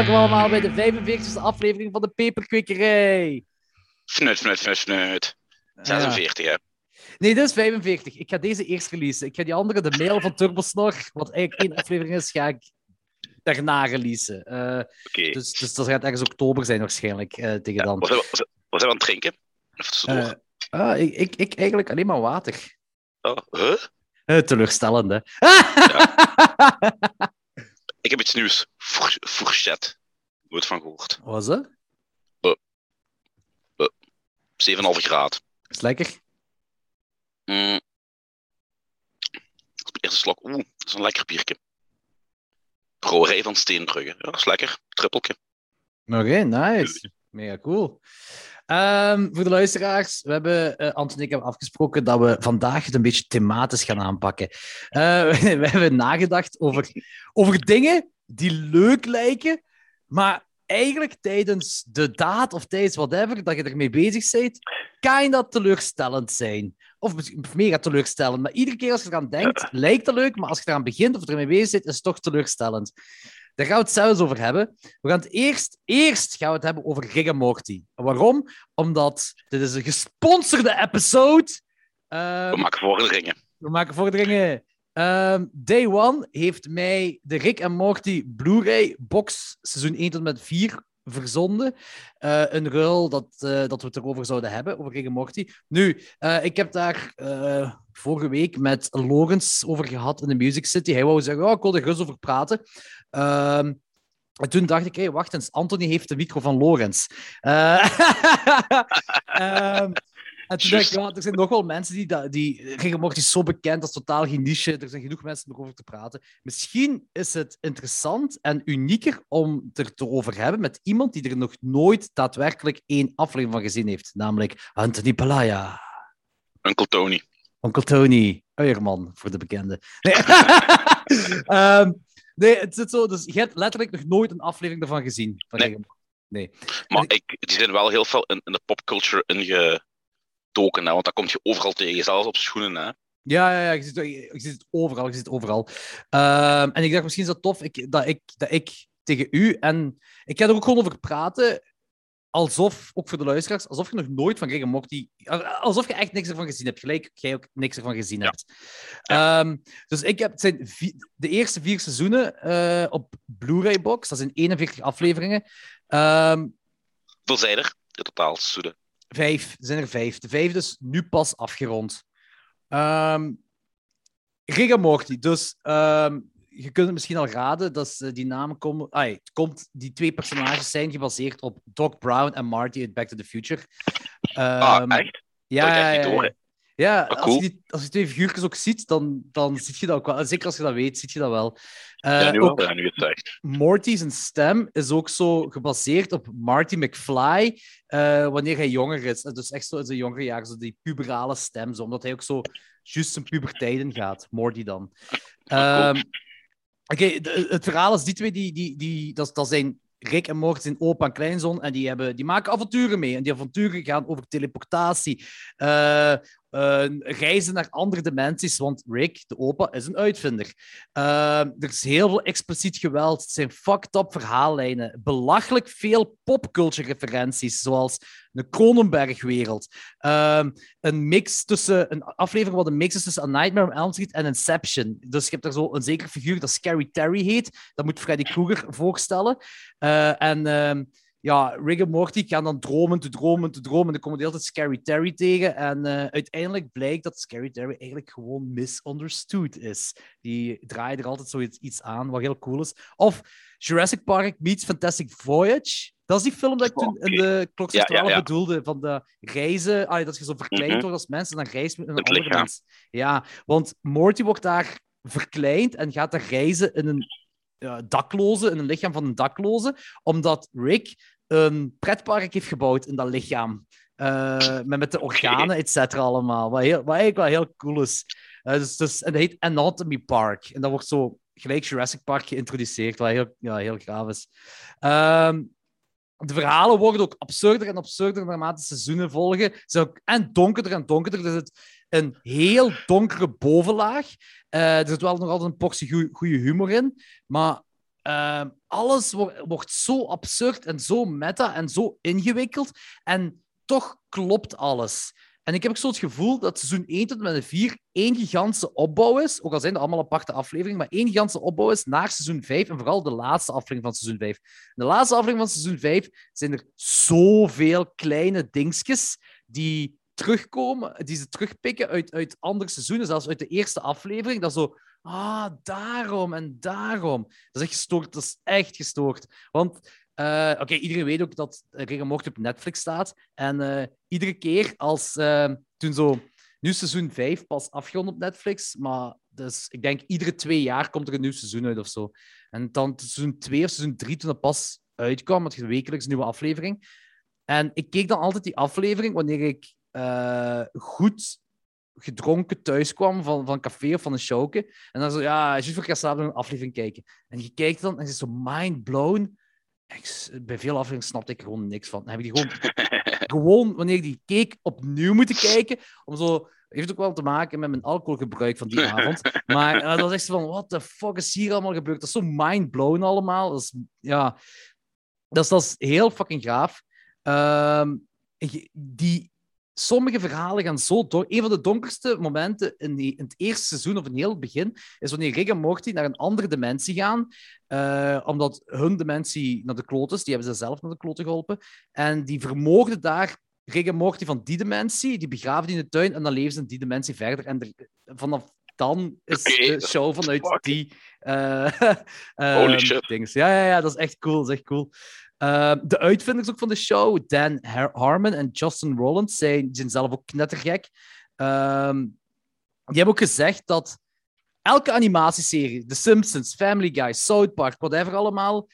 Welkom allemaal bij de 45e aflevering van de Peperkwekerij. Fnut, fnut, fnut, fnut. 46, hè? Nee, dit is 45. Ik ga deze eerst releasen. Ik ga die andere, de mail van Turbosnor, wat eigenlijk één aflevering is, ga ik daarna releasen. Uh, Oké. dus, dus dat gaat ergens oktober zijn waarschijnlijk, eh, tegen Ja, dan. wat zijn we- wat zijn we aan het drinken? Eh, ah, ik, ik, ik eigenlijk alleen maar water. oh, huh? Eh, teleurstellend, hè? Ik heb iets nieuws. Four- Fourchette. Nooit van gehoord. Wat was dat? 7,5 graden. Is lekker? Mm. Is eerste slok. Oeh, dat is een lekker biertje. Brouwerij van Steenbrugge. Ja, dat is lekker. Trippeltje. Oké, nice. Mega cool. Ehm, voor de luisteraars, we hebben, eh Anton en ik hebben afgesproken dat we vandaag het een beetje thematisch gaan aanpakken. Eh, we hebben nagedacht over, over dingen die leuk lijken, maar eigenlijk tijdens de daad of tijdens whatever dat je ermee bezig bent, kinda teleurstellend zijn. Of mega teleurstellend. Maar iedere keer als je eraan denkt, lijkt het leuk, maar als je eraan begint of ermee bezig bent, is het toch teleurstellend. Daar gaan we het zelfs over hebben. We gaan het eerst, eerst gaan we het hebben over Rick en Morty. Waarom? Omdat dit is een gesponsorde episode. Ehm, We maken vorderingen. we maken vorderingen. Ehm, Day One heeft mij de Rick en Morty Blu-ray box seizoen 1 tot en met 4 verzonden. Eh, een ruil dat, eh, dat we het erover zouden hebben, over Rick en Morty. Nu, eh, ik heb daar vorige week met Logans over gehad in de Music City. Hij wou zeggen, oh, ik wil er gerust over praten. Ehm, en toen dacht ik, hé, wacht eens, Anthony heeft de micro van. Eh, ehm, en toen dacht ik, ja, er zijn nog wel mensen die... dat- die Rick is zo bekend, dat is totaal geen niche. Er zijn genoeg mensen om erover te praten. Misschien is het interessant en unieker om het erover te hebben met iemand die er nog nooit daadwerkelijk één aflevering van gezien heeft. Namelijk Anthony Palaya. Uncle Tony. Onkel Tony, Uierman, voor de bekende. Nee, Ehm, nee het zit zo. Dus je hebt letterlijk nog nooit een aflevering ervan gezien. Van Nee. Nee. Maar ik, die zijn wel heel veel in, in de popculture ingetoken, hè, want dat komt je overal tegen, zelfs op schoenen. Hè. Ja, ja, ja je, ziet, je, het overal. Je ziet het overal. Ehm, en ik dacht, misschien is dat tof ik, dat, ik, dat ik tegen u... En ik ga er ook gewoon over praten, alsof, ook voor de luisteraars, alsof je nog nooit van Rick en Morty... Alsof je echt niks ervan gezien hebt. Gelijk jij ook niks ervan gezien Ja. hebt. Ehm, dus ik heb... Het zijn de eerste vier seizoenen eh, op Blu-ray-box. Dat zijn 41 afleveringen. Ehm, Hoeveel zijn er in totaal? Seizoenen? Vijf, er zijn er vijf. De vijfde is nu pas afgerond. Ehm Rick en Morty. Dus je kunt het misschien al raden dat ze die namen komen. Ah, het komt, die twee personages zijn gebaseerd op Doc Brown en Marty uit Back to the Future. ah, Ehm, echt? Ja, ja, ja, ja. Ja, Ah, als, je die, als je twee figuurtjes ook ziet, dan, dan zie je dat ook wel. Zeker als je dat weet, zie je dat wel. ja, Eh, nu ook- Ja, nu het zegt. Morty zijn stem is ook zo gebaseerd op Marty McFly eh, wanneer hij jonger is. Dus echt zo in zijn jongere jaren, zo die puberale stem, zo, omdat hij ook zo juist zijn puberteit in gaat. Morty dan. Ah. Ehm, Oké, het verhaal is die twee, die, die, die, dat, dat zijn Rick en Morty, zijn opa en kleinzoon, en die, hebben, die maken avonturen mee. En die avonturen gaan over teleportatie, eh, eh, reizen naar andere dimensies, want Rick, de opa, is een uitvinder. Ehm, er is heel veel expliciet geweld. Het zijn fucked up verhaallijnen. Belachelijk veel popculture referenties, zoals de Cronenberg-wereld. Ehm, een mix tussen... Een aflevering wat een mix is tussen A Nightmare on Elm Street en Inception. Dus je hebt daar zo een zekere figuur dat Scary Terry heet. Dat moet Freddy Krueger voorstellen. En... ja, Rick en Morty gaan dan dromen, te dromen, te dromen. En dan komen de hele tijd Scary Terry tegen. En eh, uiteindelijk blijkt dat Scary Terry eigenlijk gewoon misunderstood is. Die draaien er altijd zoiets iets aan, wat heel cool is. Of Jurassic Park meets Fantastic Voyage. Dat is die film dat ik toen in de Klok Ja, ja, 12 ja. bedoelde, van de reizen, ah, dat je zo verkleind Mhm. wordt als mens en dan reist met een andere mens. Ja, want Morty wordt daar verkleind en gaat daar reizen in een ja, dakloze, in een lichaam van een dakloze, omdat Rick een pretpark heeft gebouwd in dat lichaam. Eh, met, met de organen, et cetera, allemaal. Wat, heel, wat eigenlijk wel heel cool is. Eh, dus, dus, en dat heet Anatomy Park. En dat wordt zo gelijk Jurassic Park geïntroduceerd, wat heel, ja, heel gaaf is. Ehm, de verhalen worden ook absurder en absurder naarmate seizoenen volgen. Zijn ook en donkerder en donkerder. Er zit een heel donkere bovenlaag. Eh, er zit wel nog altijd een portie goede humor in. Maar ehm, alles wordt zo absurd en zo meta en zo ingewikkeld. En toch klopt alles. En ik heb ook zo het gevoel dat seizoen 1 tot en met 4 één gigantische opbouw is. Ook al zijn het allemaal aparte afleveringen, maar één gigantische opbouw is naar seizoen 5. En vooral de laatste aflevering van seizoen 5. de laatste aflevering van seizoen 5 zijn er zoveel kleine dingetjes die terugkomen, die ze terugpikken uit, uit andere seizoenen, zelfs uit de eerste aflevering. Dat zo, ah, daarom en daarom. Dat is echt gestoord. Dat is echt gestoord. Want uh, Oké, iedereen weet ook dat Morty op Netflix staat. En uh, iedere keer als uh, toen zo. Nu seizoen 5 pas afgerond op Netflix, maar dus, ik denk iedere twee jaar komt er een nieuw seizoen uit of zo. En dan seizoen 2 of seizoen 3 toen het pas uitkwam, met wekelijks een nieuwe aflevering. En ik keek dan altijd die aflevering wanneer ik goed gedronken thuis kwam van, van een café of van een showke. En dan zo, ja, je voor ga een aflevering kijken. En je kijkt dan en je is zo mind blown bij veel afleveringen snapte ik gewoon niks van. Dan heb je die gewoon, gewoon, wanneer ik die keek, opnieuw moeten kijken. Om zo, heeft ook wel te maken met mijn alcoholgebruik van die avond. Maar uh, dat was echt van, what the fuck is hier allemaal gebeurd? Dat is zo mind-blown allemaal. Dat is, ja, dat is, dat is heel fucking gaaf. Uh, die, sommige verhalen gaan zo door. Een van de donkerste momenten in, die, in, het eerste seizoen of in heel het begin is wanneer Rick en Morty naar een andere dimensie gaan. Uh, omdat hun dimensie naar de kloot is. Die hebben ze zelf naar de kloten geholpen. En die vermoorden daar Rick en Morty van die dimensie. Die begraven die in de tuin en dan leven ze in die dimensie verder. En vanaf dan is okay, de show vanuit die uh, Holy shit. Ja, ja, ja, dat is echt cool. Dat is echt cool. Uh, de uitvinders ook van de show, Dan Harmon en Justin Rollins, zijn, zelf ook knettergek. Uh, die hebben ook gezegd dat elke animatieserie, The Simpsons, Family Guy, South Park, whatever allemaal,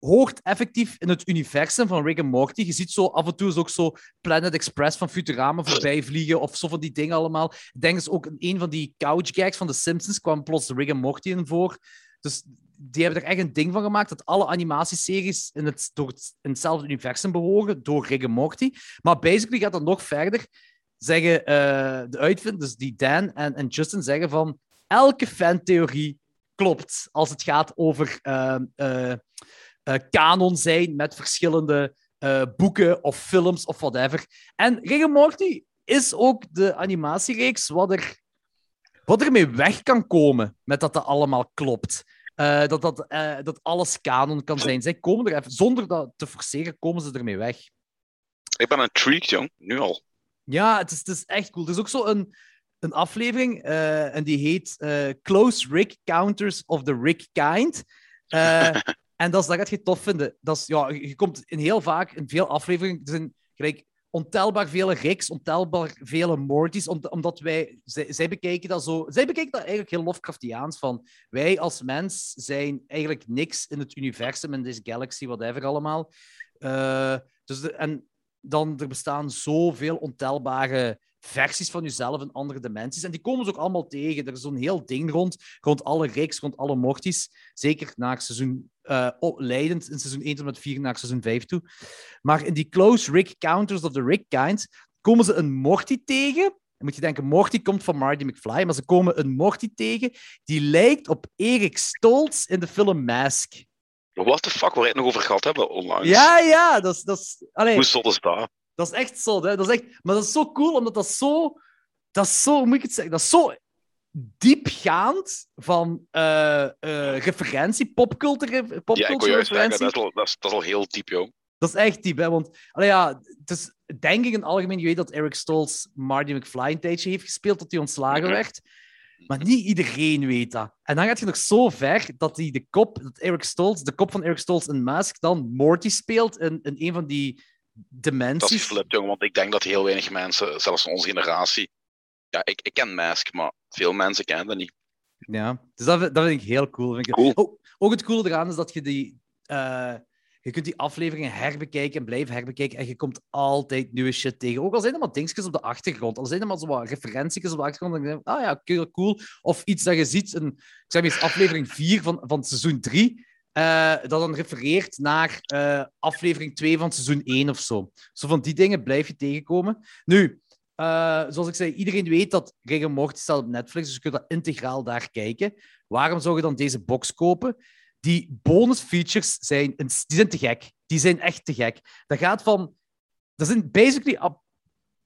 hoort effectief in het universum van Rick en Morty. Je ziet zo af en toe is ook zo Planet Express van Futurama voorbij vliegen of zo van die dingen allemaal. Ik denk dus ook in een van die couch gags van The Simpsons kwam plots Rick en Morty in voor. Dus die hebben er echt een ding van gemaakt dat alle animatieseries in, het, door in hetzelfde universum behoren, door Rick Morty. Maar basically gaat dat nog verder. Zeggen uh, de uitvinders, dus die Dan en, en Justin, zeggen van elke fantheorie klopt als het gaat over uh, uh, kanon zijn met verschillende boeken of films of whatever. En Rick Morty is ook de animatiereeks wat er wat ermee weg kan komen met dat dat allemaal klopt. Uh, dat, dat, uh, dat alles kanon kan zijn. Zij komen er even, zonder dat te forceren, komen ze ermee weg. Ik ben intrigued, jong. Nu al. Ja, het is, het is echt cool. Er is ook zo een, een aflevering uh, en die heet Close Rick Counters of the Rick Kind. en dat, is, dat gaat je tof vinden. Dat is, ja, je komt in heel vaak in veel afleveringen. Er zijn gelijk ontelbaar vele Ricks, ontelbaar vele Mortys, omdat wij, zij, bekijken dat zo, zij bekijken dat eigenlijk heel Lovecraftiaans, van wij als mens zijn eigenlijk niks in het universum, in deze galaxy, whatever allemaal. Uh, dus en dan, er bestaan zoveel ontelbare versies van jezelf in andere dimensies. En die komen ze ook allemaal tegen. Er is zo'n heel ding rond, rond alle Ricks, rond alle Mortys. Zeker na seizoen uh, leidend in seizoen 1 tot met 4 naar seizoen 5 toe. Maar in die Close Rick Counters of the Rick Kind komen ze een Morty tegen. Dan moet je denken, Morty komt van Marty McFly, maar ze komen een Morty tegen die lijkt op Erik Stoltz in de film Mask. What the fuck, waar we het nog over gehad hebben onlangs. Ja, ja, dat is... Dat is Hoe zot is dat? Dat is echt zo, hè. Dat is echt, maar dat is zo cool, omdat dat zo... Dat is zo, hoe moet ik het zeggen? Dat is zo diepgaand van uh, uh, referentie, popcultuur. Pop ja, ik zeggen, dat is, al, dat, is, dat is al heel diep, joh. Dat is echt diep, hè? Want, allee, ja, het is denk ik in het algemeen, je weet dat Eric Stoltz Marty McFly een tijdje heeft gespeeld tot hij ontslagen mhm. werd. Maar niet iedereen weet dat. En dan gaat je nog zo ver dat hij de kop, dat Eric Stoltz, de kop van Eric Stoltz in Mask, dan Morty speelt in, in een van die dimensies. Dat is flipped, jongen, want ik denk dat heel weinig mensen, zelfs onze generatie, ja, ik, ik ken Mask, maar veel mensen kennen dat niet. Ja, dus dat, dat vind ik heel cool. Vind ik. cool. Oh, ook het coole eraan is dat je die... Uh, je kunt die afleveringen herbekijken en blijven herbekijken en je komt altijd nieuwe shit tegen. Ook al zijn er maar dingetjes op de achtergrond, al zijn er maar zo wat referentietjes op de achtergrond, dan denk je, ah ja, cool. Of iets dat je ziet in, ik zeg eens, aflevering 4 van, van seizoen 3, uh, eh, dat dan refereert naar uh, aflevering 2 van seizoen 1 of zo. Zo van die dingen blijf je tegenkomen. Nu, uh, zoals ik zei, iedereen weet dat Rick Morty staat op Netflix, dus je kunt dat integraal daar kijken. Waarom zou je dan deze box kopen? die bonus features zijn, die zijn te gek. Die zijn echt te gek. Dat gaat van... Dat zijn basically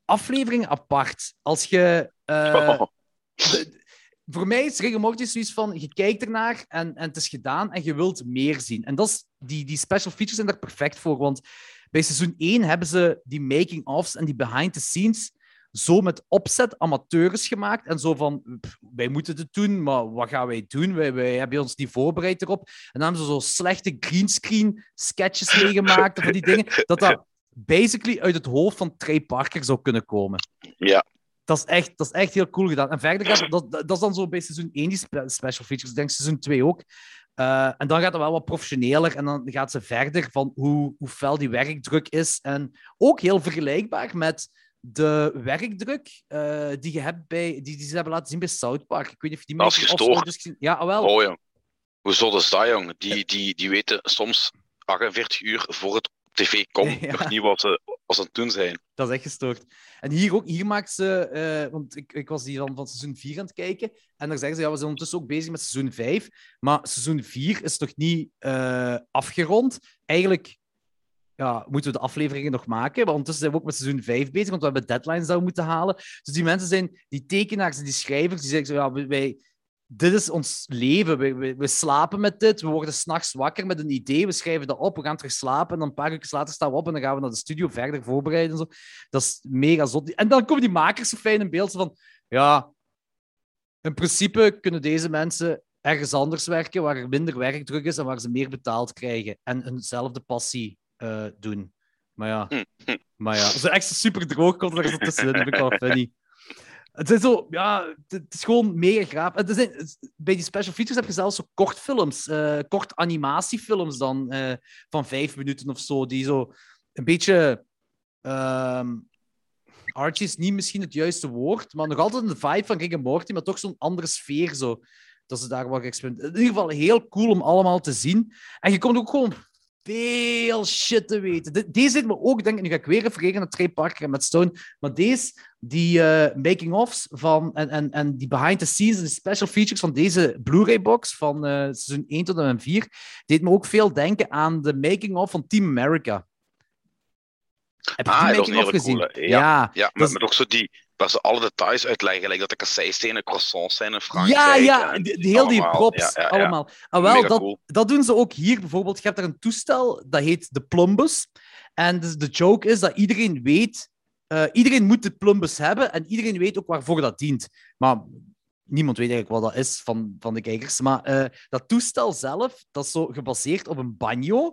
afleveringen apart. Als je... eh, Oh. de- voor mij is Rick Morty zoiets van, je kijkt ernaar en, en het is gedaan en je wilt meer zien. En dat is, die, die special features zijn daar perfect voor, want bij seizoen 1 hebben ze die making-ofs en die behind-the-scenes zo met opzet amateurs gemaakt en zo van, pff, wij moeten het doen, maar wat gaan wij doen? Wij, wij hebben ons niet voorbereid erop. En dan hebben ze zo slechte greenscreen sketches meegemaakt of van die dingen, dat dat basically uit het hoofd van Trey Parker zou kunnen komen. Ja, Dat is, echt, dat is echt heel cool gedaan. En verder gaat dat, dat, is dan zo bij seizoen 1 die spe- special features. Ik denk seizoen 2 ook. Eh, en dan gaat het wel wat professioneler. En dan gaat ze verder van hoe, hoe fel die werkdruk is. En ook heel vergelijkbaar met de werkdruk eh, die je hebt bij... Die, die ze hebben laten zien bij South Park. Ik weet niet of die making-ofs gestoord. gezien Ja, ah, wel. oh jong. Hoe zot is dat, jong? Die, die, die weten soms 48 uur voor het tv komt Ja. nog niet wat ze, wat ze aan het doen zijn. Dat is echt gestoord. En hier ook, hier maakt ze, eh, want ik, ik was hier dan van seizoen 4 aan het kijken, en dan zeggen ze, ja, we zijn ondertussen ook bezig met seizoen 5, maar seizoen 4 is nog niet eh, afgerond. Eigenlijk ja, moeten we de afleveringen nog maken, maar ondertussen zijn we ook met seizoen 5 bezig, want we hebben deadlines dat we moeten halen. Dus die mensen zijn, die tekenaars en die schrijvers, die zeggen zo, ja, wij-. Dit is ons leven. We, we, slapen met dit. We worden s'nachts wakker met een idee. We schrijven dat op. We gaan terug slapen. En dan een paar uur later staan we op. En dan gaan we naar de studio verder voorbereiden. En zo. Dat is mega zot. En dan komen die makers zo fijn in beeld. van, ja, in principe kunnen deze mensen ergens anders werken, waar er minder werkdruk is en waar ze meer betaald krijgen. En hunzelfde passie eh, doen. Maar ja, Hm, hm. maar ja, zo echt super droog komt er zo tussenin. Dat vind ik wel funny. Het is zo, ja, het is gewoon mega graaf. Het zijn, het- bij die special features heb je zelfs zo kortfilms, eh kort animatiefilms dan, eh, van vijf minuten of zo, die zo een beetje... ehm Archie is niet misschien het juiste woord, maar nog altijd een vibe van Rick Morty, maar toch zo'n andere sfeer zo. Dat ze daar wat experimenteren. In ieder geval heel cool om allemaal te zien. En je komt ook gewoon veel shit te weten. De- deze zit me ook, denk ik, nu ga ik weer refereren naar Trey Parker en met Stone, maar deze, die eh, making-ofs van, en, en, en die behind-the-scenes en de special features van deze Blu-ray-box van eh, seizoen 1 tot en met 4, deed me ook veel denken aan de making-of van Team America. Heb je Ah, die dat was coole. Ja, Ja, is- ook zo die, waar ze alle details uitleggen, like dat de kasseistenen croissants zijn in Frankrijk. Ja, ja, en die, die- heel die props, Ja, ja, ja. allemaal. Ah, wel, Mega dat, cool. dat doen ze ook hier bijvoorbeeld. Je hebt daar een toestel, dat heet de plumbus. En dus de joke is dat iedereen weet... eh, iedereen moet de plumbus hebben en iedereen weet ook waarvoor dat dient. Maar niemand weet eigenlijk wat dat is van, van de kijkers. Maar eh, dat toestel zelf, dat is zo gebaseerd op een banjo.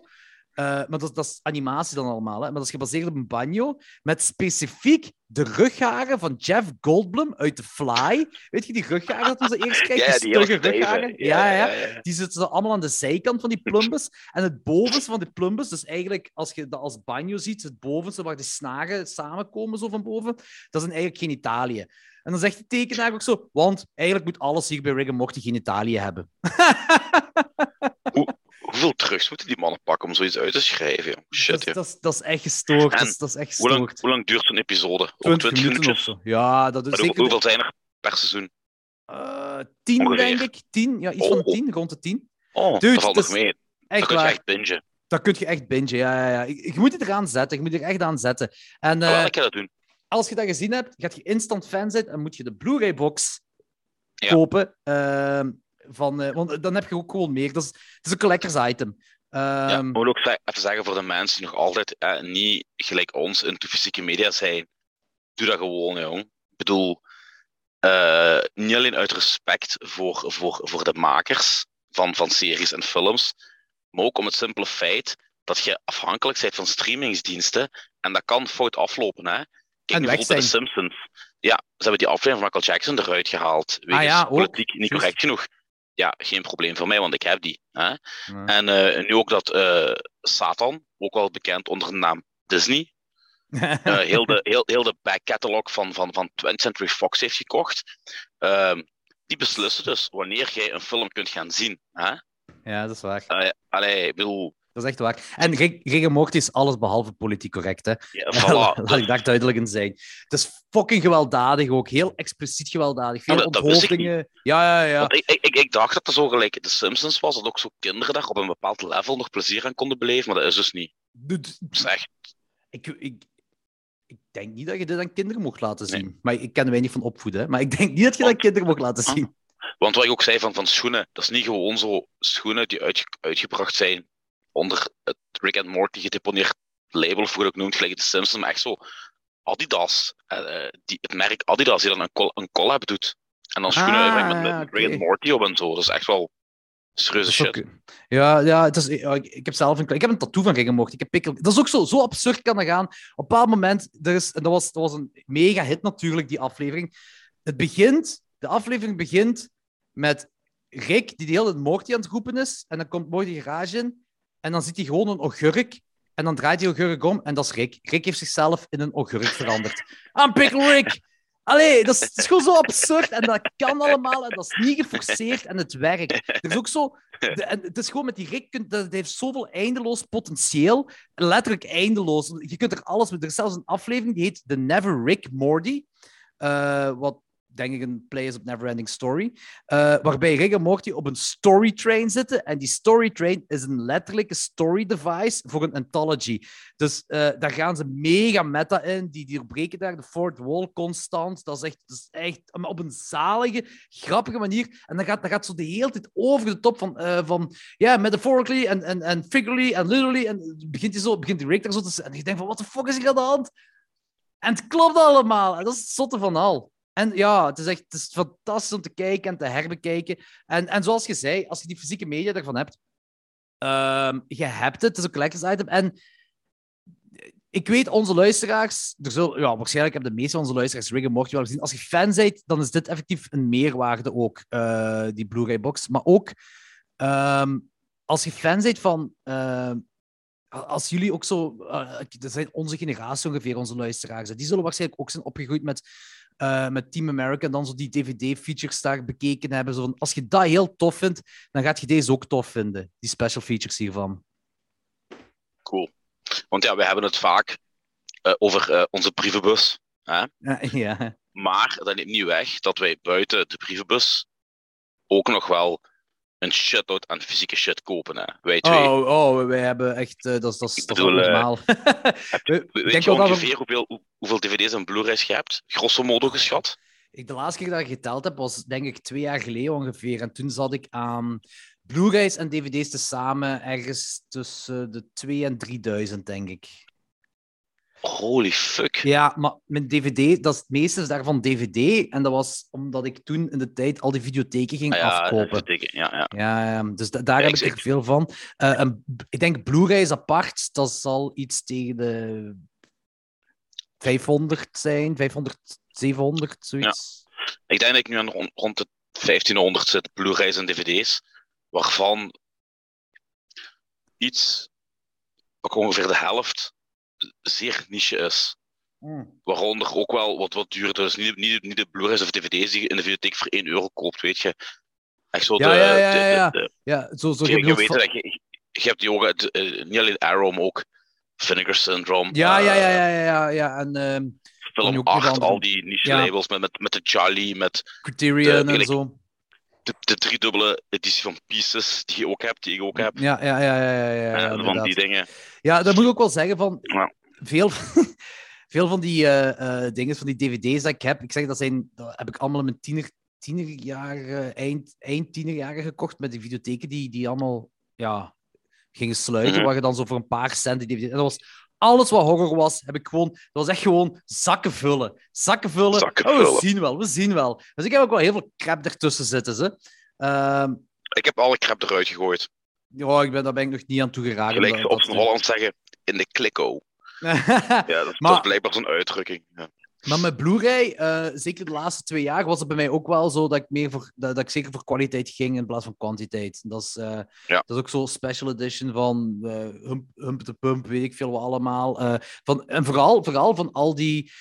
Eh, maar dat, dat is animatie dan allemaal, hè? maar dat is gebaseerd op een banjo met specifiek de rugharen van Jeff Goldblum uit The Fly. Weet je die rugharen dat we ze eerst krijgen? Ja, die die stugge rugharen? Ja, ja, ja. Die zitten allemaal aan de zijkant van die plumbus. En het bovenste van de plumbus, dus eigenlijk als je dat als banjo ziet, het bovenste waar de snaren samenkomen zo van boven, dat zijn eigenlijk genitaliën. En dan zegt de tekenaar ook zo, want eigenlijk moet alles hier bij Rick and Morty genitaliën hebben. Hoeveel drugs moeten die mannen pakken om zoiets uit te schrijven? joh? Shit, dat, dat, is- dat is echt gestoord. En Dat is, dat echt Hoe lang, gestoord. hoe lang duurt zo'n episode? Ook 20 20 minuten of zo. Ja, dat is zeker... Hoeveel zijn er per seizoen? eh, tien, Ongeveer. denk ik. Tien, ja, iets Oh, van tien, rond de tien. Oh, Dude, dat valt nog mee. Echt kun je echt bingen. Dat kun je echt bingen, ja, ja, ja. Je, je moet het eraan zetten. Je moet er echt aan zetten. En Uh, eh, ik dat doen. als je dat gezien hebt, gaat je instant fan zijn en moet je de Blu-ray-box Ja. kopen. ehm, van, eh, want dan heb je ook gewoon meer. Dat is, het is een collectors item. Ja, Ehm, ik moet ook even zeggen voor de mensen die nog altijd eh, niet gelijk ons in de fysieke media zijn. Doe dat gewoon, jong. Ik bedoel, eh, niet alleen uit respect voor, voor, voor de makers van, van series en films, maar ook om het simpele feit dat je afhankelijk bent van streamingsdiensten en dat kan fout aflopen. Hè? Kijk En bijvoorbeeld bij de. Simpsons. Ja, ze hebben die aflevering van Michael Jackson eruit gehaald. Wegens Ah ja, politiek niet correct genoeg. Ja, geen probleem voor mij, want ik heb die. Hè? En eh, nu ook dat eh, Satan, ook wel bekend onder de naam Disney, eh, heel, de, heel, heel de back catalog van, van, van 20th Century Fox heeft gekocht. Ehm, die beslissen dus wanneer jij een film kunt gaan zien. Hè? ja, dat is waar. Allee, ik bedoel, Dat is echt waar. En Morty is alles behalve politiek correct, hè. Ja, voilà. Laat ik daar duidelijk in zijn. Het is fucking gewelddadig ook. Heel expliciet gewelddadig. Veel Ja, onthoofdingen. Ja, ja, ja. Ik, ik, ik, dacht dat er zo gelijk de Simpsons was, dat ook zo kinderen daar op een bepaald level nog plezier aan konden beleven, maar dat is dus niet. Dat is echt Ik, ik, ik denk niet dat je dit aan kinderen mocht laten Nee. zien. Maar ik ken weinig van opvoeden. hè. Maar ik denk niet dat je dat aan kinderen mocht laten zien. Want wat ik ook zei van, van schoenen, dat is niet gewoon zo schoenen die uitge- uitgebracht zijn onder het Rick and Morty gedeponeerd label, het ook noemt, gelijk de Simpsons, maar echt zo Adidas, eh, eh, die, het merk Adidas, die dan een, col een collab doet. En dan schoenen Ah, met, Rick and Morty op en zo. Dat is echt wel serieuze shit. ook- ja, ja het is, ik, ik heb zelf een, ik heb een tattoo van Rick en Morty. Ik heb pikkel, dat is ook zo, zo absurd kan dat gaan. Op een bepaald moment, er is, en dat, was, dat was een mega hit natuurlijk, die aflevering. Het begint, de aflevering begint met Rick, die de hele tijd Morty aan het roepen is. En dan komt Morty de garage in. En dan ziet hij gewoon een augurk. En dan draait die augurk om. En dat is Rick. Rick heeft zichzelf in een augurk veranderd. I'm Pickle Rick! Allee, dat is, gewoon zo absurd. En dat kan allemaal. En dat is niet geforceerd. En het werkt. Er is ook zo... de- het is gewoon met die Rick... Dat, heeft zoveel eindeloos potentieel. Letterlijk eindeloos. Je kunt er alles mee... Er is zelfs een aflevering die heet The Never Rick Morty. eh, wat denk ik een play is op Neverending Story. eh, waarbij Rick en Morty op een storytrain zitten. En die storytrain is een letterlijke story device voor een anthology. Dus eh, daar gaan ze mega meta in. Die, die breken daar de fourth wall constant. Dat is echt, echt op een zalige, grappige manier. En dan gaat, dan gaat zo de hele tijd over de top van, eh, van ja, metaphorically en, en, en figuratively en literally. En begint, hij zo, begint die Rick daar zo te. En je denkt van, wat de fuck is hier aan de hand? En het klopt allemaal. En dat is het zotte van al. En ja, het is echt het is fantastisch om te kijken en te herbekijken. En, en zoals je zei, als je die fysieke media ervan hebt, ehm, je hebt het, het is een collectors item. En ik weet, onze luisteraars, er zullen, ja, waarschijnlijk hebben de meeste van onze luisteraars Rick and Morty wel gezien. Als je fan bent, dan is dit effectief een meerwaarde ook, eh, die Blu-ray box. Maar ook, ehm, als je fan bent van... ehm, als jullie ook zo... eh, dat zijn onze generatie ongeveer, onze luisteraars. Die zullen waarschijnlijk ook zijn opgegroeid met, eh, met Team America en dan zo die DVD-features daar bekeken hebben. Zo van, als je dat heel tof vindt, dan gaat je deze ook tof vinden. Die special features hiervan. Cool. Want ja, we hebben het vaak eh, over eh, onze brievenbus. Hè? Ja, ja. Maar dat neemt niet weg dat wij buiten de brievenbus ook nog wel een shitload aan fysieke shit kopen. Hè? Wij twee. Oh, oh, wij hebben echt... eh, dat is dat is- Ik dat is bedoel, eh, normaal. We- ik Weet denk je we- ongeveer hoeveel, hoe- hoeveel dvd's en blu-rays je hebt? Grosso modo geschat? Ik, de laatste keer dat ik geteld heb, was denk ik twee jaar geleden ongeveer. En toen zat ik aan Blu-rays en DVD's tezamen ergens tussen de 2 en 3000, denk ik. Holy fuck. Ja, maar mijn DVD, dat is het meeste is daarvan DVD. En dat was omdat ik toen in de tijd al die videotheken ging Ah ja, afkopen. ja, ja. Ja, ja, dus da- daar Ja, heb ik- ik er veel van. Eh, en ik denk Blu-rays apart, dat zal iets tegen de 500 zijn, 500, 700, zoiets. Ik denk dat ik nu aan rond, rond de 1500 zit Blu-rays en dvd's, waarvan iets, ook ongeveer de helft, zeer niche is. Hmm. Waaronder ook wel wat, wat duurder. Dus niet, niet, niet de Blu-rays of dvd's die je in de videotheek voor 1 euro koopt, weet je. Echt zo de... Ja, ja, ja, de- de- ja, ja. de- Ja, zo, zo je, weet van- dat je, je hebt die ook, eh, niet alleen Arrow, maar ook Vinegar Syndrome. Ja, ja, eh, ja, ja, ja, ja, ja. En ehm, Film ook nog 8, andere- al die niche Ja. labels met, met, met de Jolly, met Criterion en zo. De, de driedubbele editie van Pieces, die je ook hebt, die ik ook heb. Ja, ja, ja, ja, ja, ja, Eh, van inderdaad. die dingen. Ja, dat moet ik ook wel zeggen van Ja. veel, veel van die eh, eh, dingen, van die dvd's dat ik heb, ik zeg dat zijn, dat heb ik allemaal in mijn tiener, tienerjaren, eind, eind tienerjaren gekocht met die videotheken die, die allemaal ja, gingen sluiten, Mhm. waar je dan zo voor een paar cent die dvd... En dat was alles wat horror was, heb ik gewoon... Dat was echt gewoon zakken vullen. Zakken vullen. Zakken Oh, we vullen. zien wel, we zien wel. Dus ik heb ook wel heel veel crap ertussen zitten. Ze. Ehm, Ik heb alle crap eruit gegooid. ja, ik ben, daar ben ik nog niet aan toe geraakt. Gelijk op zijn Holland zeggen, in de klikko. te- Ja, dat, Maar- dat is blijkbaar zo'n uitdrukking. Ja. Maar met Blu-ray, eh, zeker de laatste twee jaar, was het bij mij ook wel zo dat ik, meer voor, dat, dat ik zeker voor kwaliteit ging in plaats van kwantiteit. Dat is, eh, Ja. dat is ook zo'n special edition van eh Hump, Hump de Pump, weet ik veel wat allemaal. Van, en vooral, vooral van al die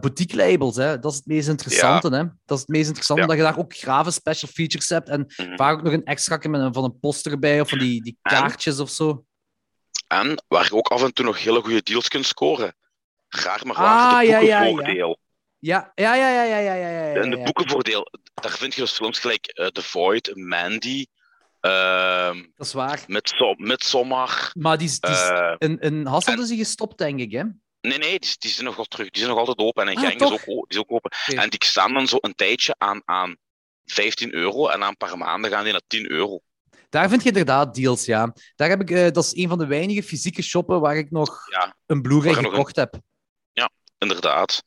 boutique labels. Hè. Dat is het meest interessante. Hè. Dat is het meest interessante, Ja. dat je daar ook grave special features hebt. En Mhm. vaak ook nog een extra met een, van een poster erbij of van die, die En? kaartjes of zo. En waar je ook af en toe nog hele goede deals kunt scoren. Graag maar Ah, ja, ja, ja. boekenvoordeel. Ja, ja, ja, ja, ja, ja, ja, ja, ja. En de boekenvoordeel, daar vind je dus films gelijk eh, The Void, Mandy, ehm Dat is waar. Midsom- Midsommar. Maar die, is- die, eh, in, in Hasselt en- is die gestopt, denk ik, hè? nee, nee, die, die zijn nog wel terug. Die zijn nog altijd open. En in Ah, Genk is ook, die is ook open. En die staan dan zo een tijdje aan, aan 15 euro. En na een paar maanden gaan die naar 10 euro. Daar vind je inderdaad deals, ja. Daar heb ik, eh, dat is een van de weinige fysieke shoppen waar ik nog Ja, een Blu-ray gekocht heb. Inderdaad.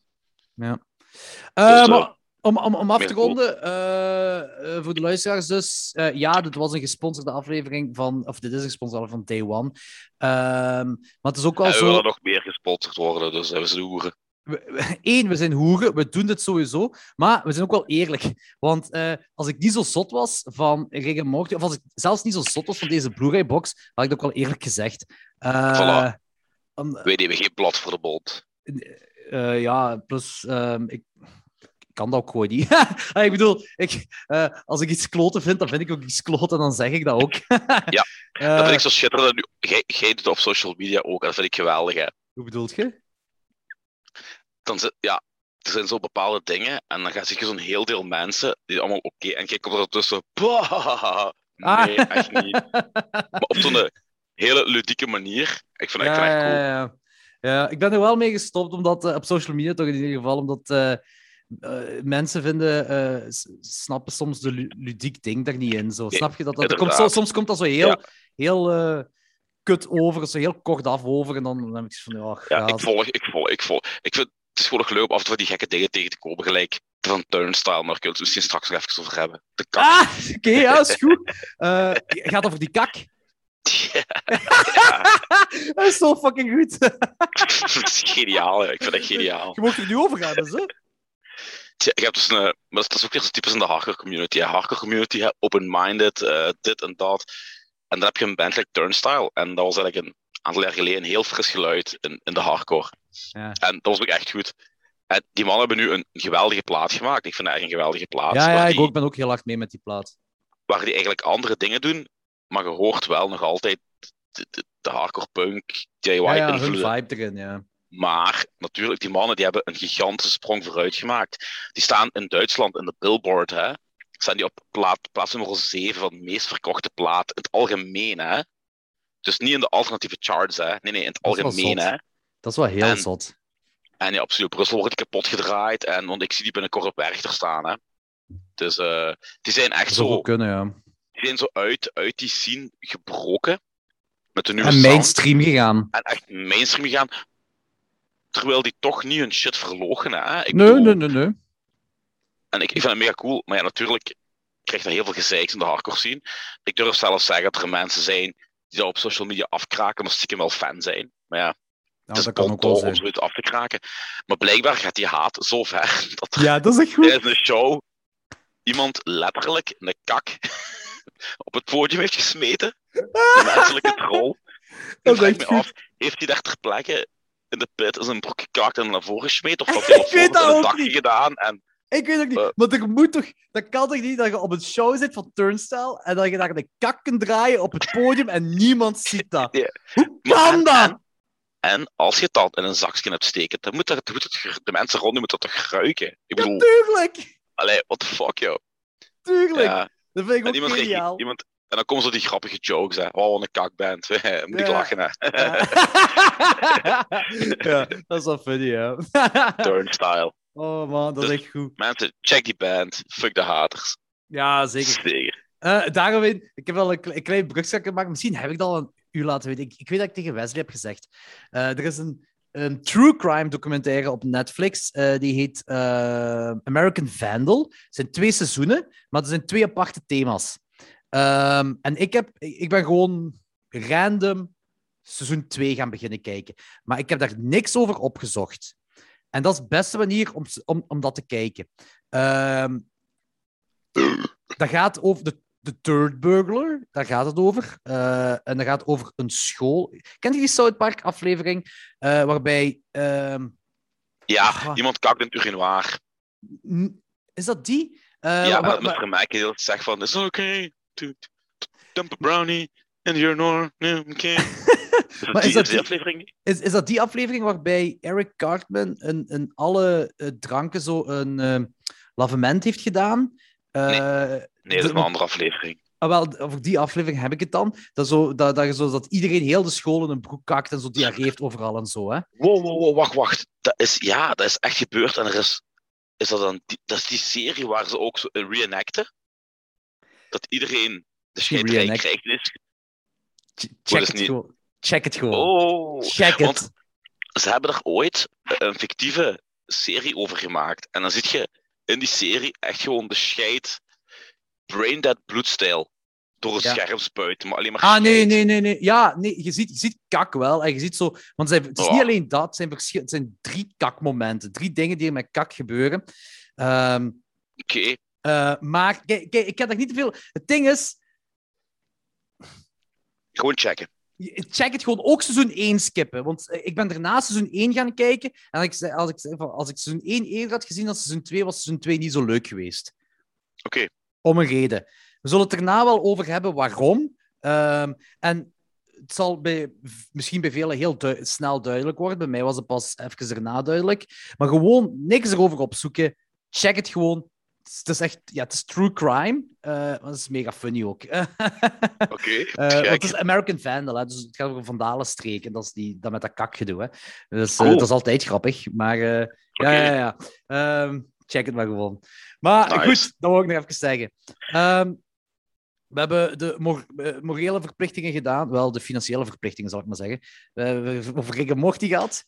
Ja. Dus, Eh, maar om, om, om af te ronden, eh, eh, voor de luisteraars dus, ja, dit was een gesponsorde aflevering van, of dit is een gesponsorde van Day One. Ehm, maar het is ook wel En we zo... willen nog meer gesponsord worden, dus we zijn hoeren. we- we- Eén, we zijn hoeren, we doen dit sowieso, maar we zijn ook wel eerlijk. Want als ik niet zo zot was van Rick en Morty, of als ik zelfs niet zo zot was van deze Blu-ray-box, had ik dat ook wel eerlijk gezegd. Voilà. Wij nemen geen blad voor de bond. Eh, ja, plus, ehm, ik, kan dat ook gewoon niet. Ah, ik bedoel, ik, eh, als ik iets kloten vind, dan vind ik ook iets kloten en dan zeg ik dat ook. Ja, Eh, Dat vind ik zo schitterend. Jij, doet het op social media ook, dat vind ik geweldig. Hè. Hoe bedoelt je? Dan zit, ja, er zijn zo bepaalde dingen, en dan gaat je zo'n heel deel mensen die allemaal oké, en jij komt er tussen. Ah. Nee, echt niet. Maar op zo'n hele ludieke manier. Ik vind dat ja, echt cool. ja. Ja, ik ben er wel mee gestopt, omdat eh, op social media toch in ieder geval, omdat eh, eh, mensen vinden, snappen soms de lu- ludiek ding daar niet in. Zo. Ja, Snap je dat? dat komt zo, soms komt dat zo heel, Ja. heel kut over, zo heel kort af over, en dan, dan heb ik zoiets van, ja, Ja, ik volg, ik volg, ik volg. Ik vind het is gewoon nog leuk om af en toe die gekke dingen tegen te komen, gelijk van Turnstile, maar kunnen we het misschien straks nog even over hebben. De kak. Ah, oké, ja, is goed. Eh, gaat over die kak. dat is zo fucking goed. dat is geniaal, hè. ik vind dat geniaal. Je mag er nu over gaan, dus, hè? Tja, je hebt dus een, maar dat is ook weer zo typisch in de hardcore community. Hè. Hardcore community, open-minded, eh, dit en dat. En dan heb je een band like Turnstile. En dat was eigenlijk een aantal jaar geleden een heel fris geluid in, in de hardcore. Ja. En dat was ook echt goed. En die mannen hebben nu een geweldige plaat gemaakt. Ik vind dat echt een geweldige plaat. Ja, ja, ik die, ook, ben ook heel hard mee met die plaat. waar die eigenlijk andere dingen doen. Maar je hoort wel nog altijd de, de, de hardcore punk, Ja, ja, hun vibe erin, ja. Maar natuurlijk, die mannen die hebben een gigantische sprong vooruit gemaakt. Die staan in Duitsland in de Billboard, hè. Staan die op plaat, plaats nummer 7 van de meest verkochte plaat in het algemeen, hè. Dus niet in de alternatieve charts, hè. Nee, nee, in het Dat algemeen, hè. Dat is wel heel En- zot. En ja, absoluut. Brussel wordt kapot gedraaid. En, want ik zie die binnenkort op Werchter staan, hè. Dus eh, die zijn echt Dat zou zo, kunnen, ja. Zijn zo uit, uit die scene gebroken. Met de nieuwe En sound. mainstream gegaan. En echt mainstream gegaan. Terwijl die toch niet hun shit verlogen, hè. Ik Nee, bedoel- nee, nee, nee. En ik, ik vind het mega cool, maar ja, natuurlijk krijg je heel veel gezeiks in de hardcore scene. Ik durf zelfs zeggen dat er mensen zijn die dat op social media afkraken, maar stiekem wel fan zijn. Maar ja, Ja, het is dat kan ook wel om zoiets af te kraken. Maar blijkbaar gaat die haat zo ver dat er Ja, dat is echt goed. tijdens een show iemand letterlijk een kak op het podium heeft gesmeten. Een menselijke troll. Is vraag me af, heeft hij daar ter plekke in de pit zijn broek gekakt en naar voren gesmeten? Of had hij Ik weet op dat een niet. gedaan? En Ik weet ook niet. Eh. Maar er moet toch... Dat kan toch niet dat je op een show zit van Turnstile en dat je daar de kak kunt draaien op het podium en niemand ziet dat? Ja. Hoe Maar kan en- dat? En, en als je dat in een zakje hebt steken, dan moet, dat, moet het, de mensen rondom moeten dat toch ruiken? Ik bedoel, Tuurlijk! allee, what the fuck, joh. Tuurlijk! Ja. Dat vind ik En, ook iemand, geniaal. iemand, en dan komen zo die grappige jokes, hè. Oh, wat een kakband. moet ik Ja. lachen, hè. ja, dat is wel funny, ja. Turnstyle. oh man, dat is Dus- echt goed. Mensen, check die band. Fuck de haters. Ja, zeker. Zeker. Eh daarom, weet- ik heb wel een, kle- een klein brugzak gemaakt. Misschien heb ik dat al een u laten weten. Ik, ik weet dat ik tegen Wesley heb gezegd. Eh, er is een, een true crime documentaire op Netflix. eh, die heet eh, American Vandal. Het zijn twee seizoenen, maar er zijn twee aparte thema's. Ehm, en ik, heb, ik ben gewoon random seizoen 2 gaan beginnen kijken. Maar ik heb daar niks over opgezocht. En dat is de beste manier om, om, om dat te kijken. Ehm, dat gaat over de, de Third Burglar, daar gaat het over. Eh, en dat gaat over een school. Kent je die South Park aflevering? eh, waarbij. ehm, Ja, Ah. iemand kakt het urinoir. is dat die? Eh, ja, wa- Mr. Mac altijd zegt van, it's okay to dump a brownie in your urinoir. Okay. Is, Maar is dat die aflevering? Is, is dat die aflevering waarbij Eric Cartman een, een alle dranken zo een lavement heeft gedaan? Nee. Nee, dat is een andere aflevering. Ah, wel, over die aflevering heb ik het dan. Dat, zo, dat, dat, je zo, dat iedereen heel de school in een broek kakt en zo diarree heeft overal en zo. Hè? Wow, wow, wow, wacht, wacht. Dat is, ja, dat is echt gebeurd. En er is, is dat, dan die, dat is die serie waar ze ook zo een reenacten. Dat iedereen de reenact. krijgt. Is. Ch- Check is het, niet- gewoon. Check het gewoon. Oh, Check het. ze hebben er ooit een fictieve serie over gemaakt. En dan zit je in die serie echt gewoon de scheid, braindead bloedstijl, door het Ja. scherm spuiten. Maar alleen maar Ah, nee, nee, nee, nee. Ja, nee, je ziet, je ziet kak wel. En je ziet zo... Want het, het is niet alleen dat, het zijn, het zijn drie kakmomenten. Drie dingen die er met kak gebeuren. Ehm, Oké, eh, maar, kijk, kijk, ik heb daar niet te veel... Het ding is, gewoon checken. check het gewoon ook seizoen 1 skippen. Want eh, ik ben daarna seizoen 1 gaan kijken. En ik, als, ik, zei van, als ik seizoen 1 eerder had gezien dan seizoen 2, was seizoen 2 niet zo leuk geweest. Oké, Om een reden. We zullen het erna wel over hebben waarom. Ehm, en het zal bij, misschien bij velen heel snel duidelijk worden. Bij mij was het pas even erna duidelijk. Maar gewoon niks erover opzoeken. Check het gewoon. Het is, echt ja, het is true crime. Eh, maar het is mega funny ook. oké. Eh, het is American Vandal, hè, dus het gaat over een Vandalenstreek. En dat is die, dat met dat kakgedoe. Hè. Dus eh, Cool. dat is altijd grappig. Maar eh, ja, ja, ja. Ehm, check het maar gewoon. Maar Nice. goed, dat wil ik nog even zeggen. Ehm, we hebben de mor- eh, morele verplichtingen gedaan. Wel, de financiële verplichtingen, zal ik maar zeggen. We hebben over Rick en Morty gehad.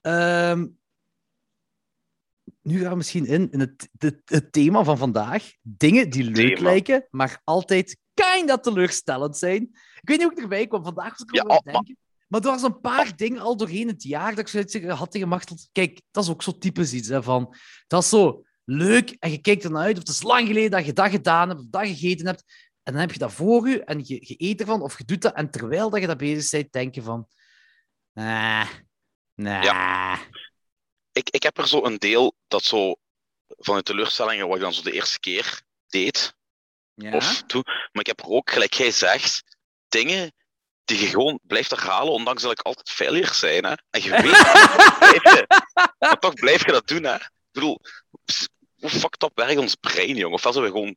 Ehm, nu gaan we misschien in, in het, het, het thema van vandaag. Dingen die leuk Thema. lijken, maar altijd kinda teleurstellend zijn. Ik weet niet hoe ik erbij kwam. Vandaag was ik Ja, oh, denken. Maar er was een paar dingen al doorheen het jaar dat ik zoiets had tegen. Kijk, dat is ook zo typisch iets. Hè, van, dat is zo leuk en je kijkt ernaar uit. Of het is lang geleden dat je dat gedaan hebt of dat gegeten hebt. En dan heb je dat voor je en je, je eet ervan of je doet dat. En terwijl dat je dat bezig bent, denk je van... Nah, nah. Ik, ik heb er zo een deel dat zo van de teleurstellingen wat ik dan zo de eerste keer deed, Ja? of toe. Maar ik heb er ook, gelijk jij zegt, dingen die je gewoon blijft herhalen, ondanks dat ik altijd failure zijn. Hè? En je weet, het, blijf je, maar toch blijf je dat doen. Hè? Ik bedoel, hoe fucked up werkt ons brein, jongen? Ofwel zijn we gewoon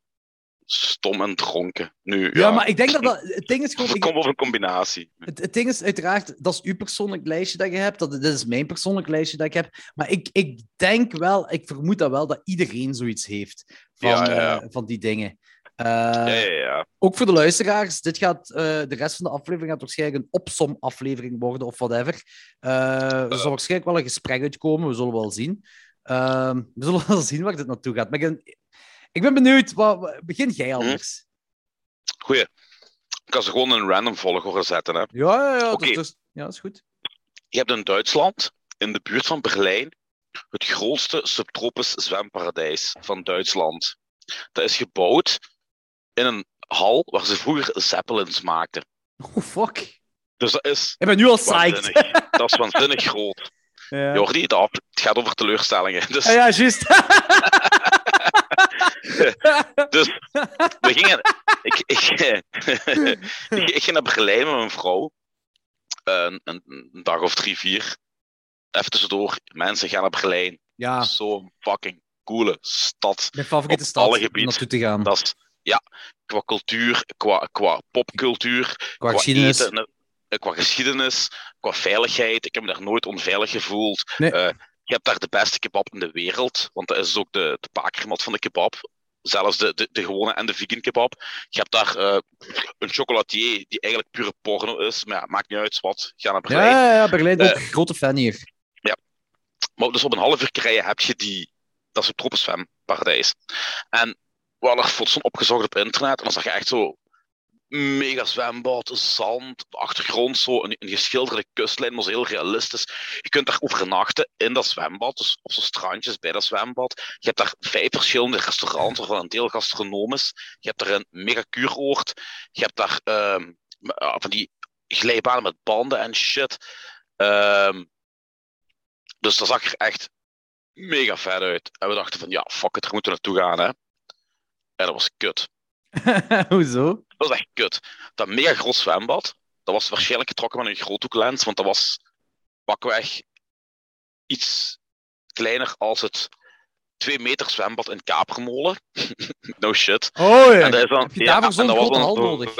stom en dronken. Nu, ja, Ja, maar ik denk dat dat... Het ding is Of gewoon... het komt over een combinatie. Het, het ding is uiteraard, dat is uw persoonlijk lijstje dat je hebt. Dat, dit is mijn persoonlijk lijstje dat ik heb. Maar ik, ik denk wel, ik vermoed dat wel, dat iedereen zoiets heeft van, Ja, ja, ja. eh, van die dingen. Eh, Ja, ja, ja. Ook voor de luisteraars, dit gaat, eh, de rest van de aflevering gaat waarschijnlijk een opsom-aflevering worden of whatever. Eh, er zal waarschijnlijk wel een gesprek uitkomen, we zullen wel zien. Ehm, we zullen wel zien waar dit naartoe gaat. Maar ik ben, ik ben benieuwd, wat, begin jij anders? Goeie. Ik kan ze gewoon een random volgorde zetten. Hè. Ja, ja, ja, Oké. dus, dus- ja, dat is goed. Je hebt in Duitsland, in de buurt van Berlijn, het grootste subtropisch zwemparadijs van Duitsland. Dat is gebouwd in een hal waar ze vroeger zeppelins maakten. Oh, fuck. Dus dat is Ik ben nu al psyched. dat is waanzinnig groot. Ja. Jordi, het af- het gaat over teleurstellingen. Dus, Ah, ja, juist. dus we gingen... Ik, ik, ik, ik ging naar Berlijn met mijn vrouw. Een, een, dag of drie, vier. Even tussendoor. Mensen gaan naar Berlijn. ja, Zo'n fucking coole stad. mijn favoriete stad alle om gebieden. naartoe te gaan. Dat is, ja, qua cultuur, qua, qua popcultuur, Qua qua geschiedenis. eten, eh, qua geschiedenis, qua veiligheid. Ik heb me daar nooje onveilig gevoeld. Nee. Eh, je hebt daar de beste kebab in de wereld, want dat is ook de, de bakermat van de kebab. Zelfs de, de, de gewone en de vegan kebab. Je hebt daar eh, een chocolatier die eigenlijk pure porno is. Maar ja, maakt niet uit wat. Ga naar Ja, Berlijn. ja, ja, Berlijn ook. Grote fan hier. Maar dus op een half uur rijden heb je die, dat is een tropisch zwemparadijs. En we hadden foto's opgezocht op internet. En dan zag je echt zo mega zwembad, zand, achtergrond, zo een, een geschilderde kustlijn, zo heel realistisch. Je kunt daar overnachten in dat zwembad, dus op zo'n strandjes bij dat zwembad. Je hebt daar vijf verschillende restaurants, waarvan een deel gastronoom is. Je hebt daar een mega kuuroord. Je hebt daar ehm, ja, van die glijbanen met banden en shit. Ehm, dus dat zag er echt mega vet uit. En we dachten van, ja, fuck it, er moeten we naartoe gaan, hè. En dat was kut. Hoezo? Dat was echt kut. Dat mega groot zwembad, dat was waarschijnlijk getrokken met een groothoeklens, want dat was pakweg iets kleiner als het 2 meter zwembad in Kapermolen. no shit. Oh ja. En dat is dan, Heb je ja, daarvoor zo'n grote hal nodig?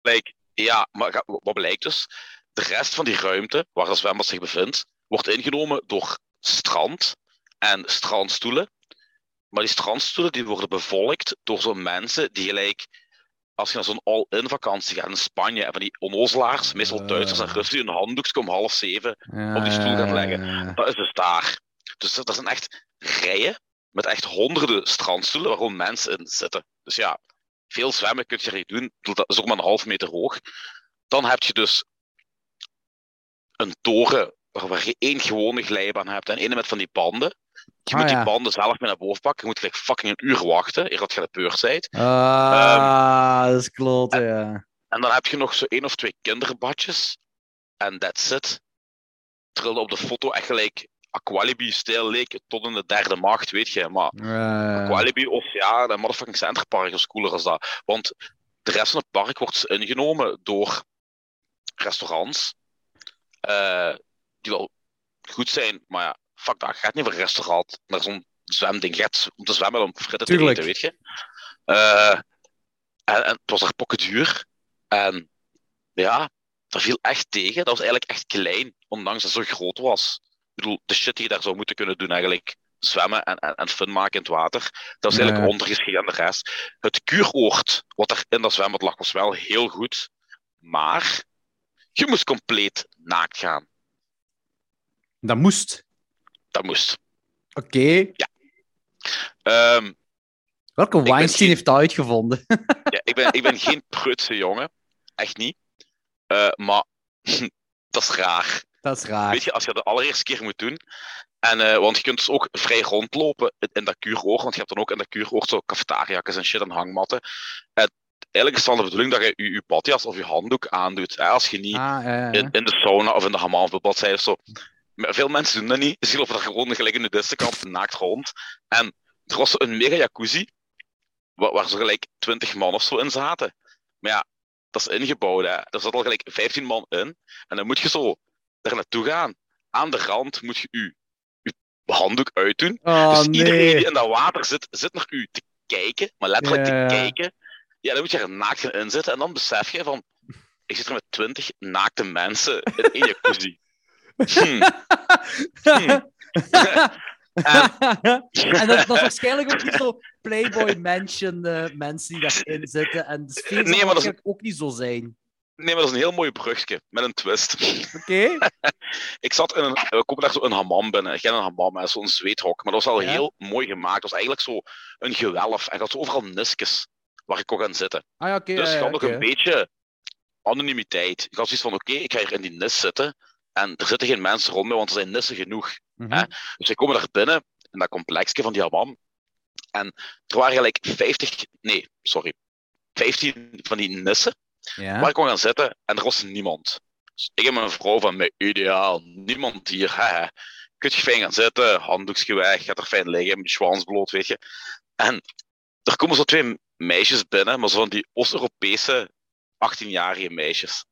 Like, ja, maar wat blijkt dus? De rest van die ruimte, waar het zwembad zich bevindt, wordt ingenomen door strand en strandstoelen. Maar die strandstoelen die worden bevolkt door zo'n mensen die gelijk, als je naar zo'n all-in vakantie gaat in Spanje, en van die onnozelaars, meestal. Duitsers en Russen, die hun handdoekjes om half zeven op die stoel gaat leggen. dat is dus daar. Dus dat zijn echt rijen met echt honderden strandstoelen waar gewoon mensen in zitten. Dus ja, veel zwemmen kun je er niet doen. Dat is ook maar een half meter hoog. Dan heb je dus een toren waar waar je één gewone glijbaan hebt en één met van die banden. Je Ah, moet die ja. banden zelf mee naar boven pakken. Je moet gelijk fucking een uur wachten, eer dat je de beurt bent. Ah, dat is kloten, ja. En dan heb je nog zo één of twee kinderbadjes. En that's it. Trilde op de foto echt gelijk Aqualibi-stijl leek tot in de derde macht, weet je. Maar Ja. Aqualibi, Oceaan en motherfucking Centerpark is cooler als dat. Want de rest van het park wordt ingenomen door restaurants. eh, die wel goed zijn, maar ja, fuck dat. Gaat niet voor een restaurant naar zo'n zwemding. Gaat om te zwemmen om fritten te eten, weet je. Eh, en, en het was er pokken duur. En ja, dat viel echt tegen. Dat was eigenlijk echt klein, ondanks dat het zo groot was. Ik bedoel, de shit die je daar zou moeten kunnen doen, eigenlijk zwemmen en, en, en fun maken in het water, dat was eigenlijk Ja. ondergeschikt aan de rest. Het kuuroord, wat er in dat zwembad lag, was wel heel goed. Maar je moest compleet naakt gaan. Dat moest. Dat moest. Oké. Ehm, Welke Weinstein geen- heeft dat uitgevonden? ja, ik, ben, ik ben geen prutse jongen. Echt niet. Eh, maar dat is raar. dat is raar. Weet je, als je dat de allereerste keer moet doen. En, eh, want je kunt dus ook vrij rondlopen in, dat kuuroord. Want je hebt dan ook in dat kuuroord zo cafetaria's en shit en hangmatten. En eigenlijk is het dan de bedoeling dat je je, je badjas of je handdoek aandoet. Hè, als je niet Ah, ja, ja. in, in de sauna of in de hammam of zo. Maar veel mensen doen dat niet. Ze lopen daar gewoon gelijk in de distenkamp naakt rond. En er was een mega jacuzzi. Waar, waar zo gelijk 20 man of zo in zaten. Maar ja, dat is ingebouwd. Hè. Er zat al gelijk 15 man in. En dan moet je zo daar naartoe gaan. Aan de rand moet je je, je handdoek uitdoen. Oh, dus iedereen die in dat water zit, zit naar u te kijken. Maar letterlijk te kijken. Ja, dan moet je er naakt gaan inzitten. En dan besef je van... Ik zit er met 20 naakte mensen in één jacuzzi. Hm. Hmm. En- dat, dat is waarschijnlijk ook niet zo Playboy Mansion eh, mensen die daarin zitten. En de sfeer Nee, zal dat is- ook niet zo zijn. Nee, maar dat is een heel mooi brugje met een twist. Oké? Ik zat in een, we komen daar zo een hammam binnen. Ik in een hammam, hè, zo'n zweethok. Maar dat was al Ja. heel mooi gemaakt. Het was eigenlijk zo een gewelf. En had zo overal nisjes waar ik kon gaan zitten. Ah ja, oké. dus ja, had nog oké. een beetje anonimiteit. Ik had zoiets van, oké, ik ga hier in die nis zitten. En er zitten geen mensen rond mij, want er zijn nissen genoeg. Mhm. hè? Dus wij komen daar binnen, in dat complexje van die hammam. En er waren gelijk 50, nee, sorry, 15 van die nissen Ja. waar ik kon gaan zitten en er was niemand. Dus ik en mijn vrouw van mijn ideaal, niemand hier. Hè. Kun je fijn gaan zitten, handdoekje weg, gaat er fijn liggen, met bloot, weet je. En er komen zo twee meisjes binnen, maar zo van die Oost-Europese 18-jarige meisjes.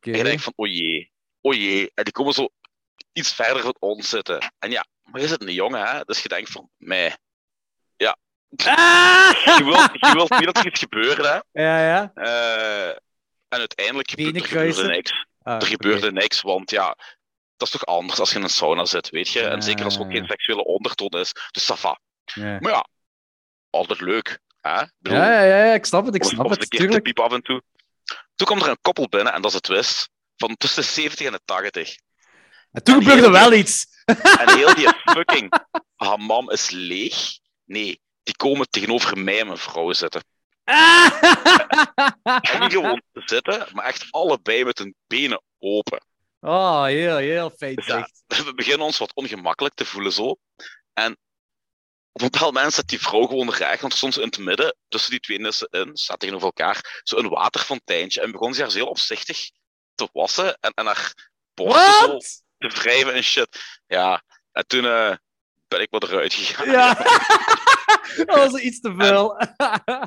En je denkt van, o jee, o jee. En die komen zo iets verder van ons zitten. En ja, maar je zit een jongen, hè, dus je denkt van, mij. Ah! Je wilt, je wilt niet dat er iets gebeurt, hè. Ja, ja. Eh, en uiteindelijk gebeurt er gebeurde niks. Ah, Er gebeurde niks, want ja, dat is toch anders als je in een sauna zit, weet je? En Ja, zeker als er ook ja. geen seksuele ondertoon is. Dus. Ja. Maar ja, altijd leuk. Hè? Bedoel, Ja, ja, ja, ik snap het, ik snap of het, een keer te tuurlijk. piep af en toe. Toen kwam er een koppel binnen, en dat is het twist, van tussen de 70 en de 80. En toen En gebeurde wel iets. En heel die fucking hammam is leeg. Nee, die komen tegenover mij en mijn vrouw zitten. En niet gewoon zitten, maar echt allebei met hun benen open. Oh, heel, heel fijn Ja. zeg. we beginnen ons wat ongemakkelijk te voelen zo. En op een bepaald moment zit die vrouw gewoon recht, want zo in het midden, tussen die twee nissen in, staat tegenover elkaar, zo een waterfonteintje. En begon ze haar zo heel opzichtig te wassen en, en haar borsten te wrijven en shit. Ja, en toen eh, ben ik wat eruit gegaan. Ja. dat was iets te veel.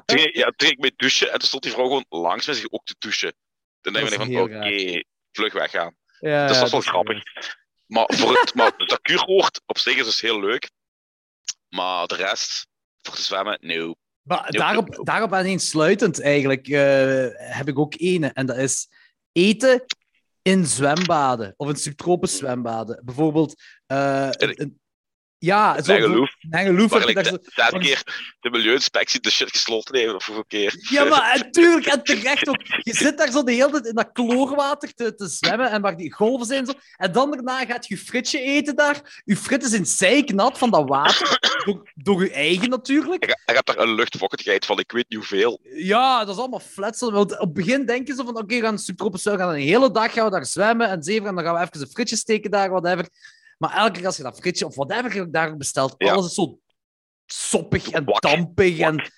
Toen, ging- ja, toen ging ik mee douchen en toen stond die vrouw gewoon langs mij zich ook te douchen. Dan denk is van, oké, vlug weggaan. Ja, dus dat is wel grappig. Maar, voor het, maar dat kuurwoord op zich is dus heel leuk. Maar de rest, voor te zwemmen, no. Maar daarop, ja. daarop aaneensluitend eigenlijk eh, heb ik ook ene. En dat is eten in zwembaden. Of in subtropisch zwembaden. Bijvoorbeeld... eh, een- een- ja, zo... Je zo- derde van- keer de milieuinspectie de shit gesloten heeft, of hoeveel keer. Ja, maar en tuurlijk, en terecht ook. Je zit daar zo de hele tijd in dat kloorwater te, te zwemmen en waar die golven zijn. Zo. En dan daarna gaat je fritje eten daar. Je frieten zijn zeiknat van dat water. Door, door je eigen natuurlijk. Ik, ik heb daar een luchtvochtigheid van, ik weet niet hoeveel. Ja, dat is allemaal fletsel. Want op het begin denken ze van, oké, we gaan we gaan een hele dag gaan we daar zwemmen en zeven, en dan gaan we even een fritje steken daar, whatever. Maar elke keer als je dat fritje of whatever je ook daar bestelt, Ja. alles is zo soppig en Wak, dampig en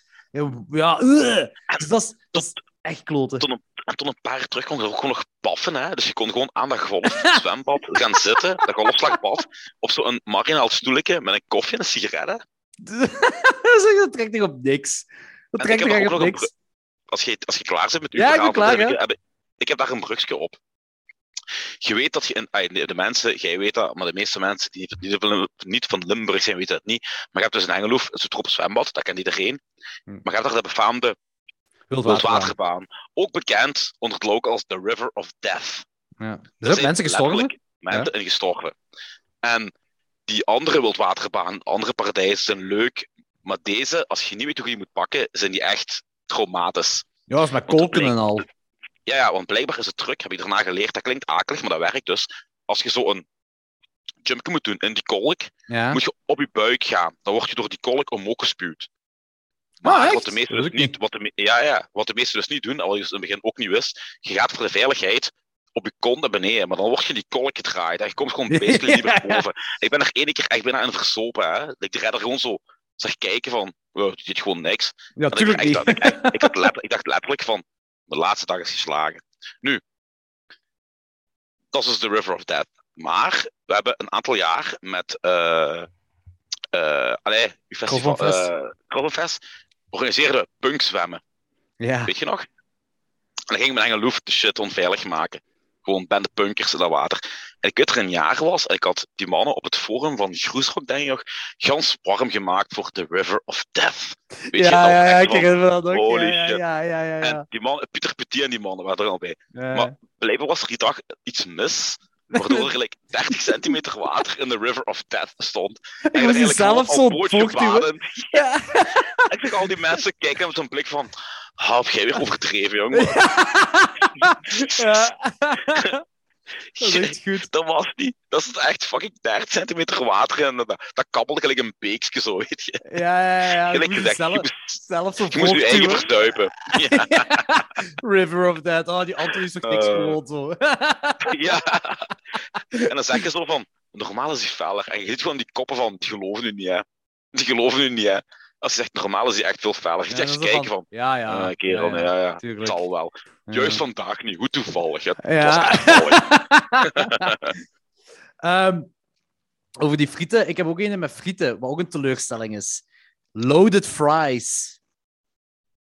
ja, dus dat is, dat is echt kloten. Toen een, en toen een paar jaar terug kon je ook gewoon nog paffen. Hè? Dus je kon gewoon aan dat golf zwembad gaan zitten, dat golfslagbad, op zo'n marginaal stoeletje met een koffie en een sigaret. dat trekt niet op niks. Dat trekt echt op niks. Als je, als je klaar bent met uw Ja, ik klaar, heb ik, ik heb daar een brugje op. Je weet dat je in, ah, de mensen, jij weet dat, maar de meeste mensen die niet van, niet van Limburg zijn, weten het niet. Maar je hebt dus in Engelhoef een tropisch zwembad, dat kent iedereen. Hm. Maar je hebt daar de befaamde wildwaterbaan. Ook bekend onder het local als de River of Death. Ja. Er Er zijn mensen gestorven. Mensen in gestorven. En die andere wildwaterbaan, andere paradijzen zijn leuk. Maar deze, als je niet weet hoe je die moet pakken, zijn die echt traumatisch. Ja, dat is met dat kolken en al. Ja, ja, want blijkbaar is het truc, heb ik daarna geleerd. Dat klinkt akelig, maar dat werkt dus. Als je zo een jumpje moet doen in die kolk, Ja. moet je op je buik gaan. Dan word je door die kolk omhoog gespuwd. Maar echt? wat de meesten dus niet, wat de, ja, ja, wat de meesten dus niet doen, en wat je dus in het begin ook niet wist, je gaat voor de veiligheid op je kont naar beneden, maar dan word je in die kolk gedraaid en je komt gewoon basically niet meer boven. Ik ben er ene keer echt bijna in versopen, hè. Ik de redder gewoon zo zag kijken van, wow, die doet gewoon niks. Ja, En tuurlijk ik, niet. ik dacht letterlijk van, de laatste dag is geslagen. Nu, dat is dus de River of Death. Maar we hebben een aantal jaar met, eh eh allee, uw festival, Krobbenfest, organiseerden we punkzwemmen. Ja. Weet je nog? En dan gingen we met Engeloef de shit onveilig maken. Gewoon bende punkers in dat water. En ik weet dat er een jaar was, en ik had die mannen op het forum van Groesrock, denk ik nog, gans warm gemaakt voor The River of Death. Weet je, ja, dat ja, ja, ik herinner dat ook. holy ja, shit. Ja, ja, ja, ja. En die man, Pieter Petit en die mannen waren er al bij. maar- Blijkbaar was er die dag iets mis, waardoor er gelijk 30 centimeter water in de River of Death stond. En eigenlijk zelf al zo bootje. Ja. Ik zag al die mensen kijken met zo'n blik van, ah, heb jij weer overdreven, jongen? ja. Dat is goed. Dat was niet. Dat is echt fucking 30 centimeter water en dat, dat kabbelde gelijk een beekje zo, weet je. Ja, ja, ja. Gelijk gezegd, je zelf, moest, zelf zo je moest je eigen verduipen. Ja. River of Death. Oh, die Anton is toch niks Eh. gewoon zo. ja. En dan zeg je zo van, normaal is die feller. En je ziet gewoon die koppen van, die geloven nu niet, hè. Die geloven nu niet, hè. Als je zegt, normaal is die echt veel feller. Je Ja, dat kijken van, Ja, ja. ah, kerel, ja, ja, het zal wel. Juist vandaag niet, hoe toevallig. Het Ja. was echt mooi. Ehm, over die frieten. Ik heb ook een met frieten, wat ook een teleurstelling is. Loaded fries.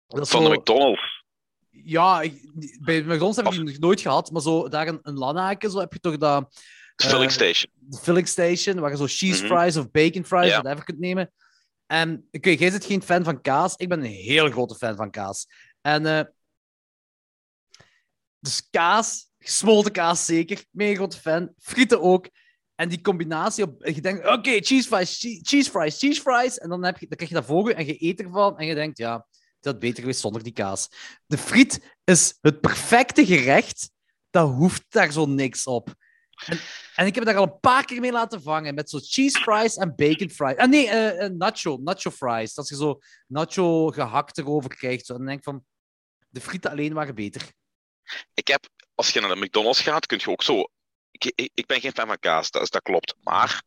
Dat is Van de McDonald's. Ja, ik- bij McDonald's heb ik die nog nooit gehad, maar zo daar een, een Lanaken, zo heb je toch dat... De eh, filling station. de filling station, waar je zo cheese Mhm. fries of bacon fries, Ja. whatever kunt nemen. En ik weet, jij bent geen fan van kaas. Ik ben een heel grote fan van kaas. En eh, dus kaas, gesmolten kaas zeker, mega grote fan. Frieten ook. En die combinatie op, je denkt, oké, cheese fries, che- cheese fries, cheese fries. En dan, heb je, dan krijg je dat voor je en je eet ervan en je denkt, ja, dat had beter geweest zonder die kaas. De friet is het perfecte gerecht. Dat hoeft daar zo niks op. En, en ik heb het daar al een paar keer mee laten vangen. Met zo cheese fries en bacon fries. Ah nee, eh, eh, nacho. Nacho fries. Dat je zo nacho gehakt erover krijgt. Zo. En dan denk ik van, de frieten alleen waren beter. Ik heb, als je naar de McDonald's gaat, kun je ook zo. Ik, ik, ik ben geen fan van kaas, dat, is, dat klopt. Maar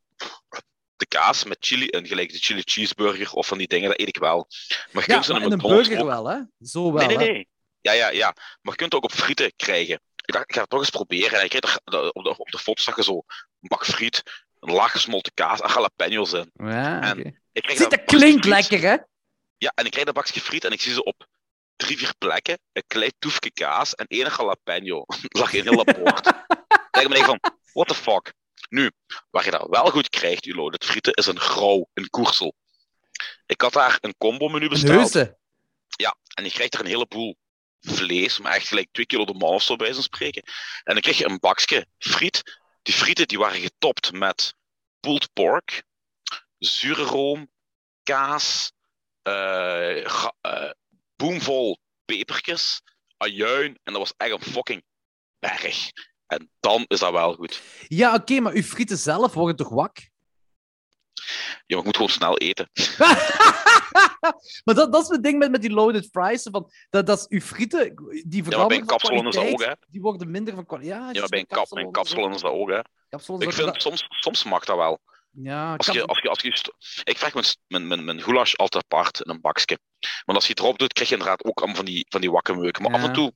de kaas met chili en gelijk de chili cheeseburger of van die dingen, dat eet ik wel. Maar je Ja, kunt ze maar in een McDonald's burger ook- wel, hè? Zo wel, Nee, nee, hè? nee. Ja, ja, ja. Maar je kunt het ook op frieten krijgen. Ik dacht, ik ga het toch eens proberen. En ik kreeg er, op, de, op de foto zag je zo een bak friet, een laag gesmolten kaas en jalapeno's in. Ja, En. Ik kreeg Ziet, dat dat klinkt lekker, hè? Ja, en ik krijg dat bakje friet en ik zie ze op drie, vier plekken, een klein toefje kaas en één jalapeno. lag in heel dat bord. ik me van, what the fuck? Nu, waar je dat wel goed krijgt, uw het frieten, is een grauw, een koersel. Ik had daar een combo-menu besteld. Ja, en je krijgt er een heleboel vlees, maar echt gelijk 2 kilo de of zo bij zijn spreken. En dan krijg je een bakje friet. Die frieten die waren getopt met pulled pork, zure room, kaas, uh, boomvol pepertjes, ajuin. En dat was echt een fucking berg. En dan is dat wel goed. Ja, oké, maar uw frieten zelf worden toch wak? Ja, ik moet gewoon snel eten. maar dat, dat is het ding met, met die loaded fries. Van, dat, dat is uw frieten, die veranderen ja, kapselen is dat ook, hè? Die worden minder van kwaliteit. Ja, ja bij een, kap, kapselen is dat ook, hè? Ik vind, soms, soms mag dat wel. Ja, als je, als je, als je, ik vraag mijn, mijn, mijn, mijn goulash altijd apart in een bakje. Maar als je het erop doet, krijg je inderdaad ook allemaal van die, van die. Maar af en toe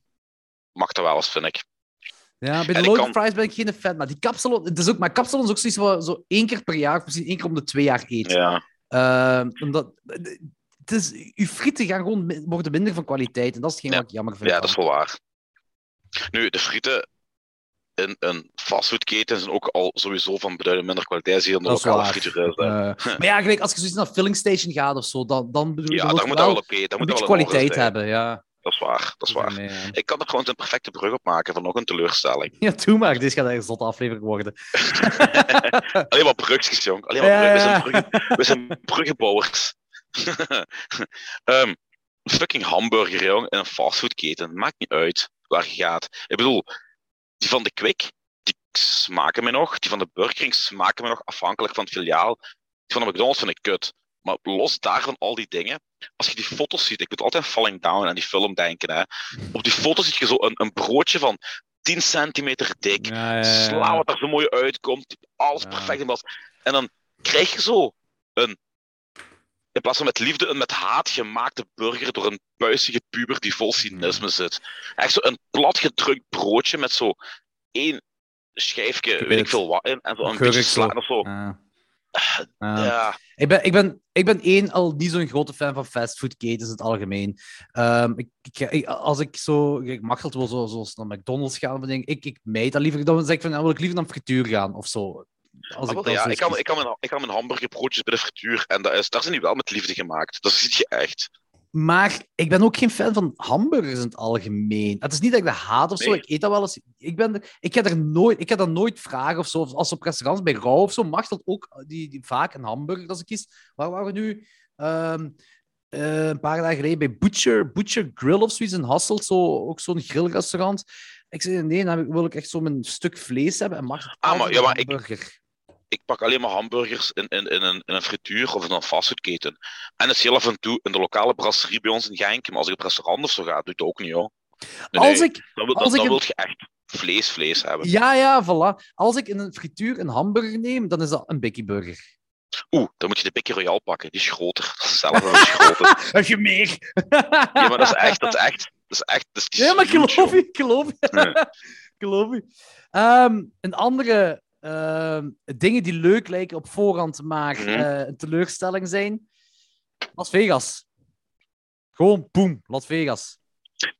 mag dat wel eens, vind ik. Ja, bij de loaded fries ben ik geen fan. Maar die kapsalon, het is ook, maar kapsalon is ook zoiets wat zo één keer per jaar, misschien één keer om de twee jaar eet. Ja. Uh, omdat, het is, uw frieten gaan gewoon worden minder van kwaliteit. En dat is hetgeen ja. wat ik jammer vind. Ja, dat is wel waar. Nu, de frieten in een fastfoodketen zijn ook al sowieso van beduidend minder kwaliteit hier in de lokale frituurhuis. Uh, maar ja, gelijk, als je zoiets naar filling station gaat of zo, dan, dan bedoel Ja, daar moet wel, wel oké. Daar moet wel kwaliteit hebben, ja. Dat is waar, dat is waar. Ik kan er gewoon een perfecte brug op maken van nog een teleurstelling. Ja, doe maar. Dit gaat een zotte aflevering worden. Alleen maar brugjes, jong. Alleen maar ja, ja. We, zijn bruggen, we zijn bruggenbouwers. um, fucking hamburger, jong, in een fastfoodketen. Maakt niet uit waar je gaat. Ik bedoel, die van de Quick, die smaken me nog. Die van de Burger King smaken me nog, afhankelijk van het filiaal. Die van de McDonald's vind ik kut. Maar los daarvan, al die dingen, als je die foto's ziet, ik moet altijd Falling Down aan die film denken. Hè. Op die foto's zie je zo een, een broodje van 10 centimeter dik, ja, ja, sla wat er zo mooi uitkomt, alles perfect in was. En dan krijg je zo een, in plaats van met liefde, een met haat gemaakte burger door een puisige puber die vol cynisme zit. Echt zo een platgedrukt broodje met zo één schijfje, weet ik veel wat in, en zo een beetje sla of zo. Ja. Ik, ben, ik, ben, ik ben één al niet zo'n grote fan van fastfoodketens in het algemeen. Um, ik, ik, als ik zo, ik mag het wel zo, zoals naar McDonald's gaan, denk ik, ik meid dat liever. Dan zeg ik van, dan wil ik liever naar frituur gaan of zo. Als ah, ik, ja, ik, kan, ik, kan mijn, ik kan mijn hamburgerbroodjes bij de frituur en dat is, daar zijn die wel met liefde gemaakt. Dat zie je echt. Maar ik ben ook geen fan van hamburgers in het algemeen. Het is niet dat ik dat haat of zo. Ik eet dat wel eens. Ik, ben, ik, ga er nooit, ik ga dat nooit vragen of zo. Als op restaurants bij Rauw of zo, mag dat ook die, die, vaak een hamburger als ik kies. Waar waren we nu? Um, uh, een paar dagen geleden bij Butcher, Butcher Grill of zoiets in Hasselt. Zo, ook zo'n grillrestaurant. Ik zei nee, dan wil ik echt zo mijn stuk vlees hebben en mag ah, maar, ja, maar hamburger ik pak alleen maar hamburgers in, in, in, een, in een frituur of in een fastfoodketen. En het is heel af en toe in de lokale brasserie bij ons in Genk. Maar als ik op restaurant of zo ga, doe ik dat ook niet, hoor. als ik, dan, dan, als dan, ik wil je echt vlees, vlees hebben. Ja, ja, voilà. Als ik in een frituur een hamburger neem, dan is dat een Bikkie Burger. Oeh, dan moet je de Bikkie Royal pakken. Die is groter. Zelf is groter. Heb je meer? ja, maar dat is echt, dat is echt, dat is echt, dat is Ja, maar geloof je, geloof je. geloof je. Um, een andere Ehm, dingen die leuk lijken op voorhand, maar mm een teleurstelling zijn. Las Vegas. Gewoon boem, Las Vegas.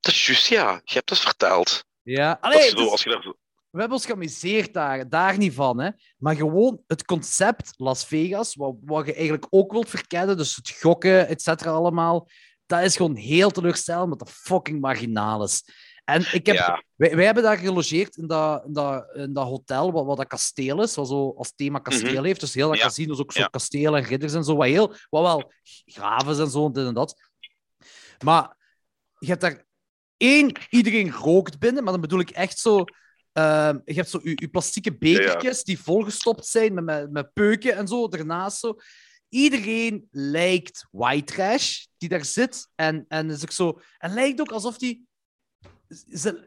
Dat is juist, ja. Je hebt het verteld. Ja, Allee, dus, als je daar... we hebben ons geamuseerd daar, daar niet van. Hè. Maar gewoon het concept Las Vegas, wat, wat je eigenlijk ook wilt verkennen, dus het gokken, et cetera, allemaal, dat is gewoon heel teleurstellend, met de fucking marginaal is. En ik heb, wij, wij, hebben daar gelogeerd in dat, in dat, in dat hotel, wat, wat dat kasteel is, wat zo als thema kasteel mhm. heeft. Dus heel dat ja. casino is ook zo kasteel en ridders en zo, wat, heel, wat wel graven en zo, en dit en dat. Maar je hebt daar één, iedereen rookt binnen, maar dan bedoel ik echt zo... Uh, je hebt zo je, je plastieke bekertjes die volgestopt zijn met, met, met peuken en zo, daarnaast zo. Iedereen lijkt white trash die daar zit. En, en is ook zo... En lijkt ook alsof die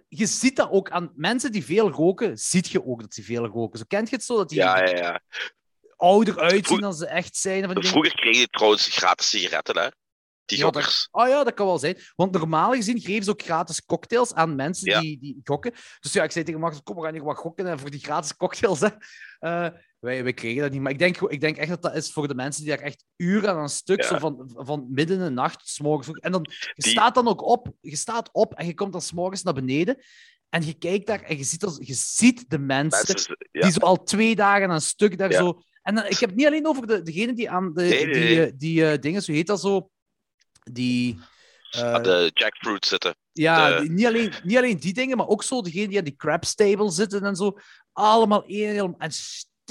je ziet dat ook aan mensen die veel roken, ziet je ook dat ze veel roken. Zo kent je het zo? Dat die ja, ja, ja. ouder uitzien dan ze echt zijn. Vroeger kreeg je trouwens gratis sigaretten, hè? die Ja, dat- gokkers. Oh ja, dat kan wel zijn. Want normaal gezien geven ze ook gratis cocktails aan mensen die, die gokken. Dus ja, ik zei tegen Max, kom, we gaan hier wat gokken en voor die gratis cocktails. Hè. Eh, wij, wij kregen dat niet. Maar ik denk, ik denk echt dat dat is voor de mensen die daar echt uren aan een stuk, Ja. zo van, van midden in de nacht, s'morgens. En dan, je Die- staat dan ook op, je staat op en je komt dan s'morgens naar beneden. En je kijkt daar en je ziet, als, je ziet de mensen, Mensen, ja. die zo al twee dagen aan een stuk daar Ja. zo. En dan, ik heb het niet alleen over de, degene die aan de Nee, nee, die, nee. eh, die eh, dingen, zo heet dat zo, die. eh, aan de jackfruit zitten. ja, de- niet, alleen, niet alleen die dingen, maar ook zo degene die aan die crab stable zitten en zo. Allemaal één. En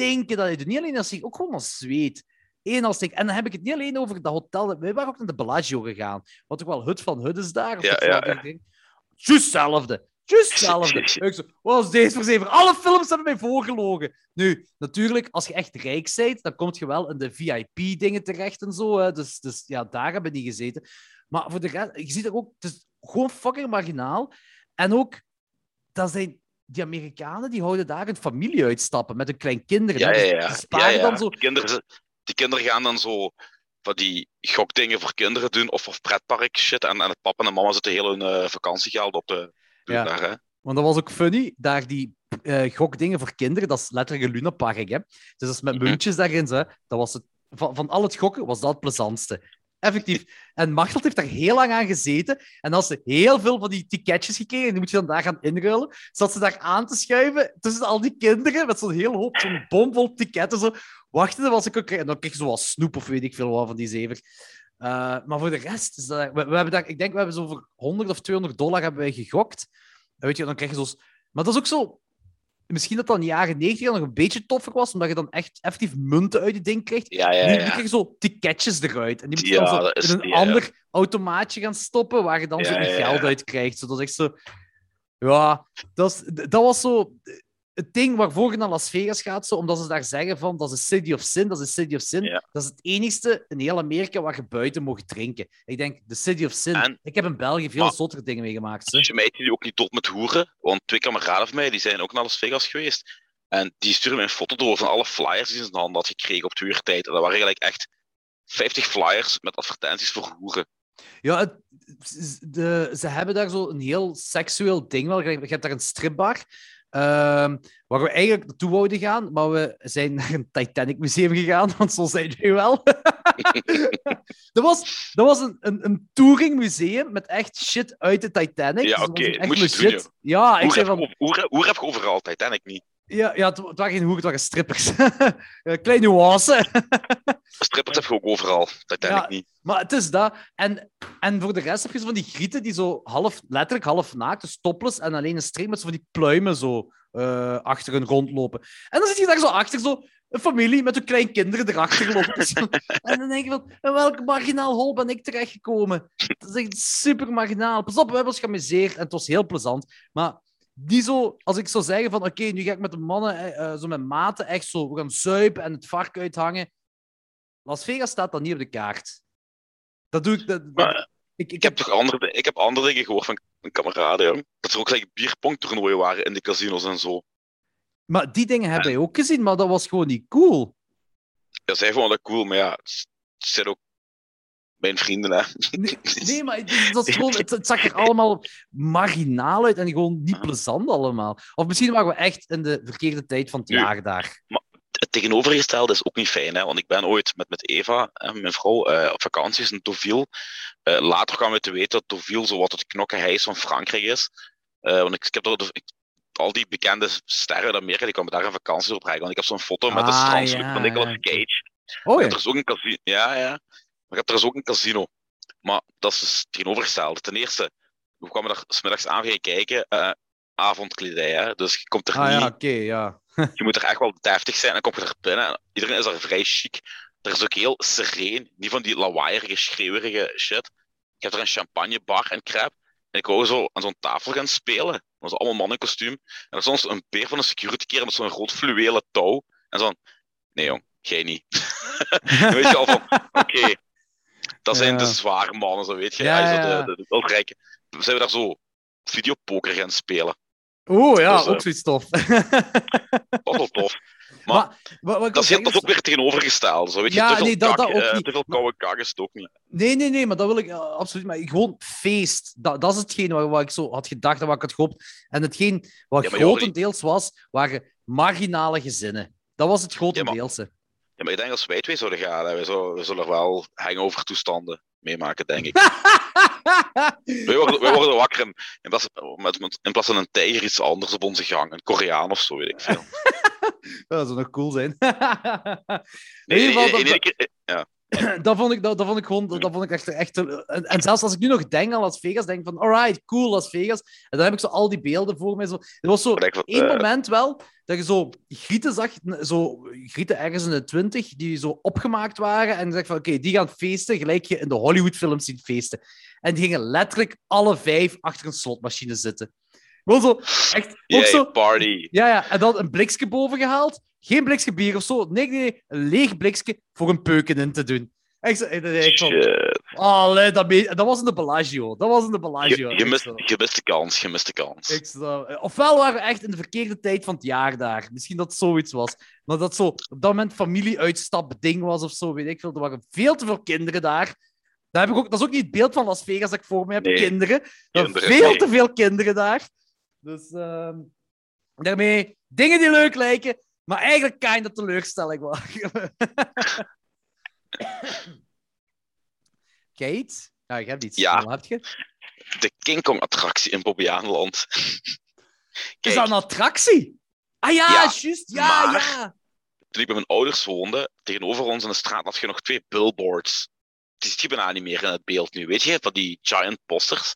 stinken dat je doet. Niet alleen als je ook gewoon als zweet. Eén als stink. En dan heb ik het niet alleen over dat hotel. Wij waren ook naar de Bellagio gegaan. Wat toch wel hut van hut is daar. Of Ja, ja, ja. ding. Hetzelfde. Ik zo, wat is deze verzever? Alle films hebben mij voorgelogen. Nu, natuurlijk, als je echt rijk bent, dan kom je wel in de VIP-dingen terecht en zo. Hè. Dus, dus ja, daar hebben die gezeten. Maar voor de rest, je ziet er ook, het is gewoon fucking marginaal. En ook, dat zijn die Amerikanen die houden daar een familie uitstappen met hun kleinkinderen. Ja, ja, ja. Die ja, sparen ja. dan zo. Die, kinderen, die kinderen gaan dan zo van die gokdingen voor kinderen doen of, of pretpark shit. En, en het papa en mama zitten heel hun eh, vakantiegeld op te doen Ja. daar. Hè. Want dat was ook funny, daar die eh, gokdingen voor kinderen, dat is letterlijk een lunapark, hè. Dus dat is met Mhm. muntjes daarin, hè. dat was het, van, van al het gokken was dat het plezantste. Effectief. En Machteld heeft daar heel lang aan gezeten. En als ze heel veel van die ticketjes gekregen, en die moet je dan daar gaan inruilen, zat ze daar aan te schuiven tussen al die kinderen, met zo'n heel hoop, zo'n bomvol ticketten, zo. Wachten, was ik ook... En dan kreeg je zo wat snoep of weet ik veel wat van die zever. Eh, maar voor de rest, is dat, we, hebben daar, ik denk, we hebben zo voor 100 of 200 dollar hebben wij gegokt. Weet je, dan krijg je zo... Maar dat is ook zo... Misschien dat dat in de jaren 90 nog een beetje toffer was, omdat je dan echt effectief munten uit die ding kreeg. Ja, ja, Nu, krijg je zo ticketjes eruit. En die moet je dan zo in een ander automaatje gaan stoppen, waar je dan zo je geld uit krijgt. Zo, dat is echt zo... Ja, dat, dat was zo het ding waarvoor je naar Las Vegas gaat, zo, omdat ze daar zeggen van dat is de City of Sin, dat is de City of Sin. Ja. Dat is het enigste in heel Amerika waar je buiten mag drinken. Ik denk, de City of Sin. En- ik heb in België veel zottere dingen meegemaakt. Dus mij die ook niet tot met hoeren, want twee kameraden van mij die zijn ook naar Las Vegas geweest. En die sturen mij een foto door van alle flyers die ze in de hand had gekregen op twee uur tijd. En dat waren eigenlijk echt 50 flyers met advertenties voor hoeren. Ja, het, de, ze hebben daar zo een heel seksueel ding wel. Je hebt daar een stripbar. Ehm, waar we eigenlijk naartoe wouden gaan, maar we zijn naar een Titanic museum gegaan, want zo zijn jullie wel. dat was, dat was een, een, een touringmuseum met echt shit uit de Titanic. Ja, Dus oké, moet je shit. Ja, ik zei van... hoer, hoer heb je overal, Titanic niet. Ja, ja het, het waren geen hoeren, het waren strippers. Kleine nuance. Strippers heb je ook overal, Ja. niet. Maar het is dat. En, en voor de rest heb je zo van die grieten die zo half, letterlijk half naakt, dus topless, en alleen een string met zo van die pluimen zo eh, achter hun rondlopen. En dan zit je daar zo achter, zo een familie met hun kleinkinderen erachter lopen. En dan denk je van, in welk marginaal hol ben ik terechtgekomen? Dat is echt super marginaal. Pas op, we hebben ons geamuseerd en het was heel plezant. Maar niet zo, als ik zou zeggen van, oké, nu ga ik met de mannen, eh, eh, zo met maten, echt zo, we gaan zuipen en het vark uithangen. Las Vegas staat dan niet op de kaart. Dat doe ik. Dat, Maar ik, ik ik heb toch andere, ik heb andere dingen gehoord van mijn kameraden, jong. Dat er ook like, bierpongtoernooien waren in de casinos en zo. Maar die dingen hebben wij ook gezien, maar dat was gewoon niet cool. Ja, zij vonden dat cool, maar ja, het zijn ook mijn vrienden, hè. Nee, nee maar het, dat is gewoon, het, het zag er allemaal marginaal uit en gewoon niet plezant allemaal. Of misschien waren we echt in de verkeerde tijd van het jaar daar. het tegenovergestelde is ook niet fijn, hè? want ik ben ooit met, met Eva, hè, mijn vrouw, eh, op vakanties in Deauville. Eh, later kwamen we te weten dat Deauville zo wat het knokkenhuis van Frankrijk is. Eh, want ik, ik heb er, ik- al die bekende sterren uit Amerika die kwamen daar een vakantie op rijden. Want ik heb zo'n foto met de Ah, strandsloep ja, van Nicolas. Cage. Oh Er ja. is ook een casino. Ja, ja. Maar je hebt er is ook een casino. Maar dat is dus tegenovergestelde. Ten eerste, we kwamen daar smiddags aan gaan kijken. eh avondkledij, hè? Dus je komt er Ah niet ja, oké, ja. je moet er echt wel deftig zijn. En dan kom je er binnen. En iedereen is daar vrij chic. Er is ook heel sereen. Niet van die lawaaierige, schreeuwerige shit. Ik heb er een champagnebar en crap. En ik wou zo aan zo'n tafel gaan spelen. Dat was allemaal mannen in kostuum. En er stond een beer van een security keer met zo'n rood fluwelen touw. En zo van, nee jong, jij niet. Dan weet je al van, oké. Dat zijn de zware mannen, zo weet je. Ja, Ja, zo de, de, de, rijke. Zijn we daar zo videopoker gaan spelen. Oeh, ja, Dus, eh, ook zoiets tof. Dat wel tof. Maar, maar dat, is, dat is ook weer tegenovergesteld. Zo, weet je, Ja, te veel nee, dat- dat ook eh, niet. Te veel koude kak is het ook niet. Nee, nee, nee, maar dat wil ik eh, absoluut. Maar gewoon feest. Dat, dat is hetgeen waar, waar ik zo had gedacht en wat ik had gehoopt. En hetgeen wat Ja, grotendeels was, waren marginale gezinnen. Dat was het grotendeelse. Ja, maar ik denk als wij twee zouden gaan, hè, wij, zullen, wij zullen wel hangover toestanden meemaken, denk ik. wij, worden, worden wakker en in plaats, met, met, in plaats van een tijger iets anders op onze gang. Een Koreaan of zo, weet ik veel. dat zou nog cool zijn. Nee, in ieder geval, in- in- dat, in- ja. dat, vond ik, dat, dat vond ik gewoon, dat, vond ik echt, echt en, en zelfs als ik nu nog denk aan Las Vegas, denk ik van, alright, cool Las Vegas. En dan heb ik zo al die beelden voor mij. Zo. Er was zo één eh, moment wel, dat je zo grieten zag, zo grieten ergens in de twintig, die zo opgemaakt waren. En je zegt van, oké, die gaan feesten, gelijk je in de Hollywoodfilms ziet feesten. En die gingen letterlijk alle vijf achter een slotmachine zitten. Gewoon zo, echt, ook Yay, zo... party. Ja, ja, en dan een blikje boven gehaald. Geen blikje bier of zo. Nee, nee. Een leeg blikje voor een peuken in te doen. Ik van, allee, dat, dat was in de Bellagio. Dat was in de Je, Bellagio. je, Ik mist, je mist de kans, je mist de kans. ik Ofwel waren we echt in de verkeerde tijd van het jaar daar. Misschien dat zoiets was. Maar dat zo op dat moment familieuitstap ding was of zo, weet ik veel. Er waren veel te veel kinderen daar. Daar heb ik ook, dat is ook niet het beeld van Las Vegas dat ik voor me heb. Nee. Kinderen. Er Kinderen, veel nee. te veel kinderen daar. Dus ehm, daarmee dingen die leuk lijken, maar eigenlijk kind of teleurstelling waren. Kate? Ja, ik heb iets. Ja. Wat heb je? De King Kong attractie in Bobbejaanland. Is dat een attractie? Ah ja, Ja, juist. Ja, maar- ja. toen ik bij mijn ouders woonde, tegenover ons in de straat had je nog twee billboards. Die ziet je bijna niet meer in het beeld nu, weet je? Van die giant posters.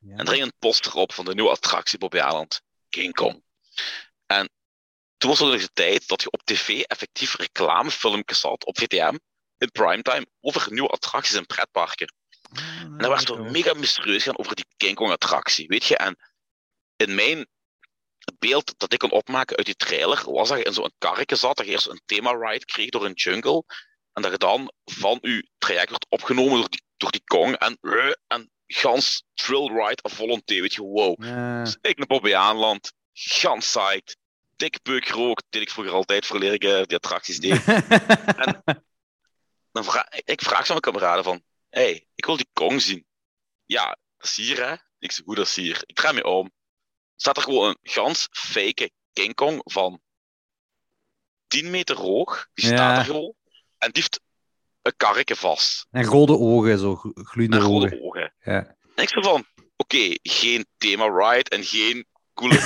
En er hing een poster op van de nieuwe attractie Bobby Aland, King Kong. En toen was er nog de tijd dat je op tv effectief reclamefilmpjes had, op VTM, in primetime, over nieuwe attracties in pretparken. En dan werd Ah, zo mega mysterieus gaan over die King Kong attractie, weet je? En in mijn het beeld dat ik kon opmaken uit die trailer, was dat je in zo'n karretje zat, dat je eerst een thema-ride kreeg door een jungle, en dat je dan van je traject werd opgenomen door die, door die Kong, en, eh, en gans thrill ride à volonté, weet je, wow. Ja. Dus ik naar Bobbejaanland, gans psyched, dik peuk rook, deed ik vroeger altijd voor eh, die attracties deed. Dan vraag, ik vraag zo aan mijn kameraden van, hey, ik wil die Kong zien. Ja, dat is hier hè. Ik zeg, hoe dat is hier? Ik draai me om. Staat er gewoon een gans fake King Kong van 10 meter hoog. Die Ja. staat er gewoon. En die heeft een karretje vast. En rode ogen, zo glo- gloeiende En rode ogen. ogen. Ja. En ik zo van, oké, geen thema ride en geen coole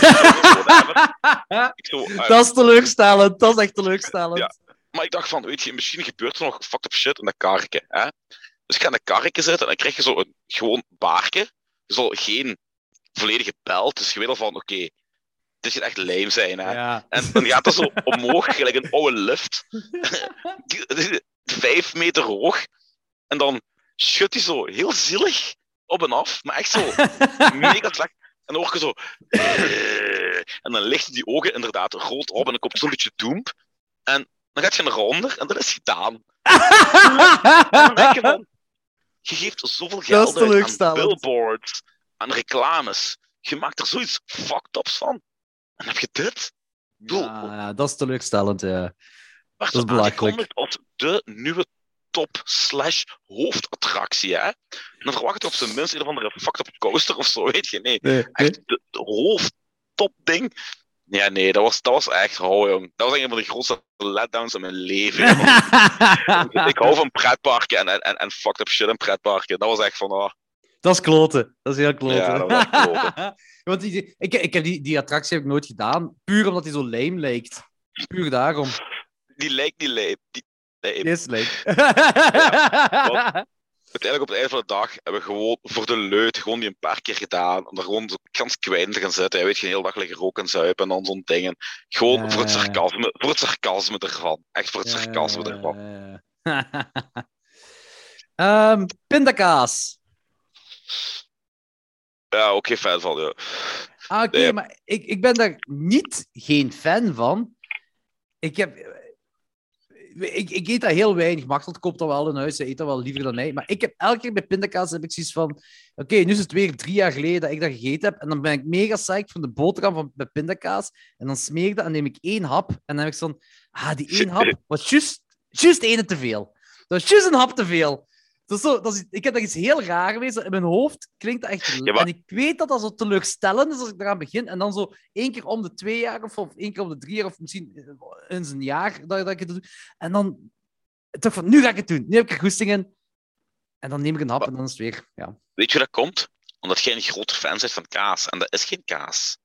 zo, eh, Dat is teleurstellend. Dat is echt teleurstellend. Ja. Maar ik dacht van, weet je, misschien gebeurt er nog fucked up shit in dat karretje. Hè? Dus ik ga in dat karretje zitten en dan krijg je zo een gewoon baarke. Je zal geen volledige belt. Dus je weet al van, oké, dit gaat echt lame zijn. Hè? Ja. En dan gaat dat zo omhoog, gelijk een oude lift. Vijf meter hoog. En dan schudt hij zo heel zielig op en af. Maar echt zo mega slecht. En dan hoor je zo... En dan lichten die ogen inderdaad rood op en dan komt zo'n beetje doemp. En dan gaat je naar onder en dat is gedaan. Dan denk je. Je geeft zoveel geld uit aan billboards, aan reclames. Je maakt er zoiets fucked ups van. En dan heb je dit. Ja, ja, dat is teleurstellend, ja. werd dat is aangekondigd als de nieuwe top slash hoofdattractie, hè? En dan verwacht je op zijn minst een of andere fucked up coaster of zo, weet je? Nee, Nee, echt de, de hoofdtop ding. Ja, nee, dat was, dat was echt, oh jong. Dat was een van de grootste letdowns in mijn leven. ik hou van pretparken en, en, en, en fucked up shit in pretparken. Dat was echt van, oh, Dat is kloten. Dat is heel kloten. Ja, dat was echt kloten. Want die, ik, ik heb die, die attractie heb ik nooit gedaan. Puur omdat die zo lame lijkt. Puur daarom. die lijkt niet. Die, nee, is lame. uiteindelijk op het einde van de dag hebben we gewoon voor de leut gewoon die een paar keer gedaan. Om daar gewoon kans kwijt te gaan zitten. Je weet je, een hele dag liggen roken en zuipen en dan zo'n dingen. Gewoon Ja, voor, het ja, ja. sarcasme, voor het sarcasme ervan. Echt voor het sarcasme ervan. Ehm pindakaas. Ja, ook geen fan van. Ja. Ah, Oké, Nee. maar ik, ik ben daar niet geen fan van. Ik heb... ik, ik eet dat heel weinig. Martel koopt dat wel in huis. Hij eet dat wel liever dan mij. Maar ik heb elke keer bij pindakaas heb ik zoiets van... Oké, nu is het weer drie jaar geleden dat ik dat gegeten heb. En dan ben ik mega psyched van de boterham van, met pindakaas. En dan smeer ik dat en neem ik één hap. En dan heb ik zo'n... Ah, die één hap was juist, juist ene te veel. Dat was juist een hap te veel. Dat is zo, dat is, ik heb daar iets heel raar. Zo in mijn hoofd klinkt dat echt... Ja, maar- En ik weet dat dat zo teleurstellend is als ik eraan begin. En dan zo één keer om de twee jaar of, of één keer om de drie jaar of misschien eens een jaar dat, dat ik het doe. En dan toch van, nu ga ik het doen. Nu heb ik er goesting in. En dan neem ik een hap en dan is het weer... Ja. Weet je hoe dat komt? Omdat jij een grote fan bent van kaas. En dat is geen kaas.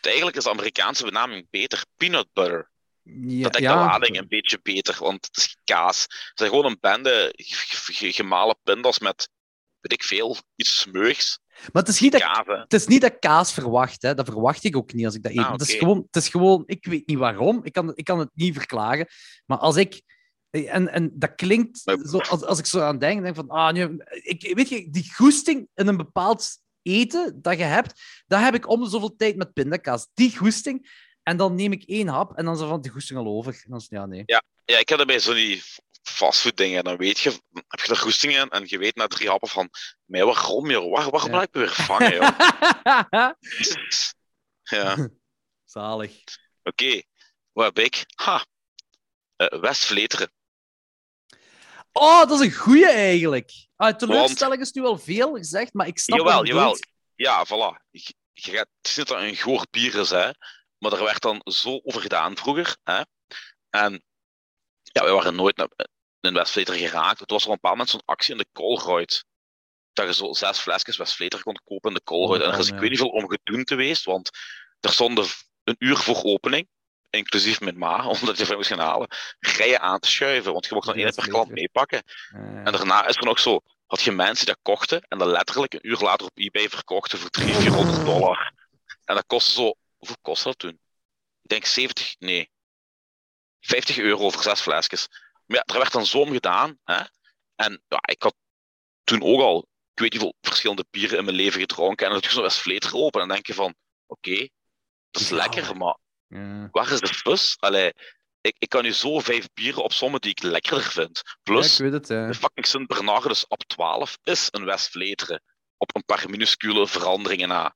Eigenlijk is de Amerikaanse benaming beter. Peanut butter. Ja, dat ja. de lading een beetje beter, want het is kaas. Het zijn gewoon een bende ge- ge- gemalen pindas met, weet ik veel, iets smeuigs. Maar het is niet dat Kaas. Het is niet dat ik kaas verwacht, hè. dat verwacht ik ook niet als ik dat eet. Ah, het, is gewoon, het is gewoon, ik weet niet waarom, ik kan, ik kan het niet verklaren. Maar als ik, en, en dat klinkt, Maar- zo, als, als ik zo aan denk, denk ik van, ah, nu, ik, weet je, die goesting in een bepaald eten dat je hebt, dat heb ik om de zoveel tijd met pindakaas. Die goesting, en dan neem ik één hap en dan is er van die goesting al over. En dan is het, ja, nee. Ja, ik heb dat bij zo'n die fastfood dingen. Dan weet je, dan heb je er goesting in en je weet na drie happen van, mij waarom, joh? Waar, waarom Ja. blijf ik me weer vangen, joh? ja, oké. Zalig. Wat heb ik? Ha! Eh, West-Vleteren. Oh, dat is een goeie eigenlijk. Ah, teleurstelling is nu al veel gezegd, maar ik snap Jawel, je jawel. bedoelt. Ja, voilà. Je, je gaat, het is niet dat het een goor bier is, hè. Maar er werd dan zo over gedaan vroeger. Hè? En ja, we waren nooit naar, in West-Vleteren geraakt. Het was op een bepaald moment zo'n actie in de Colruyt. Dat je zo zes flesjes West-Vleteren kon kopen in de Colruyt. Oh, en er is ja. ik weet niet veel om gedoen geweest, want er stonden een uur voor opening, inclusief mijn ma, omdat je van moest gaan halen, rijen aan te schuiven. Want je mocht dan één per klant meepakken. Eh, En daarna is er nog zo, had je mensen die dat kochten en dat letterlijk een uur later op eBay verkochten voor 300, 400 dollar. En dat kostte zo, hoeveel kostte dat toen? Ik denk 70, nee, 50 euro voor zes flesjes. Maar ja, er werd dan zo om gedaan. Hè? En ja, ik had toen ook al, ik weet niet hoeveel verschillende bieren in mijn leven gedronken. En je zo'n West-Vleter open en dan denk je van, oké, dat is Ja. lekker, maar ja. waar is de fus? Allee, ik, ik kan nu zo vijf bieren opzommen die ik lekkerder vind. Plus, Ja, ik weet het. hè. de fucking Sint Bernardus op 12 is een West-Vleteren. Op een paar minuscule veranderingen na.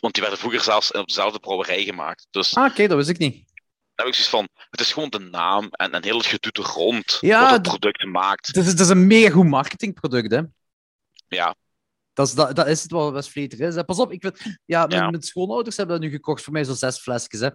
Want die werden vroeger zelfs op dezelfde brouwerij gemaakt. Dus Ah, oké, dat wist ik niet. dan heb ik zoiets van, het is gewoon de naam en, en heel het gedoe rond Ja, wat het product maakt. Het is, het is een mega goed marketingproduct, hè. Ja, Dat is, dat, dat is het wat West-Vleter is. hè. Pas op, ik vind, ja, mijn, Ja. mijn schoonouders hebben dat nu gekocht voor mij, zo zes flesjes. Hè.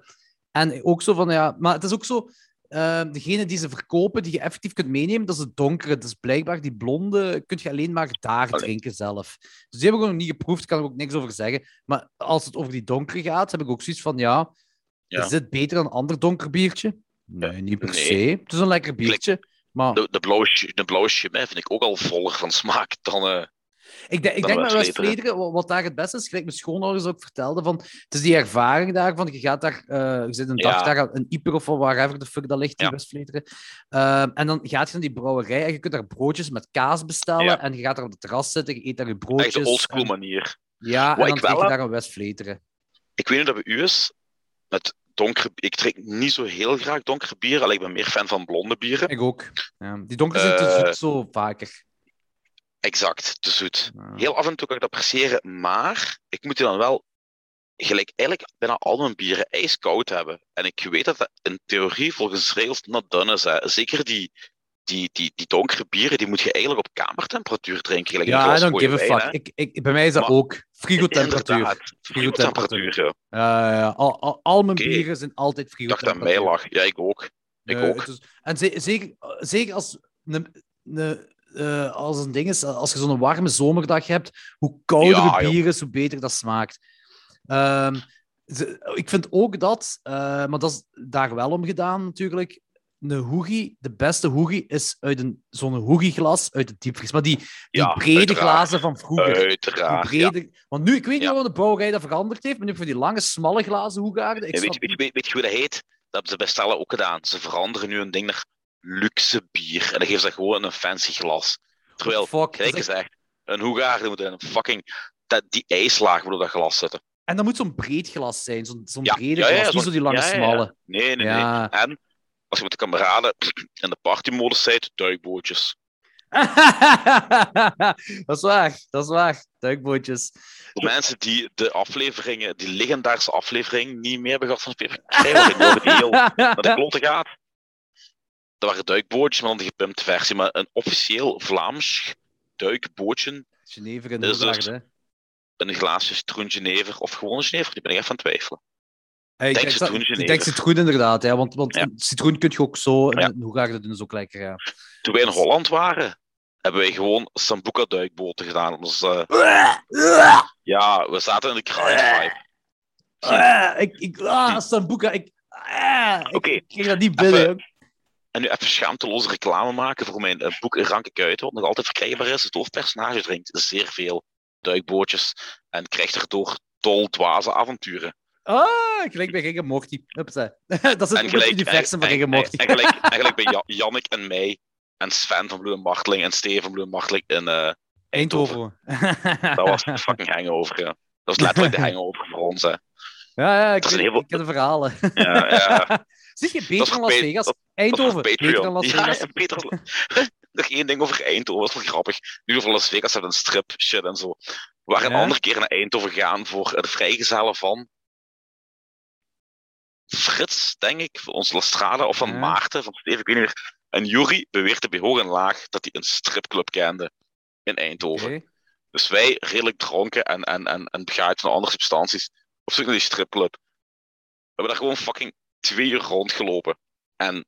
En ook zo van, ja, maar het is ook zo, eh, degene die ze verkopen, die je effectief kunt meenemen, dat is het donkere. Dus blijkbaar die blonde kun je alleen maar daar Allee. drinken zelf. Dus die heb ik nog niet geproefd, kan ik ook niks over zeggen. Maar als het over die donkere gaat, heb ik ook zoiets van, ja, Ja. is dit beter dan een ander donker biertje? Nee, niet per Nee. se. Het is een lekker biertje. Maar de, de blauwe, de blauwe vind ik ook al voller van smaak dan... eh, Ik, denk- ik denk West-Vleteren. West-Vleteren, wat, wat daar het beste is, gelijk mijn schoonouders ook vertelden, van, het is die ervaring daarvan, je gaat daar, eh, je zit een dag Ja. daar, een Ieper of wherever de fuck dat ligt in Ja. West-Vleteren, Ehm, en dan gaat je naar die brouwerij en je kunt daar broodjes met kaas bestellen, Ja. en je gaat daar op het terras zitten, je eet daar je echt broodjes. de oldschool en- manier. Ja, Wat en dan wel drink je daar een West-Vleteren. Ik weet niet dat bij u is, met donker... Ik drink niet zo heel graag donkere bieren, alleen ik ben meer fan van blonde bieren. Ik ook. Ja, die donkere zijn te Eh, zoet zo vaker. Exact, te zoet. Ja. Heel af en toe kan ik dat appreciëren, maar ik moet die dan wel gelijk eigenlijk bijna al mijn bieren ijskoud hebben. En ik weet dat dat in theorie volgens regels not done is. Hè. Zeker die, die, die, die donkere bieren, die moet je eigenlijk op kamertemperatuur drinken. Gelijk Ja, I don't give a fuck. Ik, ik, bij mij is dat Maar- ook frigo-temperatuur. Frigo-temperatuur. ja. Ja. Al, al, al mijn bieren zijn altijd Ik dacht aan mij frigo-temperatuur. lag. Ja, ik ook. Ik Nee, ook. is- en ze- zeker, zeker als, een, een, eh, als een ding is, als je zo'n warme zomerdag hebt, hoe kouder Ja, het joh. bier is, hoe beter dat smaakt. Ehm, ze- ik vind ook dat, eh, maar dat is daar wel om gedaan natuurlijk. Een hoegie, de beste hoegie is uit een, zo'n hoegieglas uit de diepvries. Maar die, die Ja, brede uiteraard. glazen van vroeger. Uiteraard. Ja. brede, Want nu, ik weet niet Ja. de brouwerij dat veranderd heeft, maar nu voor die lange, smalle glazen hoegaarden. Weet, weet, weet, weet je hoe dat heet? Dat hebben ze bij Stella ook gedaan. Ze veranderen nu een ding naar luxe bier. En dan geven ze gewoon een fancy glas. Terwijl, Fuck, is gelijk echt- een hoegaarde moet in een fucking... Dat, die ijslaag op dat glas zitten. En dat moet zo'n breed glas zijn, zo'n zo'n Ja, brede ja, ja, glas, niet zo die lange smalle. Nee, nee, nee. En als je met de kameraden in de partymodus zit, duikbootjes. dat is waar, dat is waar. Duikbootjes. Voor mensen die de afleveringen, die legendarische aflevering niet meer hebben gehad van waarin die heel naar de klote gaat. Dat waren duikbootjes, maar dan de gepimpte versie. Maar een officieel Vlaams duikbootje. Genever in is dus Hoegaarde. een glaasje citroen Genever of gewone Genever. Die ben ik even aan het twijfelen. Hey, ik denk citroen dat- ik denk citroen inderdaad, ja, want, want Ja. citroen kun je ook zo, en Ja. in Hoegaarde doen ook lekker, ja. Toen wij in Holland waren, hebben wij gewoon Sambuca duikboten gedaan. Dus, eh, ja, we zaten in de grind vibe. Ah, ik, ik, ah, Sambuca, ik, ah, ik, Oké, ik kreeg dat niet binnen. even-. En nu even schaamteloze reclame maken voor mijn eh, boek Ranke Kuiten, wat nog altijd verkrijgbaar is. Het hoofdpersonage drinkt zeer veel duikbootjes en krijgt erdoor dol dwaze avonturen. Ah, gelijk bij Rick Morty. Hupsa. dat is het universum van Rick Morty. en gelijk, gelijk bij Ja- Jannik en mij en Sven van Bloem en Marteling en Steven van Bloem Marteling in eh, Eindhoven. Eindhoven. Dat was een fucking hangover, ja. Dat was letterlijk de hangover voor ons, hè. Ja, ja, ik, een heel- ik ken de verhalen. Ja, ja. Zie je beter dan Las Vegas? dat- Eindhoven, Dat beter dan. Las Ja, Vegas. Peter... Nog één ding over Eindhoven, dat is wel grappig. Nu over Las Vegas hebben een strip shit en zo. We waren Ja? een andere keer naar Eindhoven gegaan voor de vrijgezellen van Frits, denk ik, voor onze Lastrade, of van Ja. Maarten, van Steven, ik weet niet meer. En Jury beweerde bij hoog en laag dat hij een stripclub kende in Eindhoven. Dus wij, redelijk dronken en, en, en, en begaaid van andere substanties, op zoek naar die stripclub. We hebben daar gewoon fucking twee uur rondgelopen. En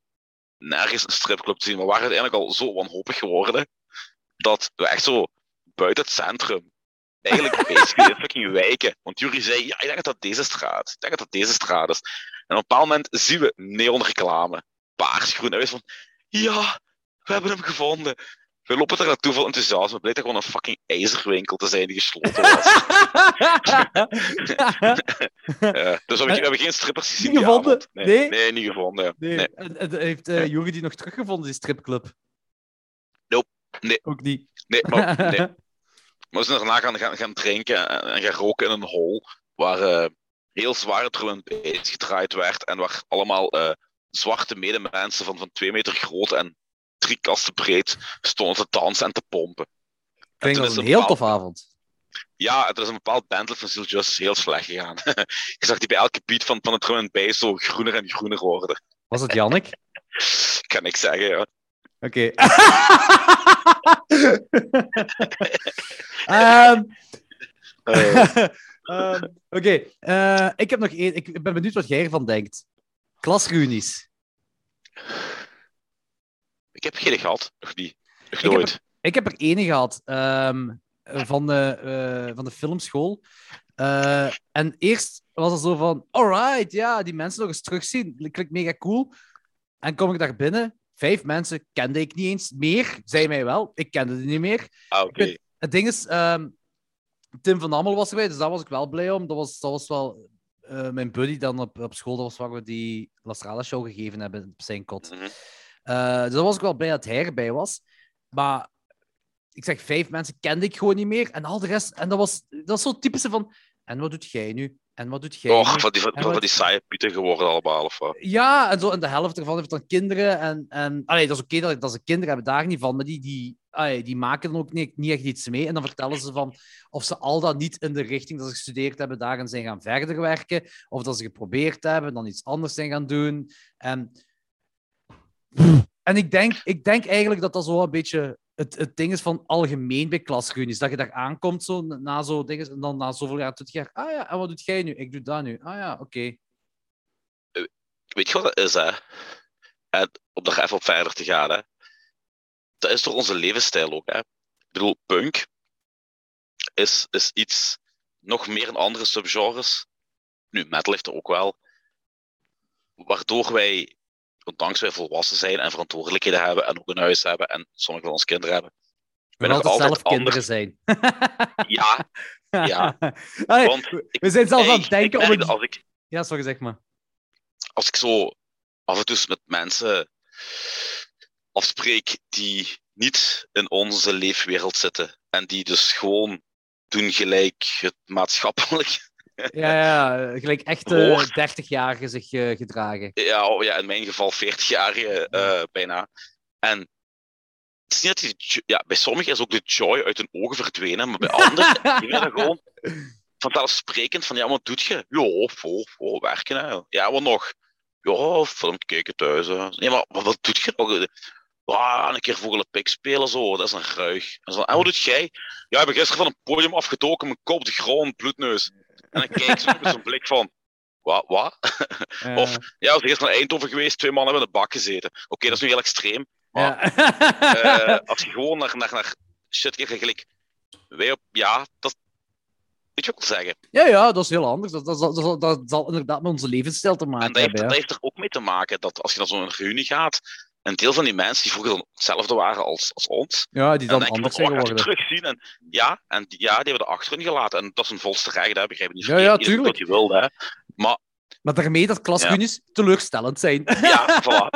nergens een stripclub te zien. We waren uiteindelijk al zo wanhopig geworden, dat we echt zo buiten het centrum, eigenlijk basically in fucking wijken. Want Jury zei, ja, ik denk dat dat deze straat, ik denk dat dat deze straat is. En op een bepaald moment zien we neonreclame, paars, groen. En wij van, ja, we hebben hem gevonden. We lopen er naartoe vol enthousiasme. Blijkt dat gewoon een fucking ijzerwinkel te zijn die gesloten was. Eh, dus we hebben, geen strippers gezien. Niet die gevonden? Nee, Nee? nee, niet gevonden. ja. nee. Nee. En, en heeft eh Jury die nog teruggevonden, die stripclub? Nope. Nee. Ook niet. Nee, maar, nee. Maar we zijn daarna gaan, gaan, gaan drinken en, en gaan roken in een hol waar eh, heel zware drum gedraaid werd en waar allemaal eh, zwarte medemensen van, van twee meter groot en drie kasten breed stonden te dansen en te pompen. Ik dat is een een heel bepaald- tof avond. Ja, er is een bepaald bandlid van Steel Justice heel slecht gegaan. Je zag die bij elke beat van, van de drum en bass zo groener en groener worden. Was het Jannik? Kan ik zeggen, ja. Oké. Ehm, Eh, ehm, Oké, eh, ik heb nog één. Ik ben benieuwd wat jij ervan denkt. Klasreunies. Ik heb geen gehad, nog niet. Nog heb nooit. Ik heb er ene gehad ehm, van, de, eh, van de filmschool. Eh, en eerst was het zo van: alright, ja, die mensen nog eens terugzien. Klinkt mega cool. En kom ik daar binnen. Vijf mensen kende ik niet eens meer. Zij mij wel. Ik kende die niet meer. Ah, oké. Het ding is, ehm, Tim van Ammel was erbij, dus daar was ik wel blij om. Dat was, dat was wel eh, mijn buddy dan op, op school. Dat was waar we die La Strada show gegeven hebben op zijn kot. Mhm. Eh, dus daar was ik wel blij dat hij erbij was. Maar ik zeg, vijf mensen kende ik gewoon niet meer. En al de rest, en dat was, dat was zo typische van. En wat doet jij nu? En wat doet jij nu? Och, van die, van, wat- die saaie pieten geworden allemaal, of wat? Ja, en, zo, en de helft ervan heeft dan kinderen. En, en, allee, dat is oké dat, dat ze kinderen hebben, daar niet van. Maar die, die, allee, die maken dan ook niet, niet echt iets mee. En dan vertellen ze van of ze al dat niet in de richting dat ze gestudeerd hebben, daarin zijn gaan verder werken. Of dat ze geprobeerd hebben, dan iets anders zijn gaan doen. En, en ik, denk, ik denk eigenlijk dat dat zo een beetje het, het ding is van algemeen bij klasreunies. Dat je daar aankomt zo, na zo dingen, en dan na zoveel jaar, 20 jaar. Ah ja, en wat doet jij nu? Ik doe dat nu. Ah ja, oké. Weet je wat dat is, hè? En om daar even op verder te gaan, hè? Dat is toch onze levensstijl ook, hè? Ik bedoel, punk is, is iets nog meer in andere subgenres. Nu, metal heeft er ook wel. Waardoor wij, ondanks wij volwassen zijn en verantwoordelijkheden hebben en ook een huis hebben en sommige van ons kinderen hebben, We nog altijd zelf kinderen zijn. Ja, Ja. Allee, want ik, we zijn zelfs aan het denken om het... als ik Ja, sorry, zeg maar. als ik zo af en toe met mensen afspreek die niet in onze leefwereld zitten en die dus gewoon doen gelijk het maatschappelijk Ja, ja, gelijk echt eh Hoor. 30-jarigen zich eh, gedragen. Ja, oh, ja, in mijn geval 40 jaar eh, bijna. En het is niet dat die, jo- ja, bij sommigen is ook de joy uit hun ogen verdwenen, maar bij anderen die werden gewoon vanzelfsprekend van, ja, wat doet je? Ja, voor, voor werken, hè. Ja, wat nog? Ja, film kijken thuis. Hè. Nee, maar wat, wat doet je nog? Ja, een keer Vogel Pik spelen, zo, dat is een ruig. En, zo, en wat doet jij? Ja, ik ben gisteren van een podium afgetoken, mijn kop op de grond, bloedneus. En dan kijk ze met zo'n blik van, wat, wat? Ja. Of- Ja, zijn gisteren naar Eindhoven geweest, twee mannen hebben in de bak gezeten. Oké, dat is nu heel extreem. ja. Eh, als je gewoon naar, naar, naar shit kijkt, gelijk, wij op, ja, dat, weet je wat ik wil zeggen? ja, ja, dat is heel anders. Dat, dat, dat, dat, zal inderdaad met onze levensstijl te maken En dat heeft, hebben. dat heeft er ook mee te maken dat als je naar zo'n reunie gaat, een deel van die mensen die vroeger dan hetzelfde waren als, als ons, Ja, die dan je anders zijn oh, je geworden. terugzien. En, ja, en die, ja, die hebben de achterin gelaten. En dat is een volste recht, hè, begrijp je niet Ja, ja, tuurlijk. wat hij wilde. Hè. Maar Maar daarmee dat klasrunies teleurstellend zijn. ja, voilà.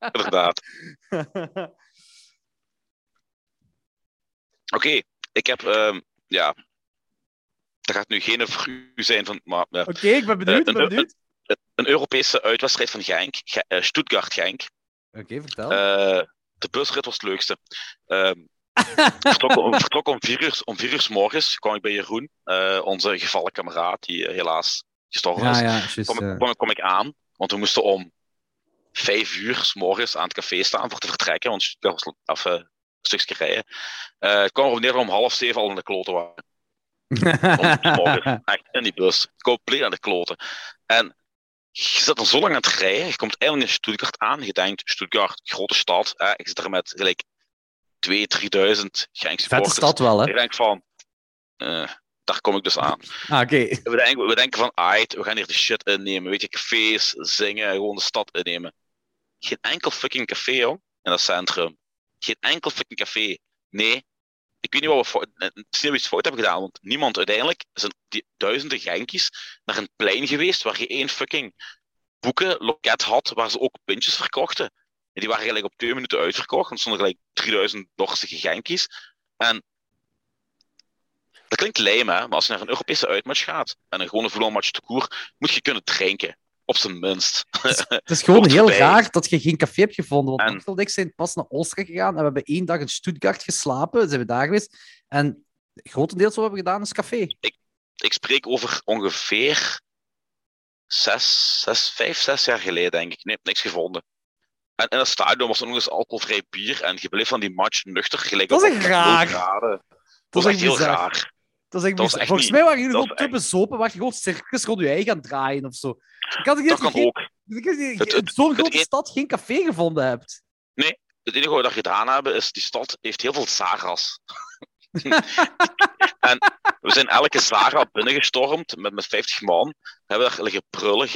Inderdaad. Oké, ik heb, ehm, ja, dat gaat nu geen u zijn van, maar ja. Oké, ik ben benieuwd. ik ben Eh, benieuwd. een Europese uitwedstrijd van Genk, Ge- eh, Stuttgart-Genk. Oké, vertel. Eh, de busrit was het leukste. Ehm vertrok, om, vertrok om vier uur, om vier uur 's morgens, kwam ik bij Jeroen, eh, onze gevallen kameraad, die eh, helaas gestorven is. ja. Kom ik, kom, ik- kom ik aan, want we moesten om vijf uur 's morgens aan het café staan voor te vertrekken, want dat was even een stukje rijden. Ik kwam erop neer we om half zeven al in de kloten waren. Om. Echt in die bus. Compleet aan de kloten. En je zit dan zo lang aan het rijden. Je komt eindelijk in Stuttgart aan. Je denkt, Stuttgart, grote stad. Hè? Ik zit er met gelijk 2.000, 3.000 Genk stad wel, hè? Ik denk van, eh, daar kom ik dus aan. Ah, oké. We denken, we denken van, aight, we gaan hier de shit innemen. Weet je, cafés, zingen, gewoon de stad innemen. Geen enkel fucking café, jong, in dat centrum. Geen enkel fucking café. Nee. Ik weet niet wat we is niet dat we iets fout hebben gedaan, want niemand uiteindelijk zijn die duizenden Genkies naar een plein geweest waar je één fucking boekenloket had, waar ze ook pintjes verkochten. En die waren gelijk op twee minuten uitverkocht, want stonden gelijk 3000 dorstige Genkies. En dat klinkt lijm, hè? maar als je naar een Europese uitmatch gaat en een gewone voetbalmatch te koer, moet je kunnen drinken. Op zijn minst. Het is gewoon heel raar dat je geen café hebt gevonden. Want Axel en ik zijn pas naar Oostenrijk gegaan en we hebben één dag in Stuttgart geslapen. Zijn we daar geweest. En grotendeels wat we hebben gedaan is café. ik spreek over ongeveer zes, zes, vijf, zes jaar geleden, denk ik. Nee, niks gevonden. En in het stadion was er nog eens alcoholvrij bier en je bleef van die match nuchter gelijk Dat is op 0 raar. Dat is is echt echt heel bizar. raar. Dat is echt Dat was bizar. echt Volgens mij waren jullie gewoon te bezopen, waar je gewoon circus rond je eigen aan het draaien of zo. Ik had Dat kan ook. geen- je in zo'n grote stad geen café gevonden hebt. Het enige wat we gedaan hebben, is die stad heeft heel veel Zara's. en we zijn elke Zara binnengestormd met, met 50 man. Hebben daar liggen prullen,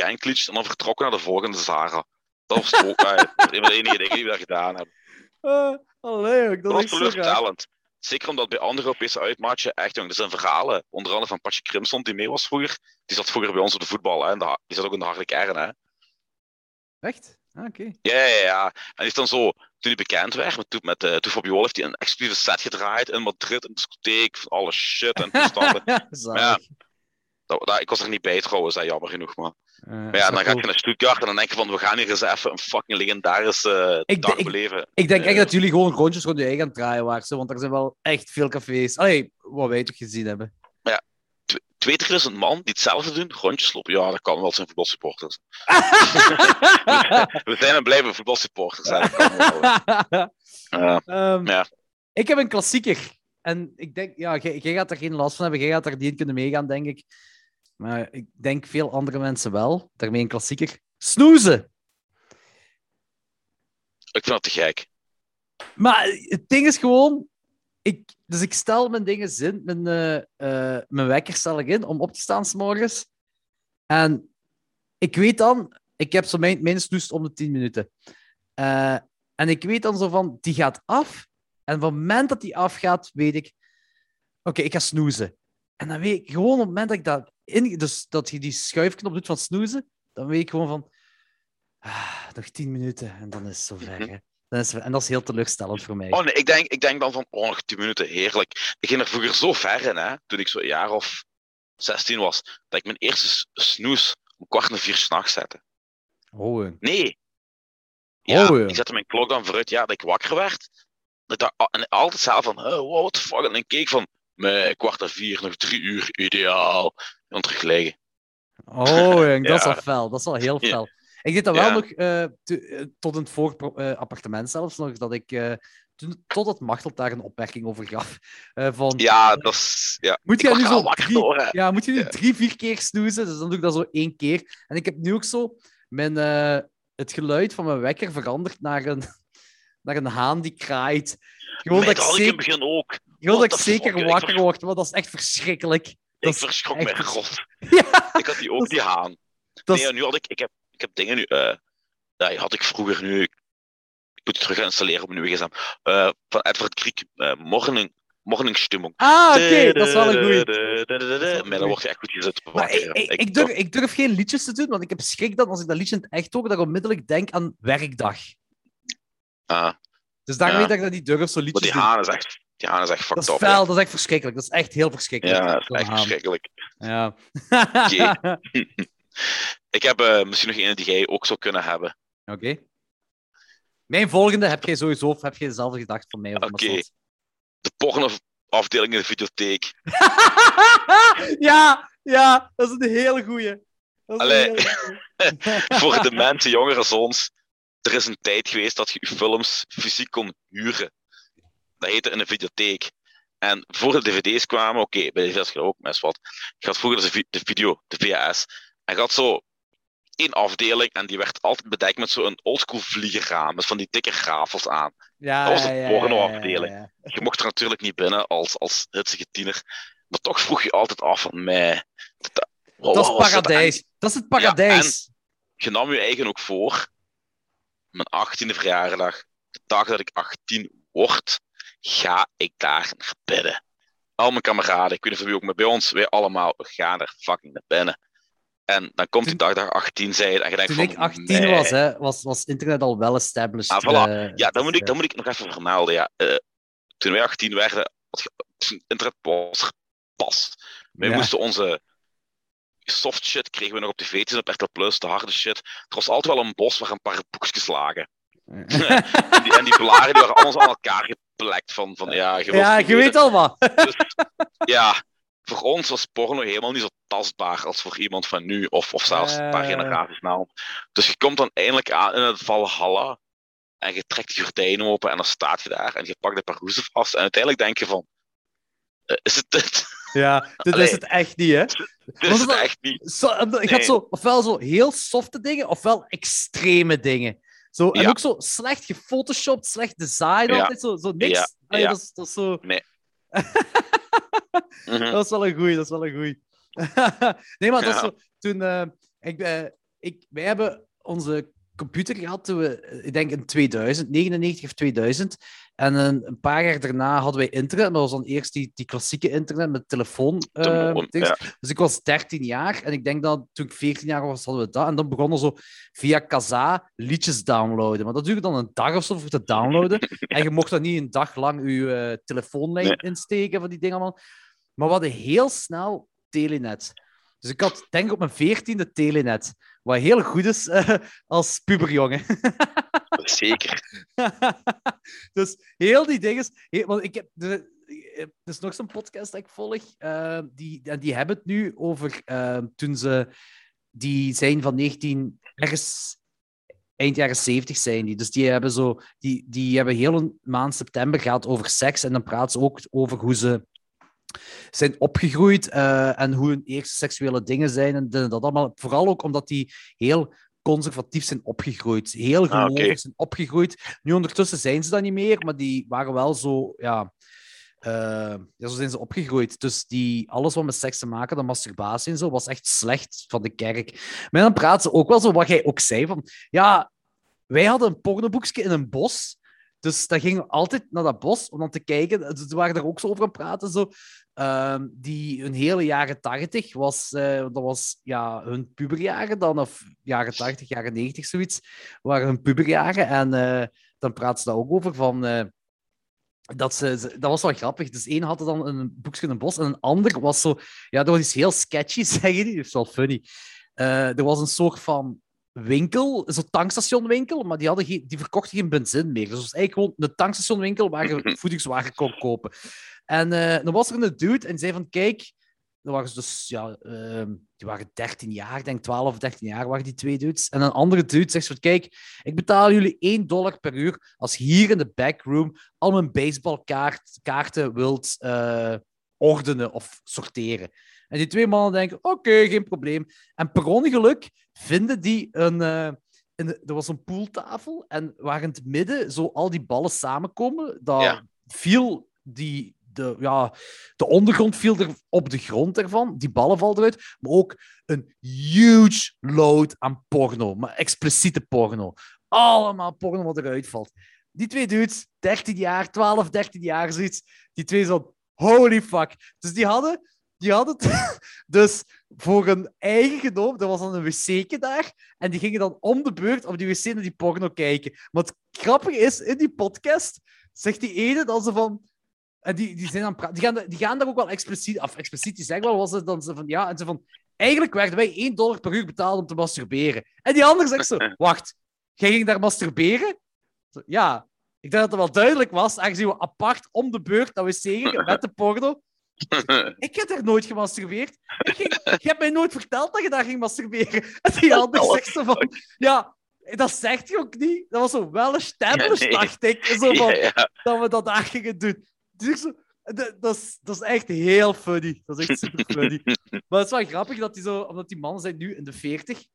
en dan vertrokken naar de volgende Zara. Dat was ook eh, een van de enige dingen die we daar gedaan hebben. Uh, allee, dat, Dat is was teleurstellend. Zeker omdat bij andere Europese uitmatchen, echt jong, er zijn verhalen. Onder andere van Patje Crimson, die mee was vroeger. Die zat vroeger bij ons op de voetbal. Hè, en die zat ook in de harde kern. Hè. Echt? Ah, oké. Ja, ja, ja. En die is dan zo, toen hij bekend werd, met, met, met uh, Toef Jool heeft hij een exclusieve set gedraaid in Madrid, een discotheek, van alle shit en toestanden. Ja, dat, dat, ik was er niet bij trouwens, hè, jammer genoeg. Maar, Eh, maar is ja, dan ga je naar Stuttgart en dan denk je van, we gaan hier eens even een fucking legendarische Ik dag beleven. Ik denk echt Eh, dat jullie gewoon rondjes rond je eigen aan het draaien waren. Want er zijn wel echt veel cafés. Allee, wat wij toch gezien hebben. 2000 man die hetzelfde doen, rondjes lopen, ja, dat kan wel zijn voetbalsupporters. We zijn en blijven voetbalsupporters. Hè. Dat kan wel. Ja. Ehm, Ja. Ik heb een klassieker. En ik denk, ja, jij jij gaat er geen last van hebben. Jij gaat er niet in kunnen meegaan, denk ik. Maar ik denk veel andere mensen wel. Daarmee een klassieker. Snoezen. Ik vind dat te gek. Maar het ding is gewoon... Ik, dus ik stel mijn dingen zin. Mijn, eh, mijn wekker stel ik in om op te staan s'morgens. En ik weet dan... Ik heb zo mijn, mijn snoes om de 10 minuten. Eh, en ik weet dan zo van... Die gaat af. En op het moment dat die afgaat, weet ik... Oké, ik ga snoezen. En dan weet ik gewoon op het moment dat ik dat... In, dus dat je die schuifknop doet van snoezen, dan weet ik gewoon van... Ah, nog 10 minuten en dan is het zover. Mhm. hè. Dan is en dat is heel teleurstellend voor mij. Oh nee, ik denk, ik denk dan van, oh, nog 10 minuten, heerlijk. Ik ging er vroeger zo ver in, hè, toen ik zo'n jaar of 16 was, dat ik mijn eerste snoes om kwart na vier s'nachts zette. Oh. Nee. Ja, Oh, ik zette mijn klok dan vooruit, ja, dat ik wakker werd. Dat ik ah, en altijd zelf van, oh, what the fuck, en ik keek van, nee, kwart na vier, nog drie uur, ideaal. Dan terug liggen. oh jong, dat is wel fel. Dat is wel heel Ja. fel. Ik deed dat wel Ja. nog eh, te- eh, tot in het vorige eh, appartement zelfs nog, dat ik... toen, totdat Machtel daar een opmerking over gaf. van, Ja, dat is, ja. Moet jij nu zo drie, door, ja, moet je nu Ja. drie, vier keer snoezen? Dus dan doe ik dat zo één keer. En ik heb nu ook zo mijn, het geluid van mijn wekker veranderd naar een, naar een haan die kraait. Gewoon dat ik, zeker, het begin ook. gewoon What dat ik fuck, zeker wakker word, want dat is echt verschrikkelijk. Dat Ik verschrok echt god. Ja, Ik had die ook, die haan. dat Nee, nu had ik, ik heb, ik heb dingen nu, eh ja, die had ik vroeger nu, ik moet het terug installeren op mijn nieuwe gsm, eh, van Edward Griek, eh morning, morningstimmung. ah, oké, dat is wel een goeie. Maar dan word je echt goed gezet. Maar ik, ik, ik, durf, ik durf geen liedjes te doen, want ik heb schrik dat als ik dat liedje in het echt hoor, dat ik onmiddellijk denk aan werkdag. Ah, Dus daarom Ja. weet ik dat ik niet durf, zo maar liedjes die te doen. haan is echt, die haan is echt Dat fucked is fel, hè. dat is echt verschrikkelijk. Dat is echt heel verschrikkelijk. Ja, dat is echt verschrikkelijk. Ja. Ik heb eh, misschien nog een die jij ook zou kunnen hebben. Oké. Mijn volgende heb jij sowieso, of heb je dezelfde gedacht van mij? Of Oké. Marcel? De porno-afdeling in de videotheek. ja, ja, dat is een hele goeie. Dat is Allee. een hele goeie. Voor de mensen, jonger als ons, er is een tijd geweest dat je je films fysiek kon huren. Dat heette in een videotheek. En voor de dvd's kwamen, oké, bij de dvd's ook best wat. Je had vroeger de, de video, de VHS. En je had zo één afdeling en die werd altijd bedekt met zo'n oldschool vliegerraam. Met van die dikke grafels aan. Ja, Dat was de ja, porno-afdeling. ja. Je mocht er natuurlijk niet binnen als, als hitsige tiener. Maar toch vroeg je altijd af van mij. Dat, is dat? paradijs. Dat is het paradijs. je nam je eigen ook voor. Mijn 18e verjaardag, de dag dat ik 18 word, ga ik daar naar binnen. Al mijn kameraden, ik weet niet of wie ook, maar bij ons, wij allemaal, gaan er fucking naar binnen. En dan komt die dag dat je 18 bent en je denkt Toen van... ik 18 nee. was, hè, was, was internet al wel established. Ah, voilà. eh, Ja, dat moet, ik, eh, dat moet ik nog even vermelden. Ja. Eh, toen wij 18 werden, internet was pas. Wij Ja. moesten onze soft shit kregen we nog op tv's en op RTL Plus, de harde shit. Er was altijd wel een bos waar een paar boekjes lagen. En die, en die blaren die waren allemaal aan elkaar geplekt van, van ja, je, ja, je weet al wat. Dus, ja, voor ons was porno helemaal niet zo tastbaar als voor iemand van nu, of, of zelfs een paar Eh. generaties na. Dus je komt dan eindelijk aan in het Valhalla en je trekt die gordijnen open en dan staat je daar en je pakt de paar hoezen vast en uiteindelijk denk je van, eh, is het dit? Ja, dit Allee. is het echt niet, hè. dit Want is het- het echt niet. Zo, je Nee. gaat zo, ofwel zo heel softe dingen, ofwel extreme dingen. Zo, en Ja. ook zo slecht gefotoshopt, slecht design, Ja. altijd zo, zo niks. Allee. Dat, is, dat, is zo, Mhm. dat is wel een goeie, dat is wel een goeie. nee, maar dat is zo, toen... eh, ik, eh, ik, wij hebben onze computer gehad toen we, eh, ik denk in 2000, 99 of 2000. En een, paar jaar daarna hadden wij internet, maar dat was dan eerst die, die klassieke internet met telefoon. eh, ja. Dus ik was 13 jaar en ik denk dat toen ik 14 jaar was, hadden we dat. En dan begonnen zo via Kazaa liedjes downloaden. Maar dat duurde dan een dag of zo voor te downloaden. en je mocht dan niet een dag lang je eh, telefoonlijn Nee. insteken van die dingen allemaal. Maar we hadden heel snel Telenet. Dus ik had, denk ik, op mijn veertiende Telenet. Wat heel goed is eh, als puberjongen. Zeker. dus heel die dingen. want ik heb. Er er is nog zo'n podcast dat ik volg. eh, die, en die hebben het nu over eh, toen ze. Die zijn van 19. Ergens eind jaren 70 zijn die. Dus die hebben zo. Die, die hebben heel een maand september gehad over seks. En dan praten ze ook over hoe ze zijn opgegroeid eh, en hoe hun eerste seksuele dingen zijn en dat allemaal. Vooral ook omdat die heel conservatief zijn opgegroeid. Heel Ah, gelovig zijn opgegroeid. Nu ondertussen zijn ze dat niet meer, maar die waren wel zo, ja... eh, ja, zo zijn ze opgegroeid. Dus die, alles wat met seks te maken, de masturbatie en zo, was echt slecht van de kerk. Maar dan praten ze ook wel zo, wat jij ook zei, van... Ja, wij hadden een pornoboekje in een bos. Dus dan gingen we altijd naar dat bos om dan te kijken. Ze waren er ook zo over aan het praten. Zo. Ehm, die hun hele jaren tachtig was, eh, dat was ja, hun puberjaren dan, of jaren tachtig, jaren negentig, zoiets, waren hun puberjaren. En eh, dan praten ze daar ook over van. eh, dat, ze, dat was wel grappig. Dus één had dan een boekje in een bos en een ander was zo... Ja, dat was iets heel sketchy, zeggen die. Dat is wel funny. Er was een soort van winkel, zo'n tankstationwinkel, maar die, hadden geen, die verkochten geen benzine meer. Dus het was eigenlijk gewoon een tankstationwinkel waar je voedingswagen kon kopen. En eh, dan was er een dude en die zei van, kijk... Dat waren ze dus, ja, ehm, die waren 13 jaar, denk 12 of 13 jaar waren die twee dudes. En een andere dude zegt van, kijk, ik betaal jullie 1 dollar per uur als hier in de backroom al mijn baseballkaarten wilt eh, ordenen of sorteren. En die twee mannen denken, oké, geen probleem. En per ongeluk vinden die een... eh, in de- er was een pooltafel en waar in het midden zo al die ballen samenkomen, dat Ja. viel die... De, ja, de ondergrond viel er op de grond ervan. Die ballen vallen eruit. Maar ook een huge load aan porno. Maar expliciete porno. Allemaal porno wat eruit valt. Die twee dudes, 13 jaar, 12, 13 jaar, zoiets. Die twee zo, holy fuck. Dus die hadden, die hadden het dus voor een eigen genomen. Er was dan een wc'tje daar. En die gingen dan om de beurt op die wc naar die porno kijken. Maar het grappige is, in die podcast zegt die ene dan zo van... En die, die, zijn dan pra- die, gaan, die gaan daar ook wel expliciet... Of expliciet, die zeggen wel, was het dan zo van... Ja, en ze van... Eigenlijk werden wij 1 dollar per uur betaald om te masturberen. En die ander zegt zo... Wacht, jij ging daar masturberen? Ja, ik denk dat het wel duidelijk was, aangezien we apart om de beurt naar wc gingen met de porno. Ik heb daar nooit gemasturbeerd. Ik ging, je hebt mij nooit verteld dat je daar ging masturberen. En die ander zegt zo van... Ja, dat zegt je ook niet. Dat was zo wel established, Ja, nee. dacht ik. Zo van, ja, ja. dat we dat daar gingen doen. Dus ik zo, dat, dat, is, dat is echt heel funny. Dat is echt super funny. maar het is wel grappig dat die zo, omdat die mannen zijn nu in de 40,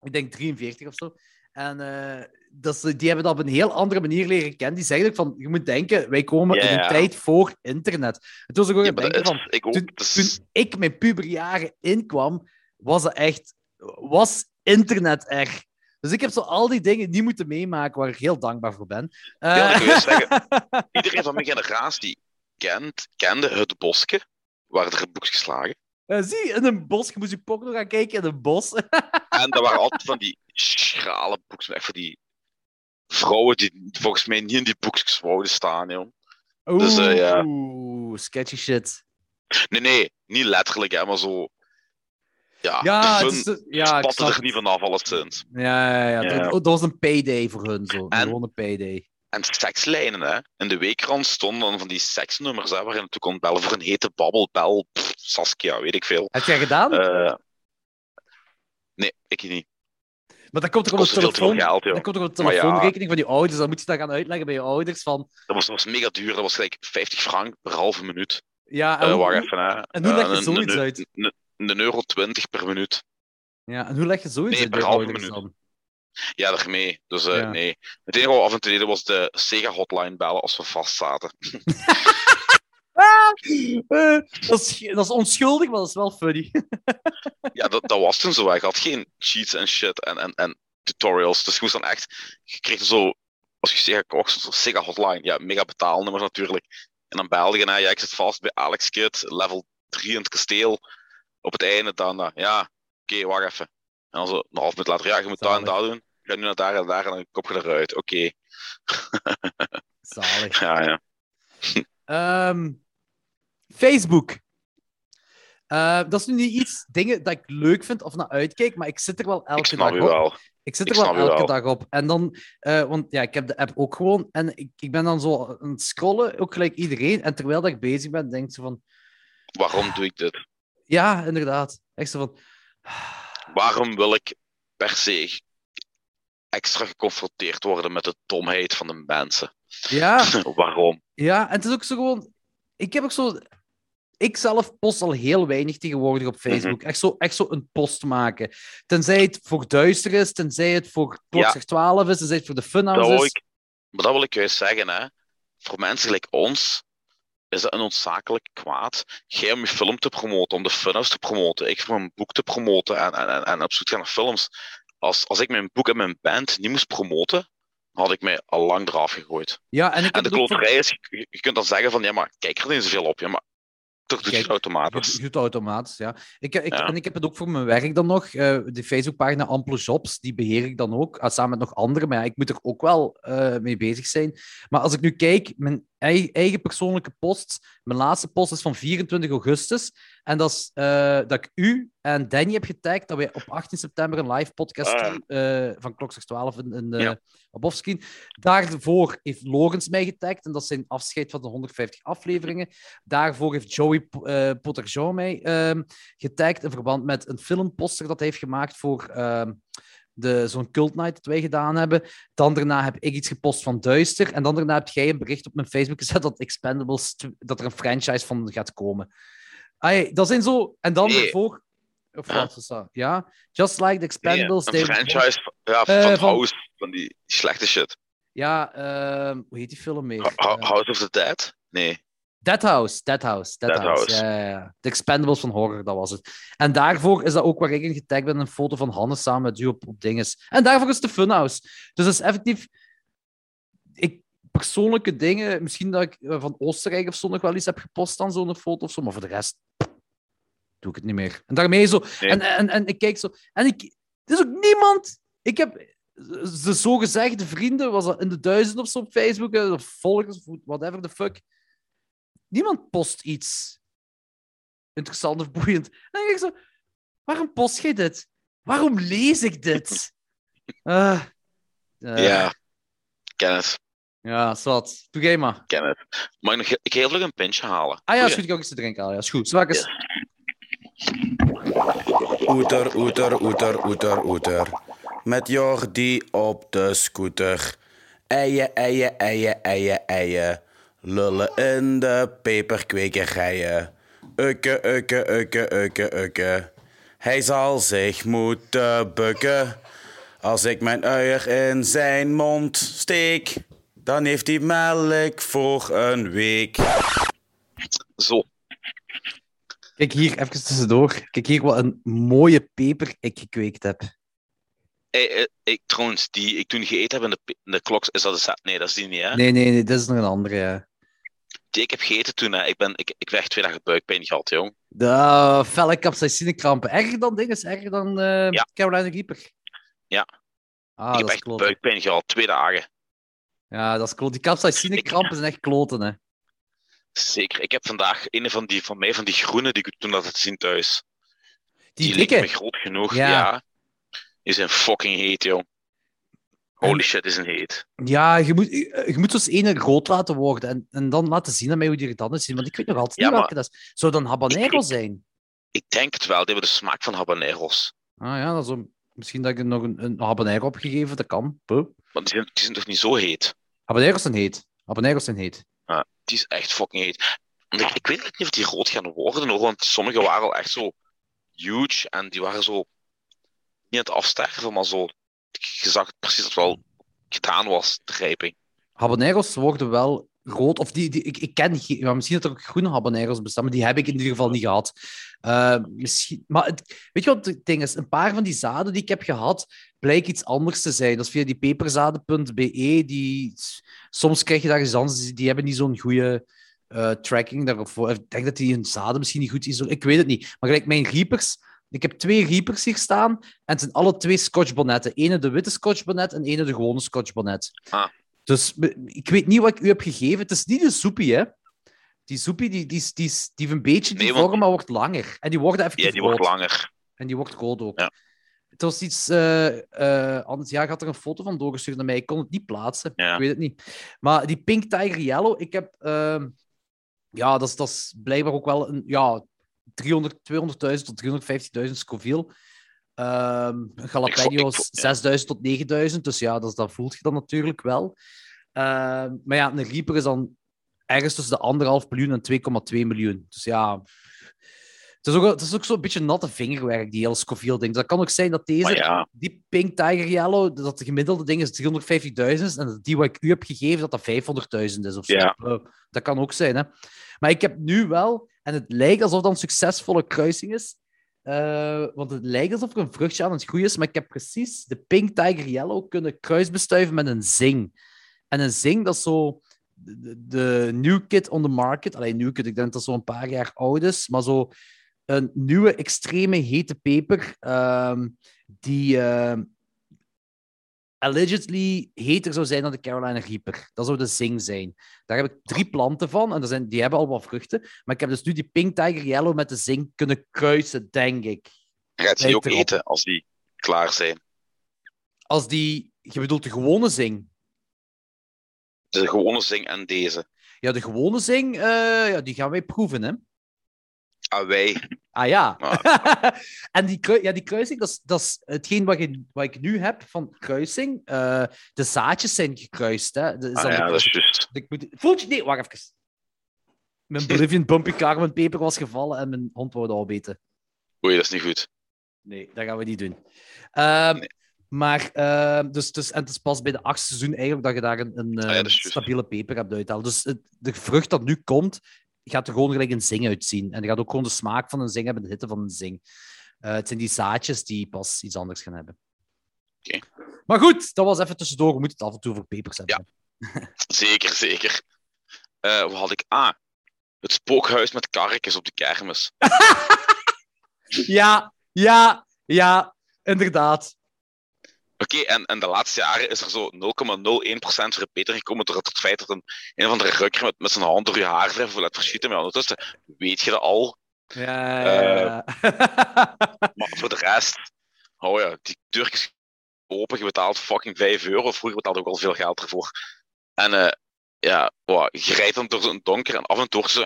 ik denk 43 of zo. En eh, dat die hebben dat op een heel andere manier leren kennen. Die zeggen ook van, je moet denken, wij komen in een tijd voor internet. Het was ook Ja, denken van, ik ook. toen, dat is- toen ik mijn puberjaren inkwam, was het echt, was internet er. Dus ik heb zo al die dingen niet moeten meemaken waar ik heel dankbaar voor ben. Eh, Ja, zeggen. Iedereen van mijn generatie kent, kende het bosje waar er boekjes geslagen. Eh, zie, in een bos, je moest je porno gaan kijken in een bos. En dat waren altijd van die schrale boekjes. Echt voor die vrouwen die volgens mij niet in die boekjes wouden staan, joh. Dus, eh, ja. Oeh, sketchy shit. Nee, nee, niet letterlijk, hè, maar zo. Ja, Ja, de het fun is, eh, ja ik spatte snap er het. niet vanaf, alleszins. Ja, ja, ja. Ja. Dat, dat was een payday voor hun, zo. En- Gewoon een payday. En sekslijnen, hè. In de weekrand stonden dan van die seksnummers, hè, waarin je toe kon bellen voor een hete babbel, bel, pff, Saskia, weet ik veel. Heb jij gedaan? Eh, nee, ik niet. maar dat komt toch op de telefoon... geld. Dat komt toch op de Maar ja. telefoonrekening van die ouders. Dan moet je dat gaan uitleggen bij je ouders. Van, Dat was, dat was mega duur, dat was gelijk 50 frank per halve minuut. ja, en Eh hoe- wacht even, hè. en hoe leg je Eh, zoiets een- uit? Een, een euro 20 per minuut. ja, en hoe leg je zoiets Nee, uit per bij je halve ouders minuut. dan? Ja, daarmee. Dus eh, Ja. nee. Het enige wat we af en toe deden was de Sega-hotline bellen als we vast zaten. Eh, dat, is, dat is onschuldig, maar dat is wel funny. Ja, dat, dat was toen zo. Je had geen cheats en shit en, en, en tutorials. Dus je moest dan echt... Je kreeg zo... Als je Sega kocht, zo'n Sega-hotline. Ja, mega betaalnummers natuurlijk. En dan belde je naar... Ja, ik zit vast bij Alex Kid, level 3 in het kasteel. Op het einde dan... eh, ja, oké, wacht even. En dan zo een half minuut later... Ja, je moet daar en daar doen. Ga nu naar daar en daar en dan kop je eruit. Oké. Zalig. Ja, ja. Ehm, Facebook. Eh, dat is nu niet iets dingen dat ik leuk vind of naar uitkijk, maar ik zit er wel elke dag op. wel. Ik zit Ik er wel elke wel. dag op. En dan, eh, want ja, ik heb de app ook gewoon. En ik, ik ben dan zo aan het scrollen, ook gelijk iedereen. En terwijl dat ik bezig ben, denk ik zo van, Waarom doe ik dit? ja, inderdaad. Echt zo van, Waarom wil ik per se extra geconfronteerd worden met de domheid van de mensen? ja, Waarom? ja. En het is ook zo gewoon, ik heb ook zo, ik zelf post al heel weinig tegenwoordig op Facebook. echt, zo, echt zo een post maken. Tenzij het voor duister is, tenzij het voor klokslag 12 is, tenzij het voor de funhouse wil is. ik, maar dat wil ik juist zeggen, hè. Voor mensen gelijk ons is het een noodzakelijk kwaad. Jij om je film te promoten, om de funhouse te promoten, ik voor mijn boek te promoten en, en, en, en op zoek gaan naar films. Als, als ik mijn boek en mijn band niet moest promoten, had ik mij al lang eraf gegooid. Ja, en ik En de kloterij is, je, je kunt dan zeggen van, ja, maar kijk er niet zoveel op. Ja, maar toch doe je Kijk, het automatisch. Je doet het automatisch, ja. Ik, ik, Ja. En ik heb het ook voor mijn werk dan nog. eh, de Facebookpagina Ample Jobs, die beheer ik dan ook, ah, samen met nog anderen. Maar ja, ik moet er ook wel eh, mee bezig zijn. Maar als ik nu kijk, mijn eigen, eigen persoonlijke posts. Mijn laatste post is van 24 augustus. En dat is eh, dat ik u en Danny heb getagd dat wij op 18 september een live podcast Ah. eh, van Klokslag 12 in, in, eh, Ja. op offscreen. Daarvoor heeft Logans mij getagd en dat is zijn afscheid van de 150 afleveringen. Daarvoor heeft Joey uh, Potterjean mij ehm, getagd in verband met een filmposter dat hij heeft gemaakt voor ehm, de, zo'n cult night dat wij gedaan hebben. Dan daarna heb ik iets gepost van Duister. En dan daarna heb jij een bericht op mijn Facebook gezet dat Expendables, dat er een franchise van gaat komen. Ai, dat zijn zo... En dan Nee. ervoor... Of Huh? wat was dat? Ja? Just like the Nee, Expendables. een they- franchise ja, Eh, van van- House, van die, slechte shit. Ja, ehm, hoe heet die film meer? Eh, House of the Dead? Nee. Dead House, Dead House, Dead, Dead House. House. Ja, ja, ja. De Expendables van horror, dat was het. En daarvoor is dat ook waar ik in getagd ben, een foto van Hanne samen met u op, op dinges. En daarvoor is de Funhouse. Dus dat is effectief... Ik, persoonlijke dingen, misschien dat ik eh, van Oostenrijk of zo nog wel iets heb gepost dan zo'n foto of zo, maar voor de rest doe ik het niet meer. En daarmee zo... Nee. En, en, en ik kijk zo... En ik... Er is ook niemand... Ik heb de zogezegde vrienden, was dat in de duizend of zo op Facebook, eh, of volgers, of whatever the fuck. Niemand post iets interessant of boeiend. En dan denk ik zo, waarom post jij dit? Waarom lees ik dit? Ah, eh, Ja. Ken het. Ja, zwart. Doe jij maar. Ken het. Mag ik nog ik ga heel vlug een pintje halen? Ah ja, Goeie. schuut ik ook eens te drinken halen. Ja, is goed. Zwak eens. Oeter, oeter, oeter, oeter, oeter. Met Jordi op de scooter. Eien, eien, eien, eien, eien. Lullen in de peperkwekerijen. Ukke, ukke, ukke, ukke, ukke. Hij zal zich moeten bukken. Als ik mijn uier in zijn mond steek, dan heeft hij melk voor een week. Zo. Kijk hier, even tussendoor. Kijk hier wat een mooie peper ik gekweekt heb. Hey, eh, ik, trouwens, die ik toen gegeten heb in de, in de klok, is dat de Nee, dat is die niet, hè? Nee, nee, nee, dit is nog een andere. Ja. Die ik heb gegeten toen, hè. Ik, ben, ik, ik werd twee dagen buikpijn gehad, jong. De felle capsaicinekrampen. Erger dan dingen, erger dan eh, Ja. Carolina Reaper. Ja. Ah, ik heb is echt kloten. buikpijn gehad, twee dagen. Ja, dat is kloten. Die capsaicinekrampen zijn echt kloten, hè. Zeker. Ik heb vandaag een van, die, van mij van die groene die ik toen had zien thuis. Die, Die, dikke. groot genoeg. Ja. Ja. Die zijn fucking heet, jong. Holy shit, die zijn heet. Ja, je moet, je moet zo'n ene groot laten worden en, en dan laten zien aan mij hoe die er dan uitzien. Want ik weet nog altijd Ja, niet maar- welke dat is. Zou dat een habanero Ik- zijn? Ik denk het wel. Die hebben de smaak van habaneros. Ah ja, dat is een- misschien dat ik nog een, een habanero heb gegeven. Dat kan. Puh. Maar die zijn, die zijn toch niet zo heet? Habaneros zijn heet. Habaneros zijn heet. Die is echt fucking heet. Ik, ik weet niet of die rood gaan worden, hoor, want sommige waren al echt zo huge en die waren zo niet aan het afsterven, maar zo. Je zag precies het wel gedaan was, de. Habaneros worden wel rood. Of die, die, ik, ik ken. Ja, misschien dat er ook groene habaneros bestaan, maar die heb ik in ieder geval niet gehad. Eh, misschien, maar het, weet je wat het ding is? Een paar van die zaden die ik heb gehad, blijkt iets anders te zijn. Dat is via die peperzaden.be. Die, soms krijg je daar eens die hebben niet zo'n goede eh, tracking daarvoor. Ik denk dat die hun zaden misschien niet goed is. Ik weet het niet. Maar gelijk mijn reapers... Ik heb twee reapers hier staan. En het zijn alle twee Scotch bonnetten. Ene de witte Scotch bonnet en ene de gewone Scotch bonnet. Ah. Dus be- ik weet niet wat ik u heb gegeven. Het is niet de soepie, hè? Die soepie die, die, die, die, die heeft een beetje die Nee, want- vorm, maar wordt langer. En die worden even Ja, die wordt langer. En die wordt rood ook. Ja. Het was iets eh, eh, anders. Ja, ik had er een foto van doorgestuurd naar mij. Ik kon het niet plaatsen. Ja. Ik weet het niet. Maar die Pink Tiger Yellow, ik heb... ehm, ja, dat is, dat is blijkbaar ook wel een... Ja, 300, 200.000 tot 350.000 Scoville. Ik vo- 6.000 tot 9.000. Dus ja, dat, dat voelt je dan natuurlijk wel. Ehm, maar ja, een Reaper is dan ergens tussen de 1,5 miljoen en 2,2 miljoen. Dus ja... Het is ook, het is ook zo'n beetje natte vingerwerk, die hele Scoville-ding. Dat kan ook zijn dat deze ja, die Pink Tiger Yellow, dat de gemiddelde ding is 350.000 en dat die wat ik u heb gegeven, dat dat 500.000 is of zo. Ja. Eh, dat kan ook zijn, hè. Maar ik heb nu wel, en het lijkt alsof dat een succesvolle kruising is, eh, want het lijkt alsof er een vruchtje aan het groeien is, maar ik heb precies de Pink Tiger Yellow kunnen kruisbestuiven met een zing. En een zing, dat is zo de, de- new kid on the market. Alleen new kid, ik denk dat dat zo een paar jaar oud is, maar zo een nieuwe extreme hete peper ehm, die, ehm, allegedly heter zou zijn dan de Carolina Reaper. Dat zou de zing zijn. Daar heb ik drie planten van en zijn, die hebben al wat vruchten. Maar ik heb dus nu die Pink Tiger Yellow met de zing kunnen kruisen, denk ik. Je gaat die ook erop. eten als die klaar zijn. Als die, je bedoelt de gewone zing. De gewone zing en deze. Ja, de gewone zing, eh, ja, die gaan wij proeven, hè. Ah, wij. Ah ja. En die, ja, die kruising, dat is, dat is hetgeen wat, je, wat ik nu heb van kruising. Eh, de zaadjes zijn gekruist. Hè. De, is Ah, dan ja, dat is juist. moet, voelt je... Nee, wacht even. Mijn Bolivian Bumpy Carmen peper was gevallen en mijn hond wou dat al beten. Oei, dat is niet goed. Nee, dat gaan we niet doen. Ehm, Nee. Maar, ehm, dus, dus, en het is pas bij de achtste seizoen eigenlijk dat je daar een, een Ah ja, eh, dat stabiele peper hebt uitgehaald. Dus het, de vrucht dat nu komt, gaat er gewoon gelijk een zing uitzien. En je gaat ook gewoon de smaak van een zing hebben, de hitte van een zing. Eh, het zijn die zaadjes die pas iets anders gaan hebben. Oké. Maar goed, dat was even tussendoor. We moeten het af en toe over pepers hebben. Zeker, zeker. Eh, wat had ik? Ah, het spookhuis met karretjes op de kermis. Ja, ja, ja, inderdaad. Oké, en, en de laatste jaren is er zo 0,01% verbetering gekomen door het feit dat een, een of andere rukker met, met zijn hand door je haar of laat verschieten. Maar ondertussen weet je dat al. Ja, ja, ja. Maar voor de rest, oh ja, die deur is open, je betaalt fucking 5 euro. Vroeger betaalde ik al veel geld ervoor. En eh, ja, wow, je rijdt dan door zo'n donker en af en toe zo...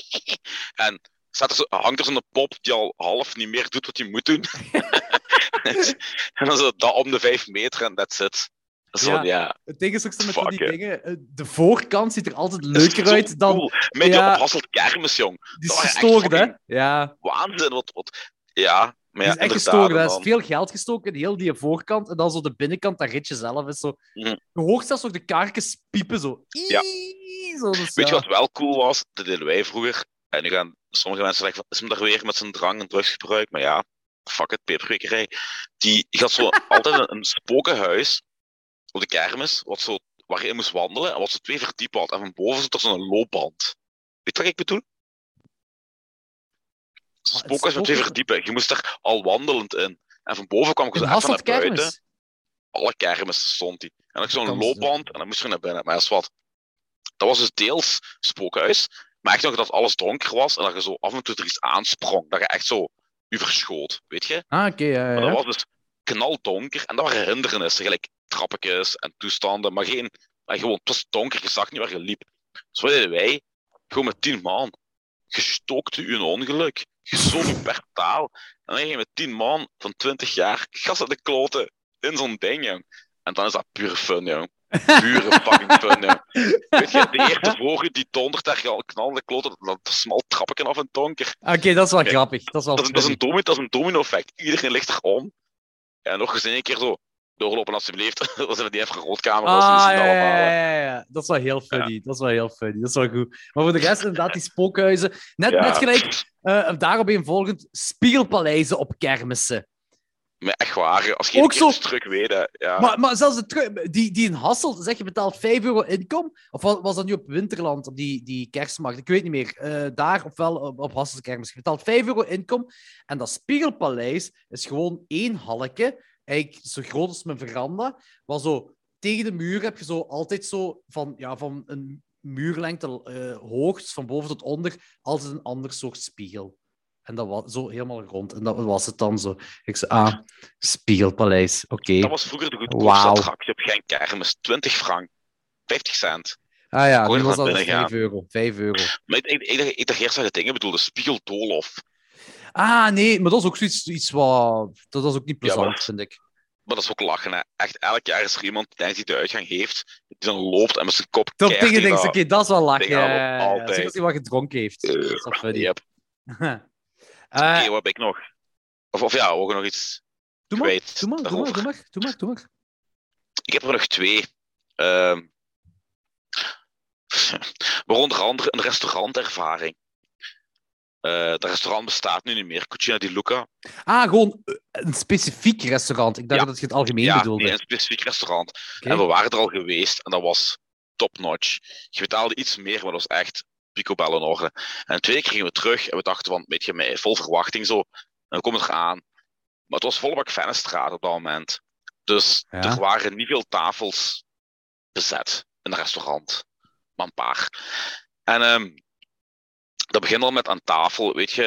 en staat er zo, hangt er zo'n pop die al half niet meer doet wat hij moet doen. en dan zo dat om de 5 meter en that's it. Dat Ja. van, ja, Het ding is ook zo met van die dingen. eh, De voorkant ziet er altijd leuker zo uit dan. cool. Die Ja. op Hasselt kermis, jong. Die is gestoord, hè? Ja. Waanzin, wat, wat... Ja, maar Die ja, is echt inderdaad, gestoord. en Er is veel geld gestoken in heel die voorkant. En dan zo de binnenkant, dat ritje zelf is zo. Mhm. Je hoort zelfs nog de karkens piepen zo. Ja. Zo dus, Weet je wat wel cool was? Dat deden wij vroeger. En nu gaan sommige mensen zeggen: van, is hem daar weer met zijn drang en drugsgebruik? Maar ja, fuck het, peperkwekerij. Die gaat zo altijd een, een spokenhuis op de kermis, wat zo, waar je in moest wandelen en wat zo twee verdiepen had. En van boven zit er zo'n loopband. Weet je wat ik bedoel? Spookhuis met twee verdiepen. Je moest er al wandelend in. En van boven kwam ik zo even naar Hasselt buiten. kermis. Alle kermissen stond die. En dan had zo'n loopband en dan moest je naar binnen. Maar dat is wat. Dat was dus deels spookhuis. Maar echt nog dat alles donker was en dat je zo af en toe er iets aansprong. Dat je echt zo u verschoot, weet je? Ah, oké, ja, ja, Maar dat was dus knaldonker en dat waren hindernissen, gelijk trappetjes en toestanden. Maar geen, maar gewoon, het was donker, je zag niet waar je liep. Dus wat deden wij? Gewoon met tien man. Gestookte u een ongeluk. U per taal. En dan ging je met tien man van 20 jaar gas aan de kloten in zo'n ding, jong. En dan is dat pure fun, jong. Pure fucking jong. Weet je, de eerste u die dondert daar al knalde kloten, dat, dat smal trappetje af in het donker. Oké, dat is wel grappig. Dat is wel Dat is, dat is een domino, dat is een domino-effect. Iedereen ligt erom. En nog eens een keer zo doorlopen, alsjeblieft. Dat zijn die even roodkamer. Ah, ja, allemaal. ja, ja, ja. Dat is wel heel funny. Dat is wel heel funny. Dat is wel goed. Maar voor de rest, inderdaad, die spookhuizen. Net, net gelijk eh daarop een volgend spiegelpaleizen op kermissen. Maar echt waar, als je Ook zo- terug weet, hè. ja. Maar, maar zelfs de die, die in Hasselt, zeg je betaalt 5 euro inkom? Of wa- was dat nu op Winterland, op die, die kerstmarkt? Ik weet niet meer. Eh, daar ofwel op, op Hasselt kermis. Je betaalt 5 euro inkom. En dat spiegelpaleis is gewoon één halkje. Eigenlijk zo groot als mijn veranda. Maar zo tegen de muur heb je zo altijd zo van, ja, van een muurlengte eh hoog, van boven tot onder, altijd een ander soort spiegel. En dat was zo helemaal rond. En dat was het dan zo. Ik zei, ah, spiegelpaleis, oké. Dat was vroeger de goedkoopste Wauw. attractie op geen kermis. 20 frank. 50 cent. Ah ja, nu was dat binnen 5 gaan. euro. 5 euro. Maar ik, ik, ik, dacht- ik dacht eerst dat je dingen bedoelde. Spiegeldolof. Ah, nee, maar dat is ook zoiets iets wat... Dat is ook niet Ja, maar plezant, dat- vind ik. Maar dat is ook lachen, hè. Echt, elk jaar is er iemand die denkt die de uitgang heeft. Die dan loopt en met zijn kop Dat keihard dingen tegen denk oké, dat- dat is wel lachen. Aan, altijd. Zeker als hij wat gedronken heeft. Eh, Dat is. Yep. Eh, Oké, wat heb ik nog? Of, of ja, gaan nog iets doe, maar, kwijt doe, maar, doe, maar, doe maar, doe maar, doe maar. Ik heb er nog twee. Ehm waaronder andere een restaurantervaring. Eh dat restaurant bestaat nu niet meer. Cucina di Luca. Ah, gewoon eh, een specifiek restaurant. Ik dacht Ja. dat je het algemeen ja, bedoelde. nee, een specifiek restaurant. En we waren er al geweest en dat was top-notch. Je betaalde iets meer, maar dat was echt picobello in orde. En de tweede keer gingen we terug en we dachten van, weet je, vol verwachting zo. En we komen eraan. Maar het was bak Vennestraat op dat moment. Dus Ja. er waren niet veel tafels bezet in een restaurant. Maar een paar. En ehm, dat begint al met aan tafel. Weet je,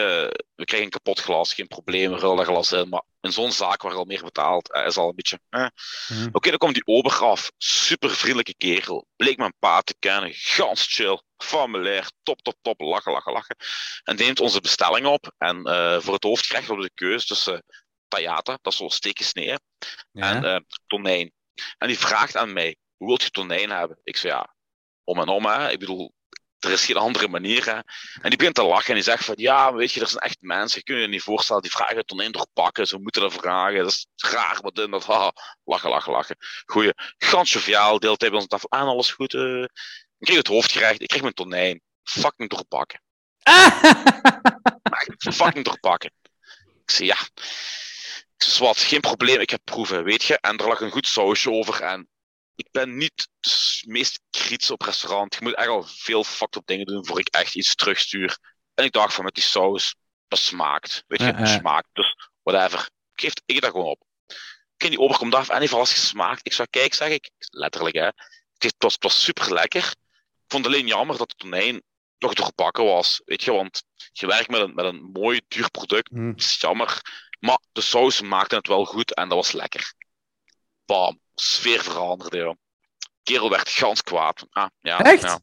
we krijgen een kapot glas, geen probleem, we rullen dat glas in. Maar in zo'n zaak waar al meer betaald eh, is al een beetje. eh. Mhm. Oké, dan komt die ober af. Super vriendelijke kerel. Bleek mijn pa te kennen. Gans chill. Familiair. Top, top, top. Lachen, lachen, lachen. En neemt onze bestelling op. En eh, voor het hoofdgerecht hadden we de keus tussen tajata, dat is zo'n steekje snee, Ja. en eh, tonijn. En die vraagt aan mij, hoe wilt je tonijn hebben? Ik zei, ja, om en om, hè. Ik bedoel, er is geen andere manier, hè. En die begint te lachen en die zegt van, ja, weet je, er zijn echt mensen, je kunt je niet voorstellen, die vragen tonijn doorpakken, ze moeten dat vragen, dat is raar, wat dit, dat, haha. Lachen, lachen, lachen. Goeie, gans joviaal, deelt hij bij ons tafel aan, alles goed. eh. Ik kreeg het hoofdgerecht, ik kreeg mijn tonijn. Fucking doorpakken. Maar fucking doorpakken. Ik zei, ja. Ik zei, wat, geen probleem, ik heb proeven, weet je. En er lag een goed sausje over. En ik ben niet s- meest kritisch op restaurant. Je moet echt al veel fucked up dingen doen voor ik echt iets terugstuur. En ik dacht van, met die saus, dat smaakt. Weet je, dat ja. smaakt. Dus, whatever. Ik geef ik dat gewoon op. Ik die ober komt en heeft alles gesmaakt. Ik zei, kijk, zeg ik. Letterlijk, hè. Het was, het was super lekker. Ik vond alleen jammer dat de tonijn nog doorbakken was. Weet je, want je werkt met een, met een mooi, duur product. Dat is jammer. Maar de saus maakte het wel goed en dat was lekker. Bam, sfeer veranderde, joh. Kerel werd gans kwaad. Ah, ja, Echt? Ja.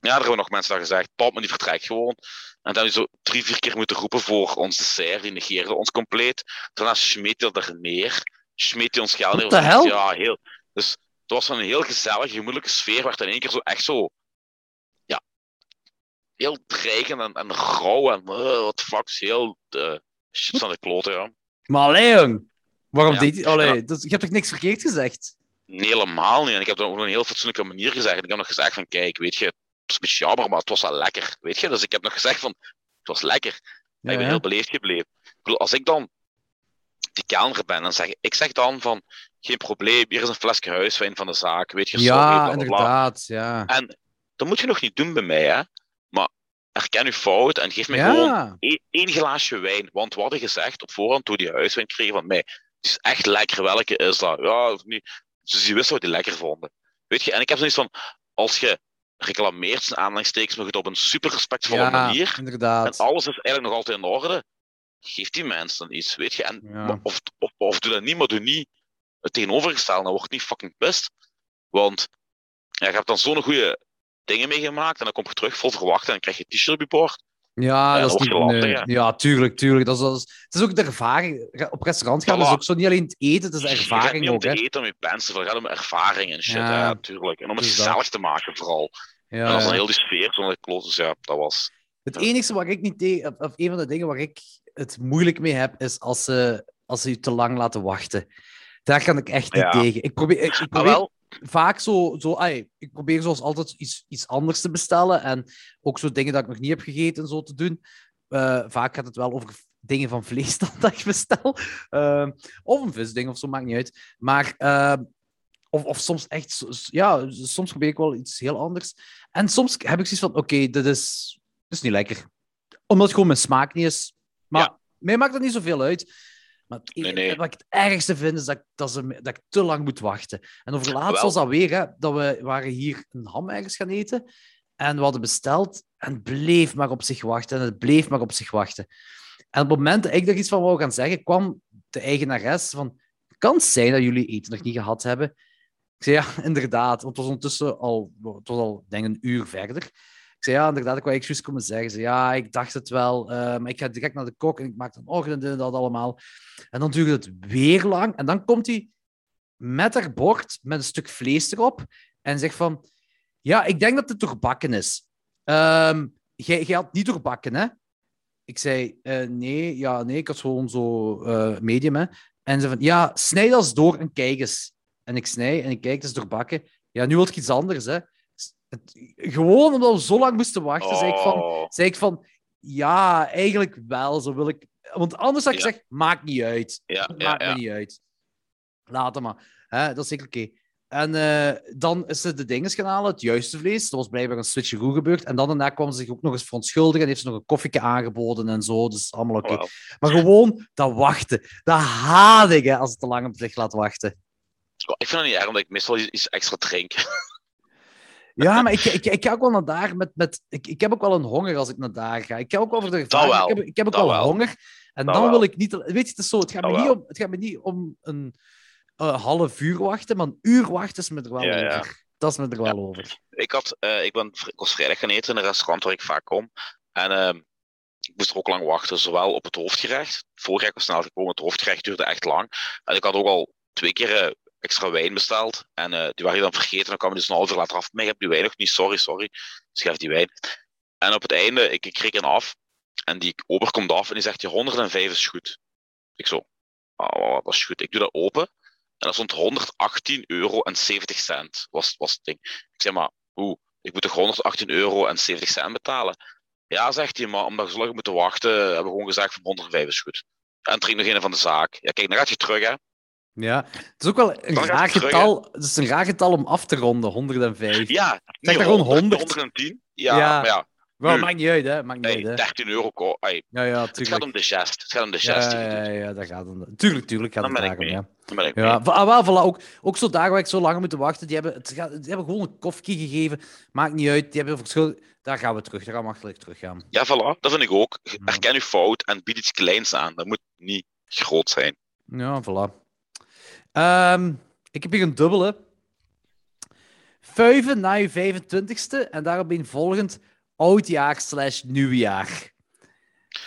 ja, er hebben nog mensen dat gezegd. Pap, die vertrekt gewoon. En dan zo drie, vier keer moeten roepen voor ons dessert. Die negeerde ons compleet. Daarna smeet hij er neer. Smeet hij ons geld neer. Hell? Ja, heel. Dus het was van een heel gezellige, gemoedelijke sfeer. Werd in één keer zo echt zo. Ja. Heel dreigend en, en rauw. En uh, wat fuck. Heel. eh shit aan de kloten, ja. Maar allee, jong. Waarom Ja. deed hij... Allee, Ja. dat, je hebt toch niks verkeerd gezegd? Nee, helemaal niet. En ik heb dat op een heel fatsoenlijke manier gezegd. En ik heb nog gezegd van, kijk, weet je, het is een beetje jammer, maar het was wel lekker. Weet je, dus ik heb nog gezegd van, het was lekker. Maar ik ben Ja, heel beleefd gebleven. Ik bedoel, als ik dan die kelner ben, dan zeg ik, zeg dan van, geen probleem, hier is een flesje huiswijn van de zaak, weet je, Ja, bla. inderdaad. Ja. En dat moet je nog niet doen bij mij, hè. Maar erken je fout en geef mij gewoon Ja. één, één glaasje wijn. Want we hadden gezegd op voorhand toen die huiswijn kregen van mij, is echt lekker, welke is dat? Ja, of niet. Dus die wisten wat die lekker vonden. Weet je, en ik heb zoiets van, als je reclameert zijn aanhalingstekens, maar het op een super respectvolle Ja, manier, en inderdaad. alles is eigenlijk nog altijd in orde, geef die mensen dan iets, weet je. En, Ja. of, of, of doe dat niet, maar doe niet het tegenovergestelde, dan word je niet fucking pist. Want ja, je hebt dan zo'n goede dingen meegemaakt en dan kom je terug vol verwachten en dan krijg je t-shirt op je bord. Ja, dat is niet... je nee. Ja, tuurlijk, tuurlijk. Dat is, dat is- het is ook de ervaring. Op restaurant gaan is ook zo niet alleen het eten, het is de Het gaat ervaring niet om te hè. eten, om je pensen, het gaat om ervaring en shit, Ja. natuurlijk. En om het Dus dat. gezellig te maken vooral. En Ja, dat is dan heel die sfeer, zo'n kloot, dus ja, dat was... Het enige waar ik niet tegen, of, een van de dingen waar ik het moeilijk mee heb, is als ze, als ze je te lang laten wachten. Daar kan ik echt niet Ja. tegen. Ik probeer, ik, Maar probeer wel, vaak zo, zo ik probeer zoals altijd iets, iets anders te bestellen en ook zo dingen dat ik nog niet heb gegeten en zo te doen. Eh, vaak gaat het wel over dingen van vlees dat ik bestel. Eh, of een visding of zo, maakt niet uit. Maar, eh, of, of soms echt, ja, soms probeer ik wel iets heel anders. En soms heb ik zoiets van, oké, dit, is, dit is niet lekker. Omdat het gewoon mijn smaak niet is. Maar Ja. mij maakt dat niet zoveel uit. Maar het, Nee, nee. wat ik het ergste vind, is dat, ik- dat, ze, dat ik te lang moet wachten. En over laatst was dat weer, hè, dat we waren hier een ham ergens gaan eten. En we hadden besteld en het bleef maar op zich wachten. En het bleef maar op zich wachten. En op het moment dat ik er iets van wou gaan zeggen, kwam de eigenares van... Kan zijn dat jullie eten nog niet gehad hebben? Ik zei, ja, inderdaad. Want het was ondertussen al, het was al denk ik, een uur verder. Zei, ja, inderdaad, ik wou komen zeggen. Ze, ja, ik dacht het wel, eh, maar ik ga direct naar de kok en ik maak dan ochtend en dat allemaal. En dan duurde het weer lang. En dan komt hij met haar bord, met een stuk vlees erop, en zegt van, ja, ik denk dat het doorbakken is. Ehm jij, jij had niet doorbakken, hè? Ik zei, eh, nee, ja, nee, ik had gewoon zo eh, medium, hè. En ze van, ja, snijd dat eens door en kijk eens. En ik snij en ik kijk, het is doorbakken. Ja, nu wil ik iets anders, hè. Het- gewoon omdat we zo lang moesten wachten, zei ik van, Oh, zei ik van, ja, eigenlijk wel, zo wil ik... Want anders had ik Ja. gezegd, maakt niet uit. ja, ja, maakt ja. me niet uit. Laat het maar. Hè, dat is zeker oké. En eh, dan is ze de dinges gaan halen, het juiste vlees. Dat was blijkbaar een switcheroo gebeurd. En dan daarna kwam ze zich ook nog eens verontschuldigen en heeft ze nog een koffieke aangeboden en zo. Dus allemaal oké. Maar gewoon dat wachten. Dat haat ik, hè, als het te lang op zich laat wachten. Ik vind het niet erg, omdat ik meestal iets extra drink. Ja, maar ik, ik, ik ga ook wel naar daar met... met ik, ik heb ook wel een honger als ik naar daar ga. Ik ga ook wel voor de gevaar. Ik heb, ik heb ook wel, wel. honger. En Dat dan wel. wil ik niet... Weet je, het is zo. Het gaat, Dat me niet om, het gaat me niet om een eh, half uur wachten, maar een uur wachten is me er wel Ja, ja. over. Dat is me er wel over. Ik, had, eh, ik, ben, ik was vrijdag gaan eten in een restaurant waar ik vaak kom. En ehm, ik moest er ook lang wachten, zowel op het hoofdgerecht. Het voorgerecht was snel gekomen, het hoofdgerecht duurde echt lang. En ik had ook al twee keer eh, extra wijn besteld. En eh, die waren je dan vergeten. Dan kwam je dus een half uur later af. Maar ik heb die wijn nog niet, sorry, sorry. Schrijf die wijn. En op het einde, ik, ik kreeg een af. En die ober komt af en die zegt, je 105 is goed. Ik zo, oh, dat is goed. Ik doe dat open. En dat stond 118 euro en 70 cent, was, was het ding. Ik zeg maar, hoe? Ik moet toch 118 euro en 70 cent betalen? Ja, zegt hij, maar omdat we zo lang moeten wachten, hebben we gewoon gezegd van 105 is goed. En trek nog een van de zaak. Ja, kijk, dan gaat je terug, hè. Ja. Het is ook wel een raar getal. Het is een raar getal om af te ronden, 105. Ja, Zeg gewoon 100, 100. 110. Ja, Ja. maar ja, Wel, maakt niet uit, hè. Maakt niet uit, hè. 13 euro. hey, Ja, ja, het gaat om de gest. Het gaat om de Ja, gest. ja, ja, daar gaat het. Tuurlijk, tuurlijk gaat Dan het daarom, ja. Dan ben ik Ja, ah, wel, voilà, ook, ook zo daar waar ik zo lang moet wachten, die hebben, het gaat, die hebben gewoon een koffie gegeven. Maakt niet uit, die hebben verschil. Daar gaan we terug, daar gaan we makkelijk terug gaan. Ja, voilà. Dat vind ik ook. Herken je fout en bied iets kleins aan. Dat moet niet groot zijn. Ja, voilà. Ehm, ik heb hier een dubbele. Vijven na je 25ste en daarop een volgend oudjaar slash nieuwjaar.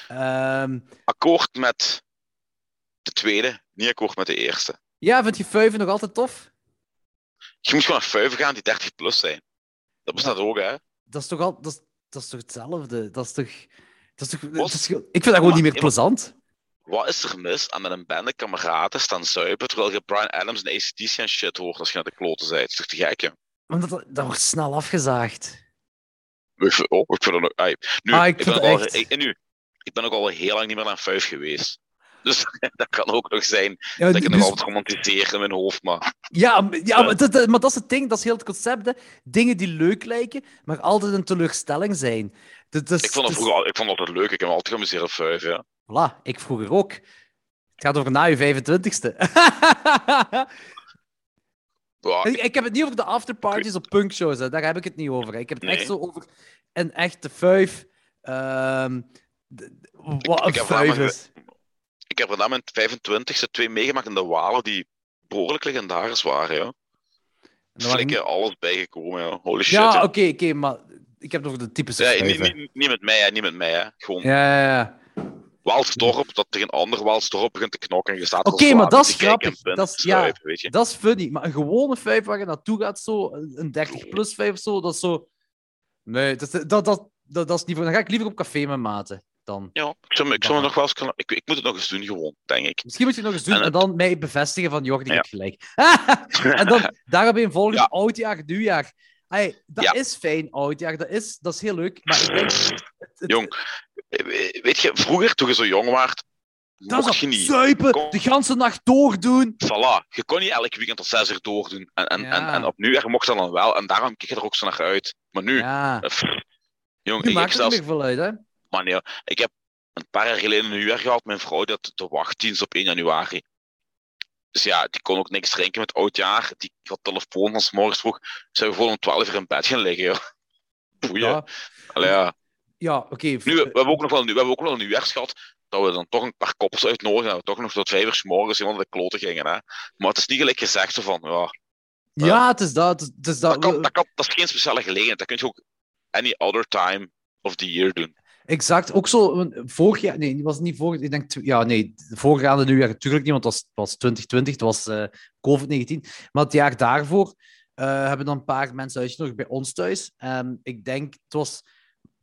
Ehm, Akkoord met de tweede, niet akkoord met de eerste. ja, vind je vijven nog altijd tof? Je moet gewoon naar vijven gaan die 30 plus zijn. Dat bestaat ook, hè? Dat is toch al, dat is, dat is toch hetzelfde? Dat is toch. Dat is toch dat is ik vind dat gewoon niet meer Ja, plezant. Wat is er mis aan met een bende kameraden staan zuipen terwijl je Brian Adams en ACDC en shit hoort als je naar de kloten bent? Dat is toch te gek? Want dat, dat wordt snel afgezaagd. Ik oh, ik vind het nog... ai, nu, Ah, ik ben al, ik, en nu, ik ben ook al heel lang niet meer naar vijf geweest. Dus dat kan ook nog zijn Ja, dat ik het dus- nog altijd romantiseer in mijn hoofd, maar... Ja, ja maar, dat, dat- maar dat is het ding, dat is heel het concept. Hè. Dingen die leuk lijken, maar altijd een teleurstelling zijn. Dat, dat Ik vond, het dat vroeger, ik vond het altijd leuk. Ik heb me altijd geamuseerd op vijf, ja. Voilà, ik vroeger ook. Het gaat over na je 25ste. Ja, ik, ik heb het niet over de afterparties op punkshows, hè. daar heb ik het niet over. hè. Ik heb het echt zo over een echte vijf. ehm, wat een vijf is. Ik heb er na mijn 25e twee meegemaakt in de Walen die behoorlijk legendarisch waren, ja. Waren alles bijgekomen, ja. Holy shit. Ja, oké, oké, maar ik heb het over de typische Ja, niet, vijven. niet, niet met mij, hè. Niet met mij, hè. Gewoon Ja, ja, ja. Waalsdorp, dat tegen een ander Waalsdorp begint te knokken en je staat Oké, maar dat is grappig. Dat is- ja. Dat is funny, maar een gewone vijf waar je naartoe gaat, zo, een 30-plus vijf of zo, dat is zo... Nee, dat, dat, dat, dat, dat is niet voor... Dan ga ik liever op café met maten, dan. Ja, ik zou, ik zou nog wel eens. Ik, ik moet het nog eens doen, gewoon, denk ik. Misschien moet je het nog eens doen En en, dan mij bevestigen van, Jordi, Ja. ik heb gelijk. en dan daarop een volgende Ja. oudjaar, nieuwjaar. Hey, dat Ja. is fijn, oudjaar, dat is, dat is heel leuk, maar ik denk... het- het- Jong, weet je, vroeger, toen je zo jong was, dat mocht je niet. zuipen, Kom. de ganse nacht doordoen. Voilà, je kon niet elk weekend tot zes uur doordoen. En, en, Ja. en, en op nu er mocht dat dan wel, en daarom kijk je er ook zo naar uit. Maar nu, Ja, eh, pff, jong, nu ik, maakt zelfs, veel uit, hè. man, ja, ik heb een paar jaar geleden een nieuwjaar gehad, mijn vrouw die had de wachtdienst op 1 januari. Dus ja, die kon ook niks drinken met oudjaar. Die had telefoon van 's morgens vroeg. Zijn we gewoon om 12 uur in bed gaan liggen, joh. Boeien. Ja, Allee, ja. Ja oké. Nu, we hebben ook nog wel, nu, we hebben ook wel een nieuwjaars gehad dat we dan toch een paar koppels uitnodigen en we toch nog tot vijf uur 's morgens iemand de kloten gingen. Hè. Maar het is niet gelijk gezegd zo van, ja, Ja, het is dat. Het is- dat. dat, kan, dat, kan, dat is geen speciale gelegenheid. Dat kun je ook any other time of the year doen. Exact. Ook zo, vorig jaar, nee, was het niet vorig ik denk, ja, nee, voorgaande nieuwjaar natuurlijk niet, want het was, was 2020, het was eh, COVID-19. Maar het jaar daarvoor eh, hebben dan een paar mensen uitgenodigd bij ons thuis. En ik denk, het was,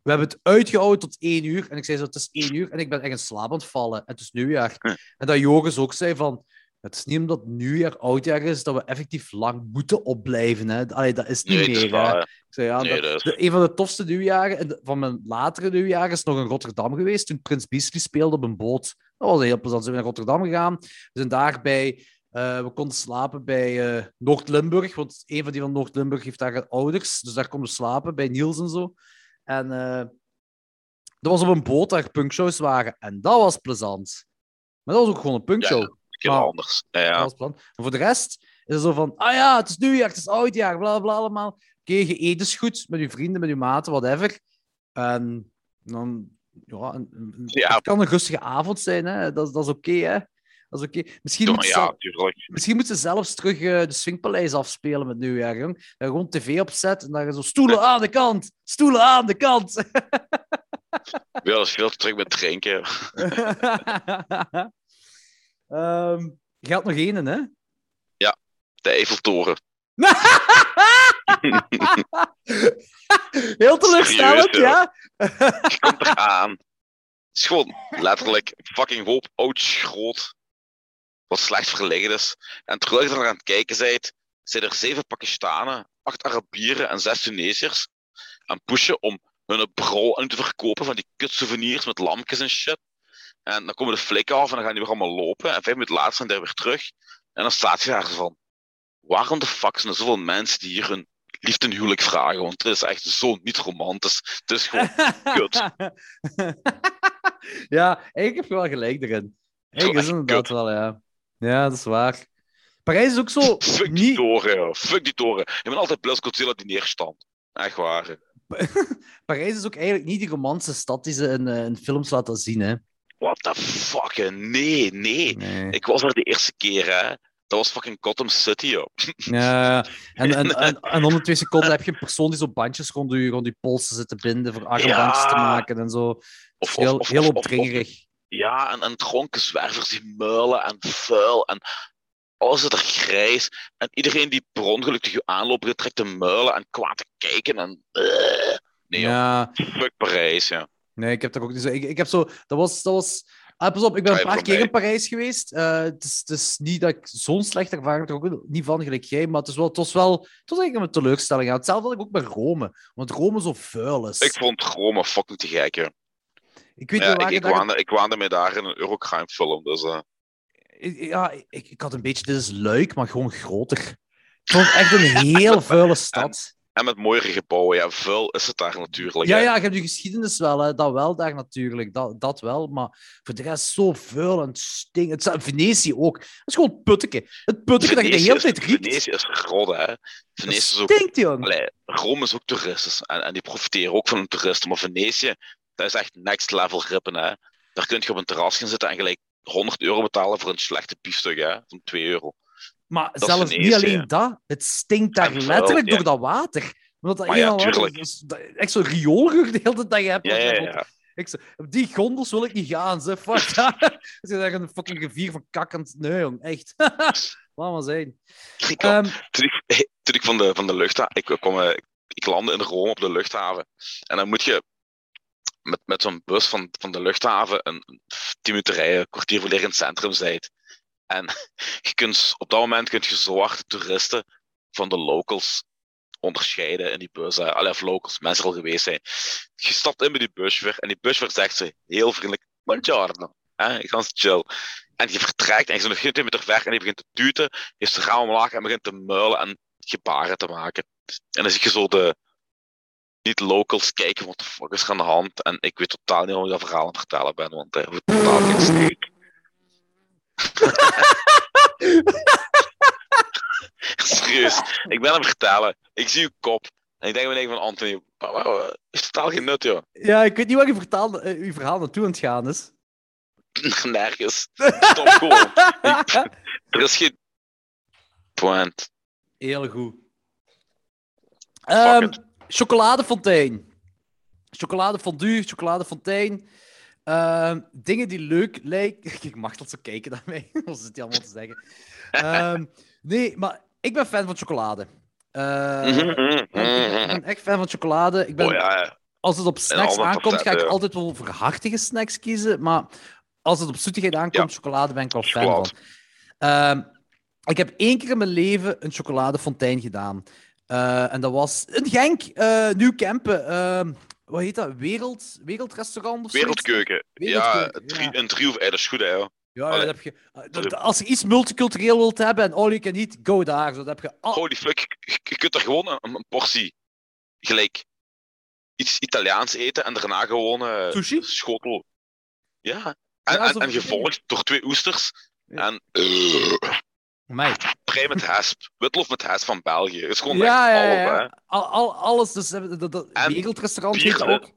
we hebben het uitgehouden tot één uur. En ik zei zo, het is één uur en ik ben echt in slaap aan het vallen. En het is nieuwjaar. En dat Joris ook zei van, het is niet omdat nieuwjaar oudjaar is, dat we effectief lang moeten opblijven. Hè. Allee, dat is niet Nee, dat is meer. waar. Ik zei, ja, Nee, dat- is- de, een van de tofste nieuwjaren van mijn latere nieuwjaren is nog in Rotterdam geweest. Toen Prins Beasley speelde op een boot. Dat was heel plezant. Zijn we naar Rotterdam gegaan. We zijn daarbij. eh we konden slapen bij eh, Noord-Limburg. Want een van die van Noord-Limburg heeft daar ouders. Dus daar konden we slapen bij Niels en zo. En eh, dat was op een boot daar punkshows waren. En dat was plezant. Maar dat was ook gewoon een punkshow. Ja, een keer Maar- anders. Ja, Dat was. Maar voor de rest, is het zo van, ah ja, het is nieuwjaar, het is oudjaar, bla bla allemaal. Oké, je eet dus goed met je vrienden, met je maten, whatever. En dan, ja, een, een- Ja. het kan een rustige avond zijn, hè. Dat, dat is oké, hè. Dat is oké. Misschien, Ja, ja, misschien moeten ze zelfs terug eh, de Swingpaleis afspelen met nieuwjaar, jong. Je gewoon tv opzet en dan zo stoelen aan de kant, stoelen aan de kant. Ja, dat is veel te druk met drinken. Ehm je had nog één, hè? De Eiffeltoren. Heel teleurstellend, ja? Je komt eraan. Het is gewoon letterlijk fucking hoop oud schroot. Wat slecht verliggen is. En terwijl je er aan het kijken bent, zijn er zeven Pakistanen, acht Arabieren en zes Tunesiërs aan het pushen om hun bro aan te verkopen van die kutsouvenirs met lampjes en shit. En dan komen de flikken af en dan gaan die weer allemaal lopen. En vijf minuten later zijn die weer terug. En dan staat je daar van... Waarom de fuck zijn er zoveel mensen die hier hun liefde en huwelijk vragen? Want het is echt zo niet romantisch. Het is gewoon... kut. ja, eigenlijk heb je wel gelijk erin. Eigenlijk is inderdaad kut. wel, ja. Ja, dat is waar. Parijs is ook zo... Fuck die toren, joh. Fuck die toren. Je bent altijd plus Godzilla die neerstand. Echt waar. Parijs is ook eigenlijk niet die romantische stad die ze in, eh, in films laten zien, hè. What the fuck, nee, nee. Nee. Ik was er de eerste keer, hè. Dat was fucking Gotham City, joh. Ja, en, en, en, en om de twee seconden heb je een persoon die zo bandjes rond je, rond je polsen zit te binden voor armbandjes te maken en zo. Of, heel of, heel opdringerig. Ja, en, en dronken zwervers die muilen en vuil en alles is er grijs. En iedereen die per ongeluk tegen je aanloopt, die trekt te muilen en kwaad te kijken en... eh. Nee, joh. Ja, Fuck Parijs, ja. nee, ik heb daar ook niet zo... Ik, ik heb zo... Dat was... Dat was ah, pas op, ik ben een paar keer in Parijs geweest. Eh, het, is, het is niet dat ik zo'n slecht ervaring er ook niet van, gelijk jij, maar het, is wel, het was wel... Het was eigenlijk een teleurstelling. Hetzelfde had ik ook bij Rome. Want Rome zo vuil is. Ik vond Rome fucking te gek, joh. Ik weet Ja, niet waar ik, ik, mij daar in een Eurocrime film, dus... eh, Ja, ik, ik had een beetje... Dit is leuk, maar gewoon groter. Het echt een heel vuile stad. En met mooiere gebouwen, ja, vuil is het daar natuurlijk. Ja, hè. ja, je hebt die geschiedenis wel, hè. dat wel daar natuurlijk, dat, dat wel. Maar voor de rest zo vuil en stink. Het Venetië ook. Dat is gewoon het putteke. Het putteke dat je de hele tijd riekt. Venetië is rot, hè. Venetië is ook... stinkt, jong. Allee, Rome is ook toeristisch. En, en die profiteren ook van hun toeristen. Maar Venetië, dat is echt next level grippen, hè. Daar kun je op een terras gaan zitten en gelijk 100 euro betalen voor een slechte biefstuk, hè. Van 2 euro. Maar zelfs niet alleen dat. Het stinkt daar En letterlijk ja. door dat water. Omdat dat Maar ja, tuurlijk. is- dat- echt zo'n rioolrucht de hele tijd dat je hebt. Ja, ja, ja. Ik op die gondels wil ik niet gaan, ze. Fuck dat. Ze zijn een fucking rivier van kakkend. Nee, jong, echt. Laat maar zijn. Ik Ehm, toen, ik, toen ik van de, van de luchthaven... Ik, kwam, ik landde in Rome op de luchthaven. En dan moet je met, met zo'n bus van, van de luchthaven een, tien minuten rijden, kwartier voor in het centrum zijn. En je kunt, op dat moment kun je zo toeristen van de locals onderscheiden in die bus. hè. Allee, of locals, mensen al geweest zijn. Je stapt in bij die buschauffeur en die buschauffeur zegt ze heel vriendelijk, buongiorno. Hè, ganz chill. En je vertrekt en je twee meter ver en je begint te tuten, je raam omlaag en begint te muilen en gebaren te maken. En dan zie je zo de niet-locals kijken, wat de fuck is er aan de hand? En ik weet totaal niet hoe ik dat verhaal aan het vertellen ben, want heeft totaal geen steek. Serieus, ik ben aan het vertellen. Ik zie uw kop. En ik denk meteen van Anthony, is totaal geen nut, joh. Ja, ik weet niet waar je vertaal, eh, uw verhaal naartoe aan het gaan is. Nergens. Stop gewoon. Er is geen point. Heel goed. Ehm it. Chocoladefontein. Chocoladefondue, chocoladefontein. Ehm, dingen die leuk lijken. Ik mag dat zo kijken naar mij. Wat zit hij allemaal te zeggen? Ehm, nee, maar ik ben fan van chocolade. Eh, Mhm, mhm, ik, ben, ik mhm. ben echt fan van chocolade. Ik ben, Oh ja. Als het op snacks aankomt, ga ik ja. altijd wel voor hartige snacks kiezen. Maar als het op zoetigheid aankomt, chocolade ben ik wel fan van. Ehm, ik heb één keer in mijn leven een chocoladefontein gedaan. Eh, en dat was in Genk, eh Nieuw Kempen. ehm, wat heet dat? Wereld, wereldrestaurant of? Wereldkeuken. Ja, Wereldkeuken, drie, ja. een drie of dat is goed, hè, joh. Ja, Allee. dat heb je. eh, als je iets multicultureel wilt hebben en all you can eat, go daar. Zo, dat heb je al- Holy fuck, je, kunt er gewoon een, een portie gelijk iets Italiaans eten en daarna gewoon eh Sushi? schotel. Ja. En, Ja, gevolgd door twee oesters. Ja. En eh, Amai. vrij met hesp. Witlof met hesp van België. Het is gewoon Ja, echt ja. Al, al, alles. Dus eh, dat, dat, En wereldrestaurant bier, dat ook.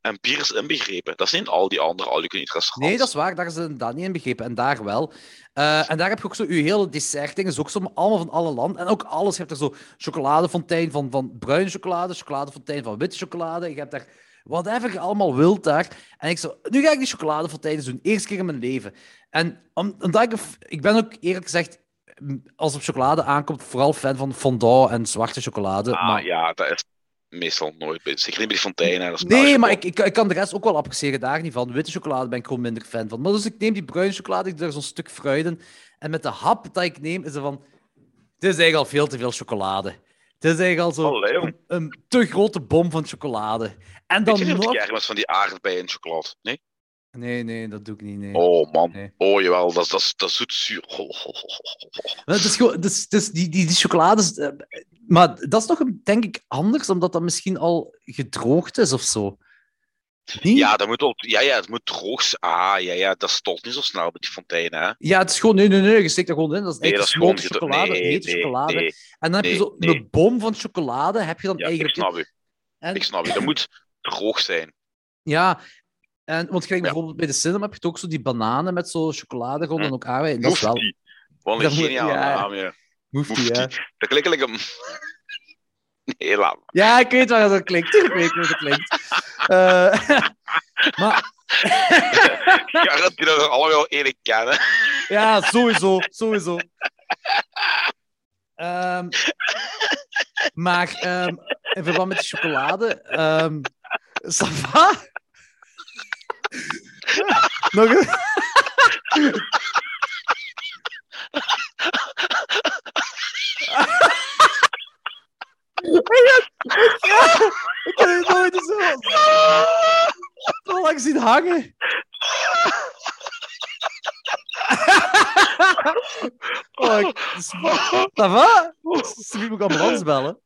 En bier is inbegrepen. Dat niet al die andere all-you-can-eat restaurants. Nee, dat is waar. Daar is inderdaad niet in begrepen. En daar wel. Eh, en daar heb je ook zo je hele dessertdingen. is ook zo allemaal van alle landen. En ook alles. Je hebt er zo chocoladefontein van, van bruine chocolade, chocoladefontein van witte chocolade. Je hebt daar whatever je allemaal wilt daar. En ik zo, nu ga ik die chocoladefonteinen doen. Eerste keer in mijn leven. En om- omdat ik, ik ben ook eerlijk gezegd, als het op chocolade aankomt, vooral fan van fondant en zwarte chocolade. Ah, maar... ja, dat is meestal nooit. Zeker niet bij die fonteinen. Is Nee, maar ik, ik, ik kan de rest ook wel appreciëren, daar niet van. Witte chocolade ben ik gewoon minder fan van. Maar dus ik neem die bruine chocolade, ik doe er zo'n stuk fruit in. En met de hap dat ik neem, is er van... Dit is eigenlijk al veel te veel chocolade. Het is eigenlijk al zo Allee, een, een te grote bom van chocolade. En dan nog... van die aardbeien in chocolade? Nee? Nee, nee, dat doe ik niet, nee. Oh man. Nee. Oh jawel, dat is, dat dat is zoet zuur. Ho, ho, ho, ho, ho. Maar het is gewoon... Het is, het is die, die, die chocolade... is, eh, maar dat is toch, een- denk ik, anders, omdat dat misschien al gedroogd is of zo. Niet? Ja, dat moet wel, ja, ja, het moet droog zijn. Ah, ja, ja, dat stolt niet zo snel met die fonteinen, hè? Ja, het is gewoon... Nee, nee, nee, je steekt er gewoon in. Dat is Nee, dat is gewoon... chocolade, nee, chocolade. nee. En dan heb je zo een bom van chocolade, heb je dan Ja, ik eigenlijk. snap u. En, Ik snap u. Dat moet droog zijn. ja, en, want kijk, Ja. bijvoorbeeld bij de cinema heb je het ook zo die bananen met zo chocolade rond en ook aardbeien. Dat is wel. Wat een geniale ja. naam, ja. moefti, ja. Dat klinkt like een... Nee, laat maar. Ja, ik weet waar dat klinkt. Tuurlijk weet ik hoe dat klinkt. Eh, maar Ja, dat die er allemaal één kennen. ja, sowieso, sowieso. Ehm, maar ehm, in verband met de chocolade, ehm ça va? Nog een... Ik heb het nooit zo, zo lang zien hangen. Oh, ik, ça va? Ze moet ik ambulance bellen.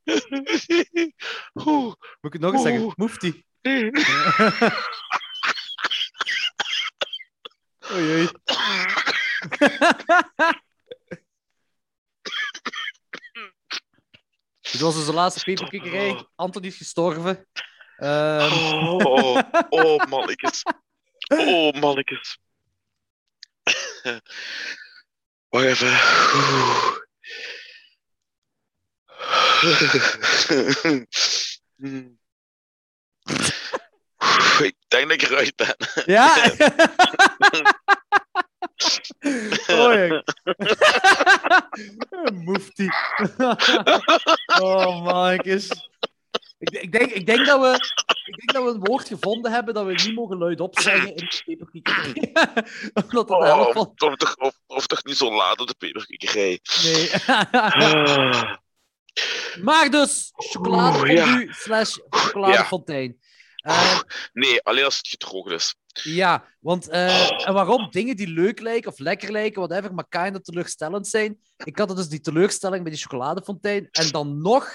Moet ik het nog eens zeggen? Moefti. Oei, oei. Dit was dus de laatste peperkikkerij. Anthony is gestorven. Ehm, Oh, oh, oh, mannetjes. Oh, mannetjes. Wacht even. Ik denk dat ik eruit ben. Ja? Oei. Moefti. oh, mannetjes. Ik, ik, denk, ik, denk dat we, ik denk dat we een woord gevonden hebben dat we niet mogen luidop zeggen in de peperkikkerij. Omdat dat Oh, of, toch, of, of toch niet zo laat op de peperkikkerij. Nee. Ah. maar dus, chocoladefondue slash chocoladefontein. Eh, Nee, alleen als het gedroogd is. ja, want eh, en waarom dingen die leuk lijken of lekker lijken, whatever, maar kinda teleurstellend zijn. Ik had dus die teleurstelling bij die chocoladefontein. En dan nog,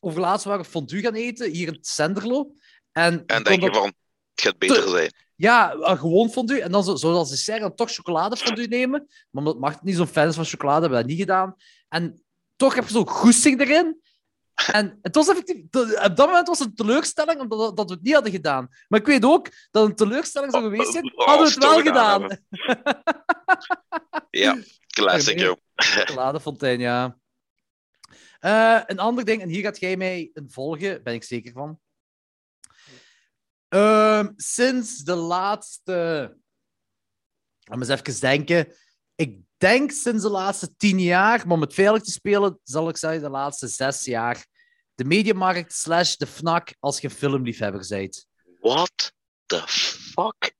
over laatst waren we fondue gaan eten, hier in Senderlo. En, En denk je dat- van, het gaat beter zijn. Ja, eh, gewoon fondue. En dan zo, zoals dessert dan toch chocoladefondue nemen. Maar omdat Mart niet zo'n fan is van chocolade, hebben we dat niet gedaan. En toch heb je zo'n goesting erin. En het was effectief... Op dat moment was het een teleurstelling, omdat dat we het niet hadden gedaan. Maar ik weet ook dat het een teleurstelling zou geweest zijn, Oh, hadden we het we wel gedaan. Ja, classic, joh. Ja. Eh, een ander ding, en hier gaat jij mij een volgen, ben ik zeker van. Ehm, sinds de laatste. Laat me eens even denken. Ik denk sinds de laatste tien jaar, maar om het veilig te spelen, zal ik zeggen de laatste zes jaar. De mediamarkt slash de FNAC als je filmliefhebber bent. What the fuck?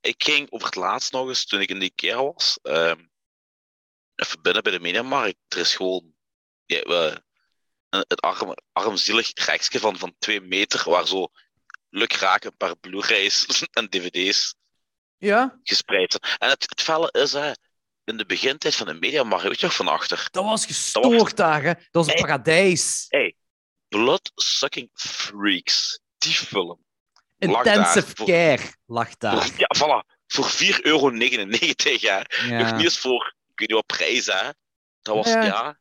Ik ging over het laatst nog eens, toen ik in de IKEA was, ehm, even binnen bij de Mediamarkt. Er is gewoon ja, het arm, armzielig rekje van, van twee meter, waar zo lukraak een paar Blu-rays en DVD's Ja, gespreid zijn. En het, het felle is, hè, in de begintijd van de Mediamarkt, weet je nog van achter? dat was gestoord daar, hè. Dat was een Hey. paradijs. Blood-sucking freaks. Die film. lag daar Intensive voor- care lag daar. Ja, voilà. Voor 4,99 euro. Ja. Ja. Nog niet eens voor, ik weet niet wat prijs, hè. Dat was, Ja. ja.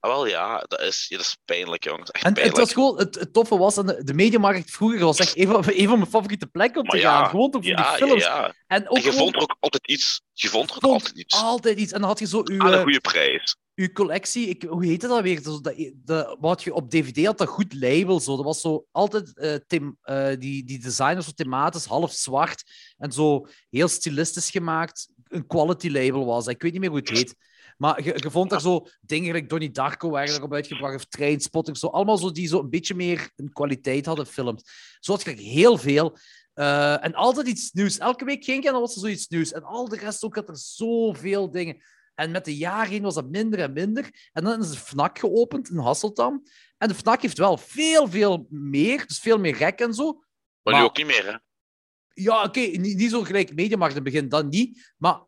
Ah, wel ja, dat is, ja, dat is pijnlijk, jongens. Echt En het, was gewoon, het, het toffe was, en de, de mediamarkt vroeger was echt een van, een van mijn favoriete plekken om Maar te ja, gaan. Gewoon voor ja, die films. Ja. En ook En je gewoon vond er ook altijd iets. Je vond er vond altijd iets. altijd iets. En dan had je zo uw, Aan een eh, goede prijs. uw collectie. Ik, hoe heette dat weer? Dat, de, wat je op DVD had, dat goed label. Zo. Dat was zo altijd eh, them- eh, die, die design was zo thematisch, half zwart. En zo heel stilistisch gemaakt. Een quality label was dat. Ik weet niet meer hoe het heet. Maar je, je vond daar zo dingen gelijk Donnie Darko werden erop uitgebracht, of Trainspotting, zo. Allemaal zo die zo een beetje meer een kwaliteit hadden, films. Zo had je heel veel. Eh, en altijd iets nieuws. Elke week ging ik en dan was er zoiets nieuws. En al de rest ook had er zoveel dingen. En met de jaren heen was dat minder en minder. En dan is de FNAC geopend in Hasseltam. En de FNAC heeft wel veel, veel meer. Dus veel meer rek en zo. Maar, maar- nu ook niet meer, hè? Ja, oké, niet, niet zo gelijk Mediamarkt in het begin, dan niet. Maar...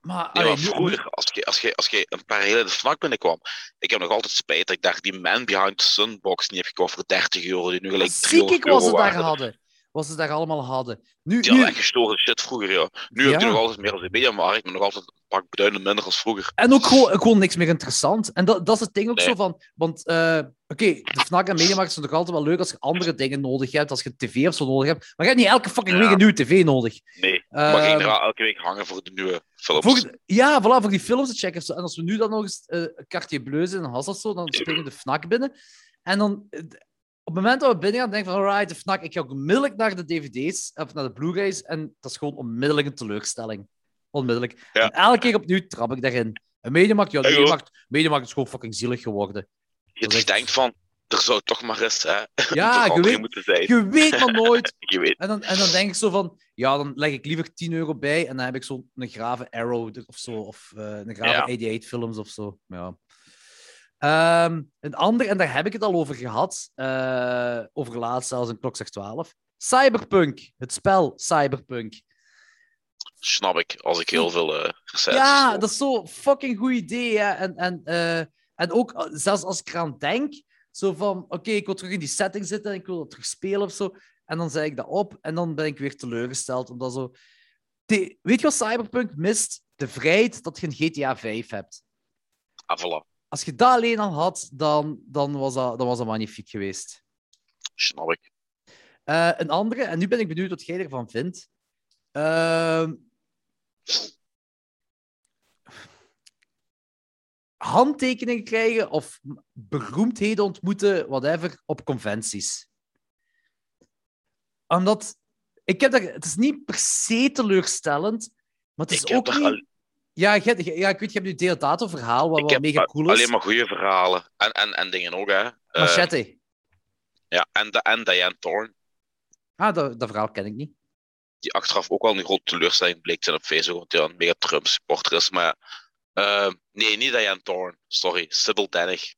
Maar, Nee, allee, maar nu- vroeger, als je, als, je, als je een paar hele de FNAC binnenkwam, ik heb nog altijd spijt dat ik daar die Man Behind the Sunbox niet heb gekocht voor 30 euro, die nu gelijk Ziek 300 ik wat ze euro daar hadden. Wat ze daar allemaal hadden. Nu, Die nu, echt shit vroeger, ja. Nu heb je nog altijd meer als de mediamarkt, maar nog altijd een pak beduidend minder als vroeger. En ook gewoon, gewoon niks meer interessant. En dat, dat is het ding ook Nee. zo van. Want, eh, oké, de Fnac en Mediamarkt zijn nog altijd wel leuk als je andere dingen nodig hebt. Als je tv of zo nodig hebt. Maar je hebt niet elke fucking Ja. week een nieuwe tv nodig. Nee, maar ging Ehm, er elke week hangen voor de nieuwe films. Voor, ja, voilà, voor die films te checken. En als we nu dan nog eens eh Cartier Bleu zijn in Hasselt, zo, dan springen we de FNAC binnen. En dan, op het moment dat we binnen gaan, denk ik van, alright, de FNAC, ik ga ook onmiddellijk naar de dvd's, of naar de Blu-rays, en dat is gewoon onmiddellijk een teleurstelling. Onmiddellijk. Ja. En elke keer opnieuw trap ik daarin. Een Mediamarkt, ja. Mediamarkt, Mediamarkt is gewoon fucking zielig geworden. Je echt- denkt van, er zou toch maar eens hè, Ja, je weet, moeten zijn. je weet maar nooit. Je weet. En dan, en dan denk ik zo van, ja, dan leg ik liever 10 euro bij en dan heb ik zo een grave Arrow of zo, of eh, een grave Ja. 88 films of zo. Ja. Ehm, een ander, en daar heb ik het al over gehad, eh, over laatst zelfs in Klokzeg 12. Cyberpunk, het spel Cyberpunk. Snap ik, als ik heel veel recensies Ja, hoor. dat is zo'n fucking goed idee. Hè? En, en, eh, en ook, zelfs als ik eraan denk, zo van, oké, ik wil terug in die setting zitten en ik wil dat terug spelen of zo. En dan zeg ik dat op en dan ben ik weer teleurgesteld. Omdat zo... Weet je wat Cyberpunk mist? De vrijheid dat je een GTA 5 hebt. Ah, voilà. Als je dat alleen al had, dan, dan, was, dat, dan was dat magnifiek geweest. Snap ik. Eh, een andere, en nu ben ik benieuwd wat jij ervan vindt. Ehm, handtekeningen krijgen of beroemdheden ontmoeten, whatever, op conventies. Omdat, ik heb dat, het is niet per se teleurstellend, maar het is Ik ook niet... al- Ja, ja, ik weet, je hebt nu Deodato-verhaal, wat heb mega cool is. alleen maar goede verhalen. En, en, en dingen ook, hè. Eh, Machete. ja, en, de, en Diane Thorne, Ah, dat, dat verhaal ken ik niet. die achteraf ook wel een grote teleurstelling bleek zijn op Facebook, want een mega Trump-supporter is. Maar eh, nee, niet Diane Thorne. Sorry, Sybil Dennig.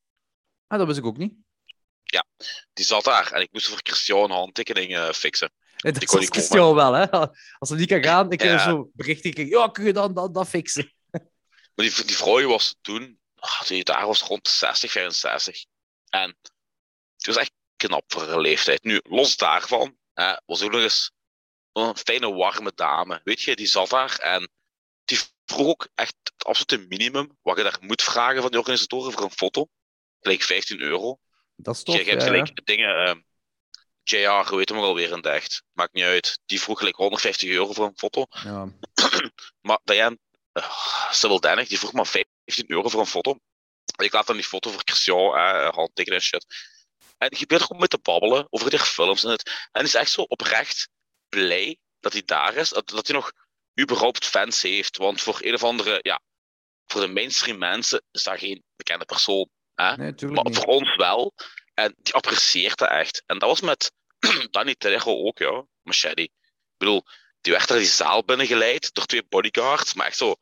Ah, dat wist ik ook niet. Die zat daar en ik moest voor Christian een handtekening Dat kon is. Christian wel, hè. Als hij niet kan gaan, ik Ja. zo berichten krijgen. Ja, kun je dan dat, dat fixen? Maar die, die vrouw was toen, ah, die daar was rond de 60, 65. En die was echt knap voor haar leeftijd. Nu, los daarvan, hè, was ook nog eens een fijne, warme dame. Weet je, die zat daar en die vroeg ook echt het absolute minimum wat je daar moet vragen van de organisatoren voor een foto. Gelijk 15 euro. Dat is je, toch... je hebt ja, gelijk dingen, ehm JR, hoe heet hem alweer in het echt. Maakt niet uit. Die vroeg gelijk 150 euro voor een foto. ja. Maar Diane, uh, Sybil Dennig, die vroeg maar 15 euro voor een foto. Ik laat dan die foto voor Christian, eh, handtekenen en shit. En je er gewoon mee te babbelen over die films en het. En is echt zo oprecht blij dat hij daar is. Dat, dat hij nog überhaupt fans heeft. Want voor een of andere, ja, voor de mainstream mensen is dat geen bekende persoon. Hè? Nee, Maar niet. voor ons wel. En die apprecieert dat echt. En dat was met Danny Trejo ook, ja. Machete. Ik bedoel, die werd er die zaal binnengeleid door twee bodyguards. Maar echt zo,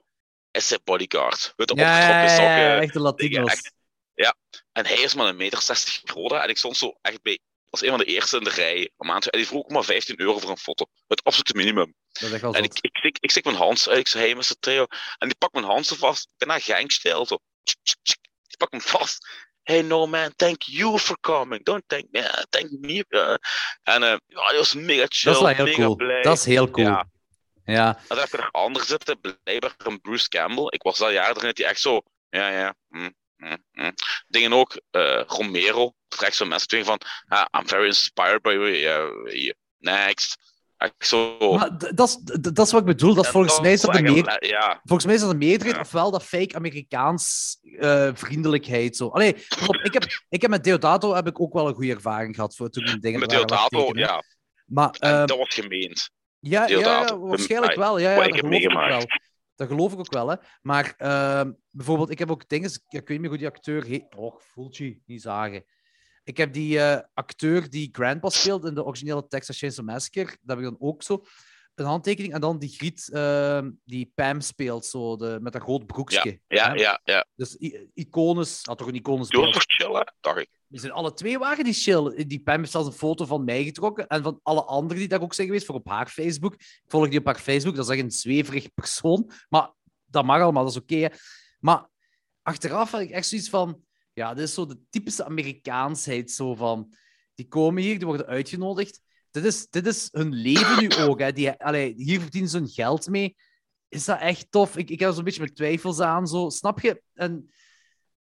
is hij bodyguard? Met de Ja, opgetrokken ja, sokken. ja, echt de Latino's. echt. Ja. En hij is maar een meter 60 groot. En ik stond zo echt bij, als een van de eerste in de rij. Om aan te, en die vroeg ook maar 15 euro voor een foto. Het absolute minimum. Dat is echt wel En ik, ik, ik, ik stik mijn hand uit. Ik zei, hey, Mr. Theo. En die pakt mijn hand zo vast. Bijna gangstijl. Zo. Die pakt hem vast. Hey, no man, thank you for coming. Don't thank me. Thank me. Uh, en uh, ja, die was mega chill. Dat is heel mega cool. blij. Dat is heel cool. Ja. Ja. En dan heb je er ander zitten. Blijkbaar een Bruce Campbell. Ik was al jaren erin dat hij echt zo Ja, ja. Mm, mm, mm. Dingen ook, eh, Romero. Trekt zo mensen tegen van, ah, I'm very inspired by you. Yeah, yeah. Next. Echt zo. Maar dat is- d- dat is wat ik bedoel. Dat is volgens mij is dat de zeggen, meer... eh, Ja, Volgens mij is dat de meerderheid, Ja. ofwel dat fake Amerikaans eh, vriendelijkheid. Zo. Allee, ik, heb, ik heb met Deodato heb ik ook wel een goede ervaring gehad voor toen ik dingen met Deodato, ja. Maar ehm, dat wordt gemeend. ja, ja, waarschijnlijk wel. Ja, ja, ik heb geloof ik ook wel. meegemaakt. Dat geloof ik ook wel, hè. Maar ehm, bijvoorbeeld, ik heb ook dingen... Ik weet niet meer hoe die acteur heet. Och, Fulci, niet zagen. Ik heb die eh, acteur die Grandpa speelt in de originele Texas Chainsaw Massacre. Dat heb ik dan ook zo. Een handtekening. En dan die Griet ehm, die Pam speelt, zo, de, met dat groot broekje. Ja, ja, ja. Dus icones, had toch een Doe beeld. voor chillen, dacht ik. Die zijn alle twee waren die chill. Die Pam heeft zelfs een foto van mij getrokken en van alle anderen die daar ook zijn geweest, voor op haar Facebook. Ik volg die op haar Facebook, dat is echt een zweverig persoon. Maar dat mag allemaal, dat is oké. maar achteraf had ik echt zoiets van, ja, dit is zo de typische Amerikaansheid, zo van, die komen hier, die worden uitgenodigd. Dit is, dit is hun leven nu ook. Hè. Die, allee, hier verdienen ze hun geld mee. Is dat echt tof? Ik, ik heb er zo'n beetje met twijfels aan. Zo. Snap je? En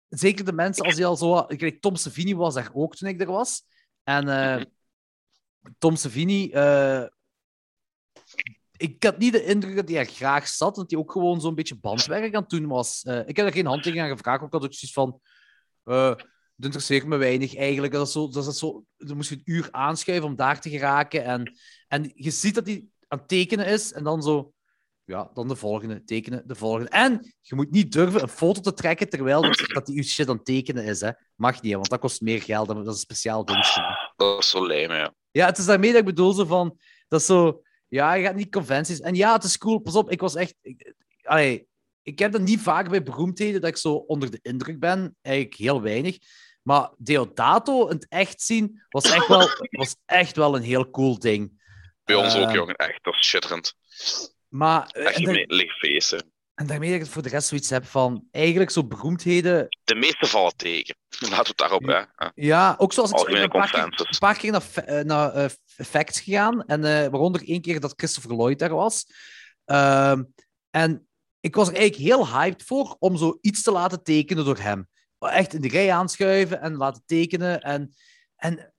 zeker de mensen als die al zo... Ik Tom Savini was daar ook toen ik er was. En eh, Tom Savini... eh, ik had niet de indruk dat hij er graag zat, dat hij ook gewoon zo'n beetje bandwerk aan het doen was. Eh, ik heb er geen handtekening aan gevraagd, ook had ik zoiets van... eh het interesseert me weinig eigenlijk. Dat is zo, dat is zo, dan moest je een uur aanschuiven om daar te geraken. En, en je ziet dat hij aan het tekenen is en dan zo... Ja, dan de volgende, tekenen, de volgende. En je moet niet durven een foto te trekken terwijl dat, dat die shit aan het tekenen is. Hè. Mag niet, want dat kost meer geld. Dat is een speciaal dingetje. Dat is zo lijm, ja. Ja, het is daarmee dat ik bedoel zo van... Dat is zo... Ja, je gaat niet conventies. En ja, het is cool. Pas op, ik was echt... Ik, allee, ik heb dat niet vaak bij beroemdheden, dat ik zo onder de indruk ben. Eigenlijk heel weinig. Maar Deodato in het echt zien, was echt wel, was echt wel een heel cool ding. Bij ons ook, Eh, jongen. Echt, dat is schitterend. Maar... eh, Echt een licht feesten. en daarmee dat ik het voor de rest zoiets heb van... Eigenlijk zo beroemdheden... De meeste vallen tegen. Laten we het daarop, hè. Ja. Ook zoals ik, een paar keer, een paar keer naar, eh, naar eh, facts gegaan. En eh, waaronder één keer dat Christopher Lloyd daar was. Ehm, en ik was er eigenlijk heel hyped voor om zo iets te laten tekenen door hem. Echt in de rij aanschuiven en laten tekenen. En, en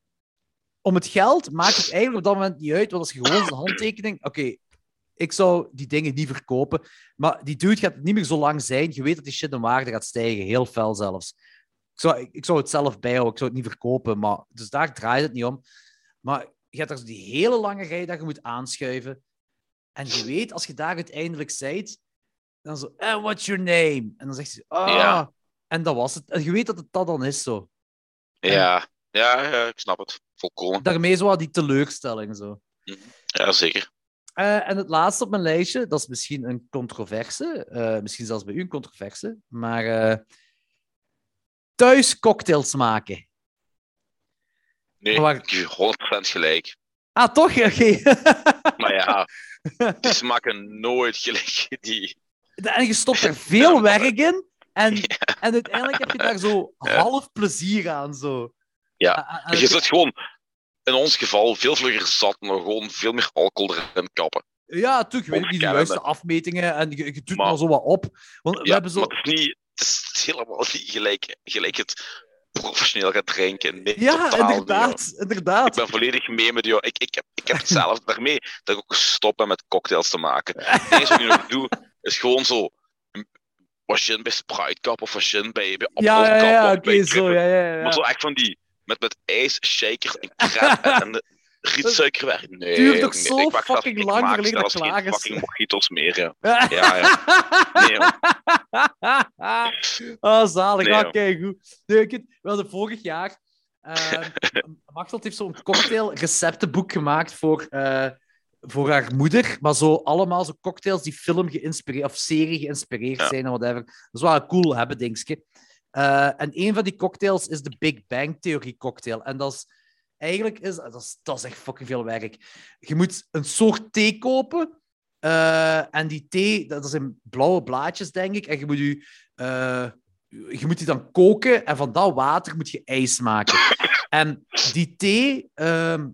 om het geld maakt het eigenlijk op dat moment niet uit. Want als je gewoon zijn handtekening... Oké, ik zou die dingen niet verkopen. Maar die dude gaat niet meer zo lang zijn. Je weet dat die shit in waarde gaat stijgen. Heel fel zelfs. Ik zou, ik, zou het zelf bijhouden. Ik zou het niet verkopen. Maar, dus daar draait het niet om. Maar je hebt zo die hele lange rij dat je moet aanschuiven. En je weet, als je daar uiteindelijk zijt, dan zo, eh, what's your name? En dan zegt ze, ah. Ja. En dat was het. En je weet dat het dat dan is zo. Ja. Ja, ja, ik snap het. Volkomen. Daarmee zo wat die teleurstelling zo. Ja, zeker. Eh, en het laatste op mijn lijstje, dat is misschien een controverse, eh, misschien zelfs bij u een controverse, maar eh, thuis cocktails maken. Nee, Maar- ik geef je 100% gelijk. Ah, toch? Oké. Maar ja, die smaken nooit gelijk die. En je stopt er veel werk in, en, en uiteindelijk heb je daar zo half plezier aan. Zo. Ja. Ah, Je zit gewoon, in ons geval, veel vlugger zat, maar gewoon veel meer alcohol erin kappen. Ja, natuurlijk. Je weet niet de juiste afmetingen en je, je doet Maar- maar zo wat op. Want we Ja, hebben zo... maar het is, niet, het is helemaal niet gelijk, gelijk het professioneel gaan drinken. Nee, Ja, totaal inderdaad. joh. inderdaad. Ik ben volledig mee met jou. Ik, ik, heb, ik heb hetzelfde daarmee dat ik ook gestopt ben met cocktails te maken. Het enige wat ik nu nog doe, is gewoon zo een- wat gin bij Sprite Cup of wat gin bij, bij Ja, ja, ja, oké, zo, ja, ja, ja. Maar zo echt van die, met, met ijs, shakers en crème en de rietsuikerwerk. Nee, Duurt toch nee, zo ik fucking ik lang het zelfs klaar geen is. fucking mojitos meer, ja. Ja, Ja, Nee, oh, zalig. Nee, ah, kijk goed. Nee, ik, we hadden vorig jaar... Machteld heeft zo'n cocktail-receptenboek gemaakt voor, eh, voor haar moeder. Maar zo allemaal zo cocktails die film geïnspireerd... Of serie geïnspireerd zijn en whatever. Dat is wel een cool hebben, dingetje. Eh, en een van die cocktails is de Big Bang Theorie cocktail. En dat is... Eigenlijk is dat, is... dat is echt fucking veel werk. Je moet een soort thee kopen... Eh, en die thee, dat zijn blauwe blaadjes, denk ik. En je moet, je, eh, je moet die dan koken. En van dat water moet je ijs maken. En die thee, ehm,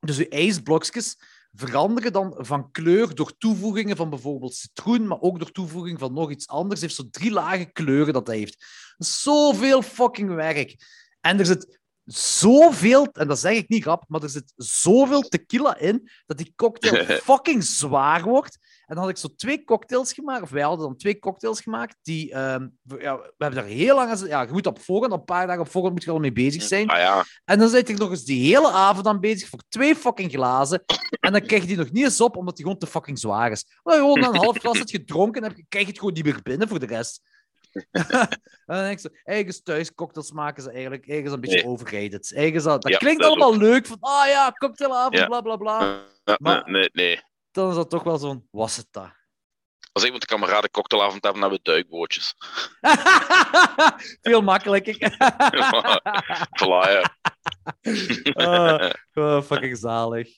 dus je ijsblokjes, veranderen dan van kleur door toevoegingen van bijvoorbeeld citroen, maar ook door toevoeging van nog iets anders. Het heeft zo drie lagen kleuren dat hij heeft. Zoveel fucking werk. En er zit zoveel, en dat zeg ik niet grap, maar er zit zoveel tequila in dat die cocktail fucking zwaar wordt. En dan had ik zo twee cocktails gemaakt, of wij hadden dan twee cocktails gemaakt, die, ehm, we- ja, we hebben daar heel lang aan, ja, je moet op voorhand, een paar dagen op voorhand moet je al mee bezig zijn. Ah ja, En dan zit ik nog eens die hele avond aan bezig voor twee fucking glazen. En dan krijg je die nog niet eens op, omdat die gewoon te fucking zwaar is. Maar gewoon na een half glas hebt gedronken, heb je, krijg je het gewoon niet meer binnen voor de rest. en dan denk ik zo, eigen thuis cocktails maken ze eigenlijk ergens een beetje Nee. overrated. Ergens dat, dat Ja, klinkt dat allemaal leuk, van ah ja, cocktailavond, Ja. bla bla bla. Maar- nee, nee. Dan is dat toch wel zo'n, was het dat? Als ik met de kameraden cocktailavond heb, dan hebben we duikbootjes. Veel makkelijker. Ah, oh, fucking zalig.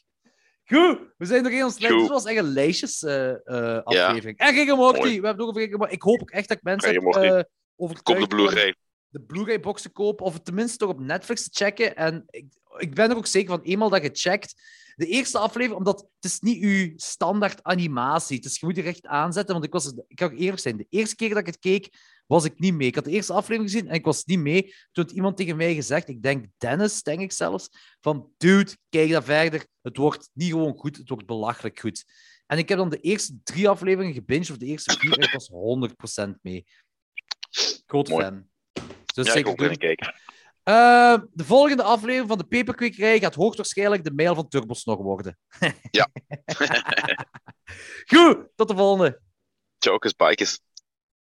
Goed, we zijn nog in ons lijst. Goed. Dit was echt een eh, eh, aflevering. En Rick en Morty, Mooi. we hebben nog over Rick. Ik hoop ook echt dat ik mensen Rick heb eh, overtuigd de Blu-ray. de Blu-ray-box te kopen, of het tenminste toch op Netflix te checken. En ik, ik ben er ook zeker van, eenmaal dat je checkt, de eerste aflevering, omdat het is niet uw standaard animatie. Dus je moet er echt aanzetten, want ik was, ik kan eerlijk zijn, de eerste keer dat ik het keek, was ik niet mee. Ik had de eerste aflevering gezien en ik was niet mee. Toen had iemand tegen mij gezegd, ik denk Dennis, denk ik zelfs, van dude, kijk dan verder. Het wordt niet gewoon goed, het wordt belachelijk goed. En ik heb dan de eerste drie afleveringen gebinged, of de eerste vier, en ik was 100% mee. Groot Mooi. fan. Dus Ja, ik ook kijken. Eh, de volgende aflevering van de Peperkwekerij gaat hoogstwaarschijnlijk de mail van Turbosnog worden. Ja. Goed, tot de volgende. Ciao, bikers.